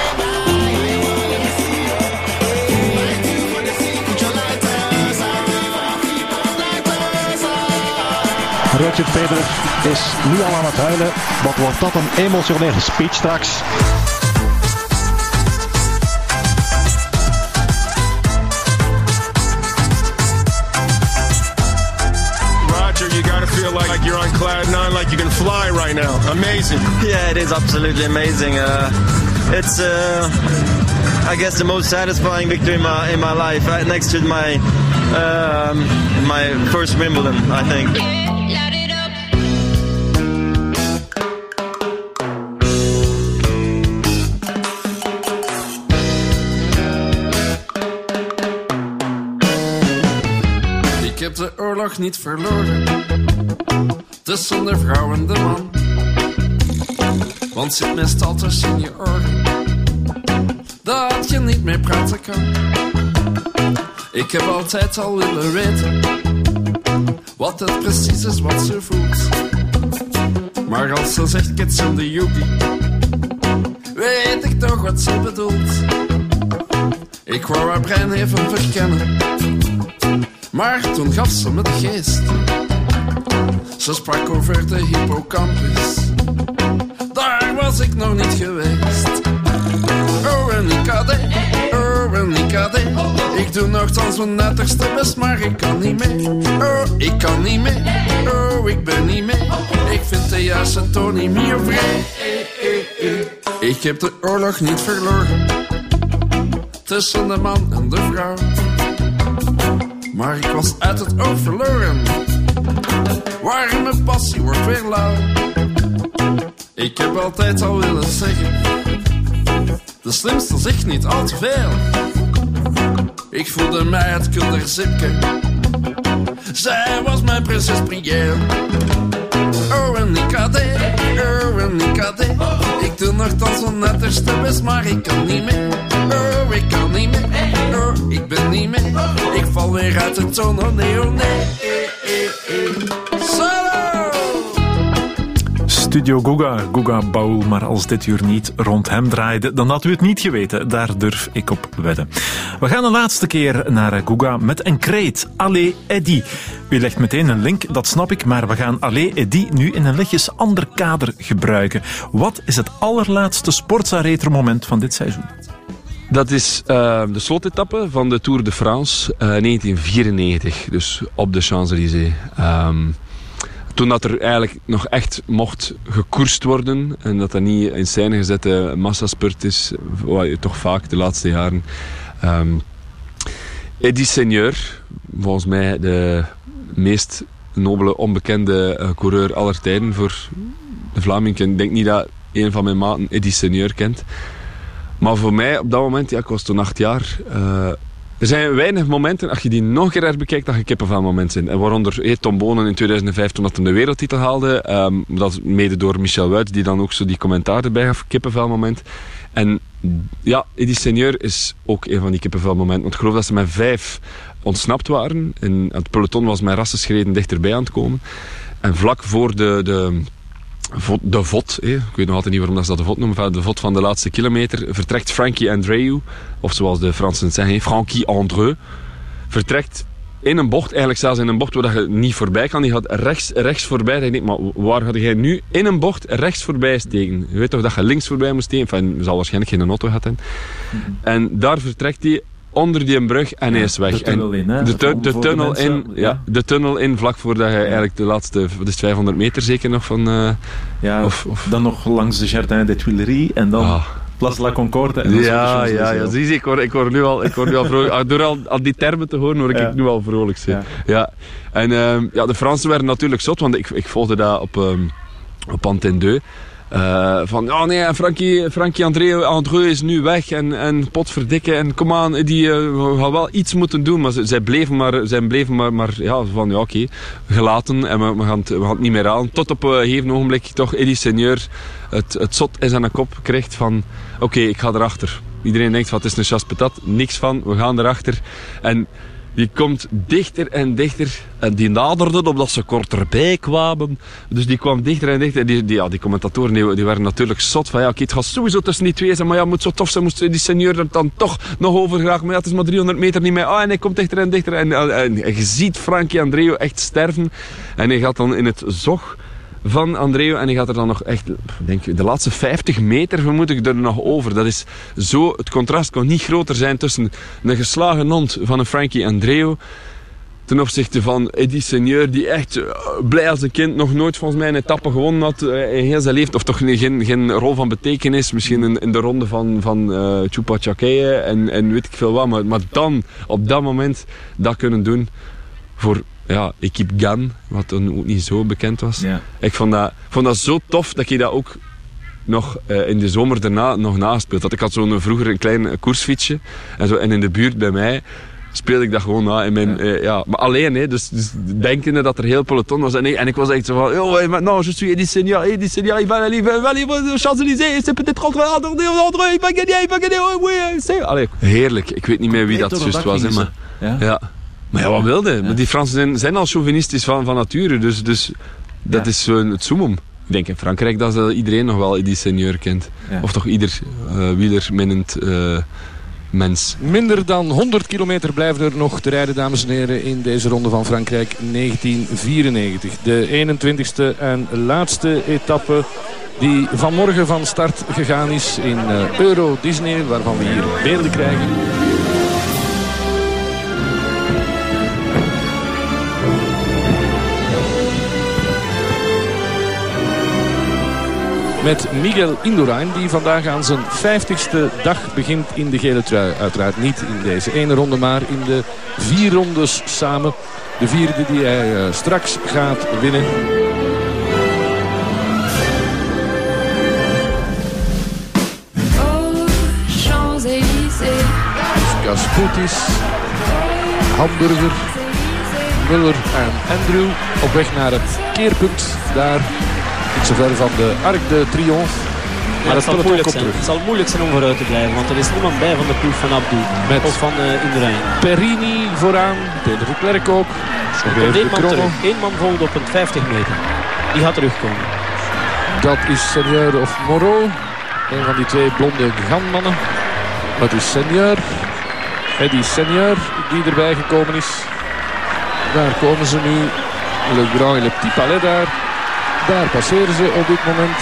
Roger Federer is nu al aan het huilen. Wat wordt dat een emotionele speech straks. Like you can fly right now. Amazing. Yeah, it is absolutely amazing. Uh, it's, uh, I guess, the most satisfying victory in my in my life, right next to my um, my first Wimbledon, I think. Ik heb de oorlog niet verloren tussen de vrouw en de man. Want zit meestal tussen je oren dat je niet meer praten kan. Ik heb altijd al willen weten wat het precies is wat ze voelt. Maar als ze zegt kids in de yugi, weet ik toch wat ze bedoelt. Ik wou haar brein even verkennen, maar toen gaf ze me de geest. Ze sprak over de hippocampus, daar was ik nog niet geweest. Oh, en ik had het, oh, en ik had het. Ik doe nogthans mijn uiterste best, maar ik kan niet meer. Oh, ik kan niet meer, oh, ik ben niet meer. Ik vind de juiste toon niet meer vrij. Ik heb de oorlog niet verloren tussen de man en de vrouw. Maar ik was uit het oog verloren. Waar mijn passie wordt weer lauw. Ik heb altijd al willen zeggen. De slimste zegt niet al te veel. Ik voelde mij het kulderzipke. Zij was mijn prinses Brielle. Oh, en ik had oh, en ik had. Ik doe nogthans mijn netterste best, maar ik kan niet meer. Oh, ik kan niet meer. Oh, ik ben niet meer. Ik val weer uit de toon, oh nee, oh nee. Studio Guga, Guga Baul, maar als dit uur niet rond hem draaide, dan had u het niet geweten. Daar durf ik op wedden. We gaan een laatste keer naar Guga met een kreet. Allee Eddy. U legt meteen een link, dat snap ik, maar we gaan Allee Eddy nu in een lichtjes ander kader gebruiken. Wat is het allerlaatste Sportza moment van dit seizoen? Dat is eh, de slotetappe van de Tour de France eh, 1994, dus op de Champs-Élysées. Ehm, toen dat er eigenlijk nog echt mocht gekoerst worden en dat dat niet in scène gezette massaspurt is, wat je toch vaak de laatste jaren. Ehm Eddie Seigneur, volgens mij de meest nobele, onbekende eh, coureur aller tijden voor de Vlamingen. Ik denk niet dat een van mijn maten Eddie Seigneur kent. Maar voor mij op dat moment, ja, ik was toen acht jaar. eh, er zijn weinig momenten, als je die nog een keer dat je kippenvelmomenten zijn. En waaronder Tom Bonen in 2005 toen dat de wereldtitel haalde. ehm, dat mede door Michel Wuits, die dan ook zo die commentaar erbij gaf. Kippenvelmoment. En ja, Eddie Seigneur is ook een van die kippenvelmomenten. Want ik geloof dat ze met vijf ontsnapt waren. En het peloton was met rassenschreden dichterbij aan het komen. En vlak voor de... de de VOT, ik weet nog altijd niet waarom dat ze dat de VOT noemen, de VOT van de laatste kilometer, vertrekt Frankie Andreu, of zoals de Fransen het zeggen, Frankie Andreu, vertrekt in een bocht, eigenlijk zelfs in een bocht waar je niet voorbij kan. Die gaat rechts, rechts voorbij. Ik denk, maar waar ga jij nu in een bocht rechts voorbij steken? Je weet toch dat je links voorbij moest steken? Enfin, zal waarschijnlijk geen auto gehad hebben. En daar vertrekt hij onder die brug en hij is weg. de tunnel in, hè? De, tu- de tunnel in, ja. ja. de tunnel in, vlak voordat je eigenlijk de laatste, wat is het, 500 meter zeker nog van... eh, Ja, dan nog langs de Jardin des Tuileries en dan Place la Concorde. En Ah. Ja, ja, ja. Zie je, ik word, ik word nu al, ik word nu al vrolijk. Ah, Door al, al die termen te horen, word ik Ja. nu al vrolijk. Zijn. Ja. En ehm, ja, de Fransen werden natuurlijk zot, want ik, ik volgde dat op, ehm, op Antenne 2. Eh, van, oh nee, Frankie, Frankie André, Andreu is nu weg en, en potverdikken en kom aan, die eh, we gaan wel iets moeten doen. Maar ze, zij bleven maar, zij bleven maar, maar ja, van ja oké, gelaten en we, gaan het, we gaan het niet meer aan. Tot op een gegeven ogenblik toch Eddie Seigneur het, het zot in zijn kop krijgt van oké, ik ga erachter. Iedereen denkt wat is een chasse patat, niks van, we gaan erachter. En die komt dichter en dichter. En die naderde omdat ze korterbij kwamen. Dus die kwam dichter en dichter. Die, die, ja, die commentatoren die, waren natuurlijk zot van ja, oké, het gaat sowieso tussen die twee zijn. Maar ja, moet zo tof zijn. Moest die senior er dan toch nog over graag. Maar ja, het is maar 300 meter niet meer. Ah, en hij komt dichter en dichter. En, en, en je ziet Frankie Andreu echt sterven. En hij gaat dan in het zog van Andreu. En hij gaat er dan nog echt, denk de laatste 50 meter vermoed ik er nog over. Dat is zo, het contrast kon niet groter zijn tussen een geslagen hond van een Frankie Andreu ten opzichte van Eddie Seigneur, die echt eh, blij als een kind nog nooit volgens mij een etappe gewonnen had eh, in heel zijn leven. Of toch geen, geen rol van betekenis. Misschien in, de ronde van, van uh, Chupa Chakeye en, en weet ik veel wat. Maar, maar dan, op dat moment, dat kunnen doen voor ja, Equipe Gan, wat toen ook niet zo bekend was. Ik vond dat, vond dat zo tof dat je dat ook nog uh, in de zomer daarna nog naspeelt. Dat ik had zo'n vroeger een klein koersfietsje en, zo, en in de buurt bij mij speelde ik dat gewoon na. In mijn, ja. Uh, ja. Maar alleen, hè, dus, dus denkende dat er heel peloton was. En ik, en ik was echt zo van, oh, maintenant je suis Eddie Seigneur, Eddie Seigneur, il va aller, il va Champs-Élysées, c'est peut-être entre André, André, il va gagner, il va gagner, oh, oui, c'est... Allee, heerlijk. Ik weet niet meer wie dat juist was, hè, maar... Ja? ja. Maar ja, wat wilde? Maar die Fransen zijn, zijn al chauvinistisch van, van nature, dus, dus dat ja. is uh, het zoemum. Ik denk in Frankrijk dat uh, iedereen nog wel die seigneur kent. Ja. Of toch ieder uh, wielerminnend mens. Minder dan 100 kilometer blijven er nog te rijden, dames en heren, in deze ronde van Frankrijk 1994. De 21ste en laatste etappe die vanmorgen van start gegaan is in Euro Disney, waarvan we hier beelden krijgen. Met Miguel Indurain, die vandaag aan zijn 50ste dag begint in de gele trui. Uiteraard niet in deze ene ronde, maar in de vier rondes samen. De vierde die hij uh, straks gaat winnen. Kasputis, Hamburger, Muller en Andrew op weg naar het keerpunt. Daar niet zo ver van de Arc de Triomphe. Maar het zal, moeilijk zijn. het zal moeilijk zijn om vooruit te blijven, want er is niemand bij van de ploeg van Abdu. Met of van uh, Indurain. Perini vooraan, Peter de Klerk ook. Één man terug. Eén man volgt op een 50 meter. Die gaat terugkomen. Dat is Seigneur of Moreau. Een van die twee blonde ganmannen. Dat is Seigneur. Eddie Seigneur die erbij gekomen is. Daar komen ze nu. Le Grand et Le Petit Palais daar. Daar passeren ze op dit moment.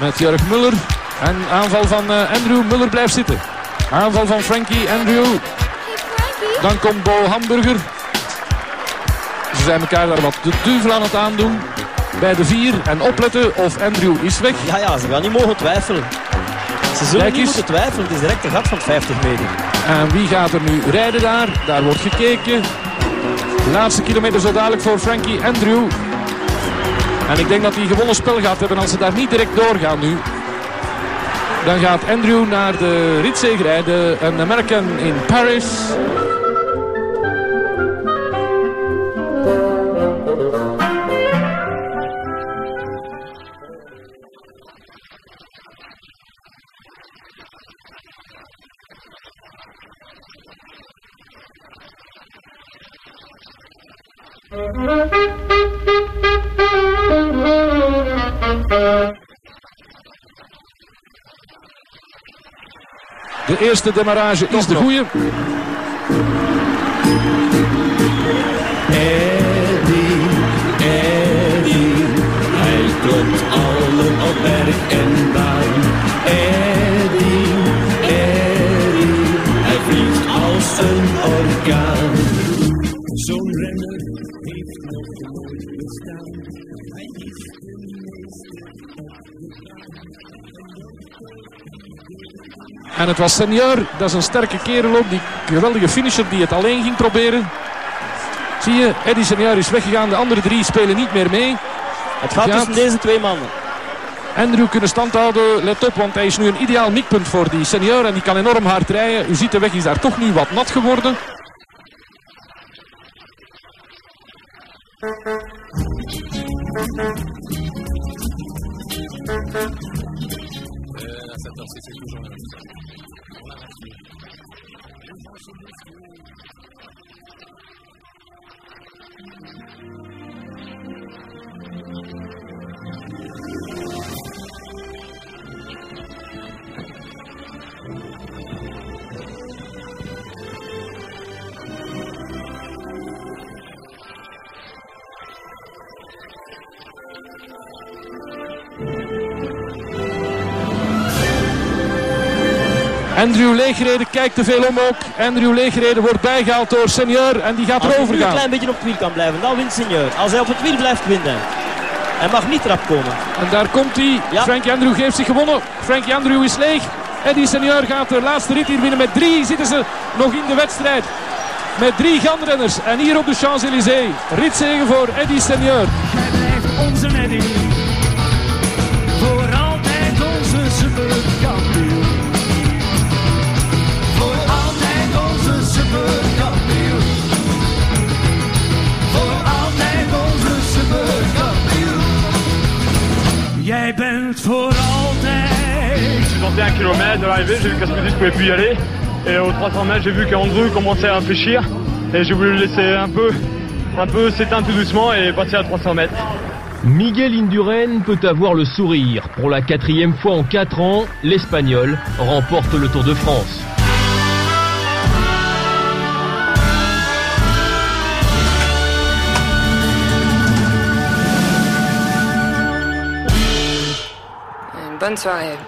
Met Jurg Muller. En aanval van uh, Andrew. Muller blijft zitten. Aanval van Frankie. Andrew dan komt Bo Hamburger. Ze zijn elkaar daar wat de duvel aan het aandoen. Bij de vier. En opletten of Andrew is weg. Ja, ja, ze gaan niet mogen twijfelen. Ze zullen niet moeten twijfelen. Het is direct een gat van 50 meter. En wie gaat er nu rijden daar? Daar wordt gekeken. De laatste kilometer zo dadelijk voor Frankie Andrew. En ik denk dat hij gewonnen spel gaat hebben als ze daar niet direct doorgaan nu. Dan gaat Andrew naar de ritzegerij, de een American in Paris. Eerste demarrage is de goeie. Eddie, Eddie, hij klopt allen op berg en baan. Eddie, En het was Senior, dat is een sterke kerel ook, die geweldige finisher die het alleen ging proberen. Zie je, Eddie Senior is weggegaan, de andere drie spelen niet meer mee. Het gaat tussen deze twee mannen. Andrew kunnen stand houden, let op, want hij is nu een ideaal mikpunt voor die senior en die kan enorm hard rijden. U ziet de weg is daar toch nu wat nat geworden. Andrew Leegreden kijkt te veel om ook. Andrew Leegreden wordt bijgehaald door Senior en die gaat Als hij erover nu een gaan. klein beetje op het wiel kan blijven, dan wint Senior. Als hij op het wiel blijft winnen. Hij mag niet erop komen. En daar komt hij. Frankie Andrew heeft zich gewonnen. Frankie Andrew is leeg. Eddie Senior gaat de laatste rit hier winnen. Met drie zitten ze nog in de wedstrijd. Met drie ganrenners. En hier op de Champs-Élysées. Ritzegen voor Eddie Senior. Hij blijft onze Eddie. Jij bent voor altijd. J'ai tenté un kilomètre de l'arrivée, j'ai vu qu'Asmodis ne pouvait plus y aller. Et aux 300 mètres, j'ai vu qu'Andrew commençait à réfléchir. Et j'ai voulu le laisser un peu, un peu s'éteindre tout doucement et passer à 300 mètres. Miguel Indurain peut avoir le sourire. Pour la quatrième fois en quatre ans, l'Espagnol remporte le Tour de France. Bonne soirée.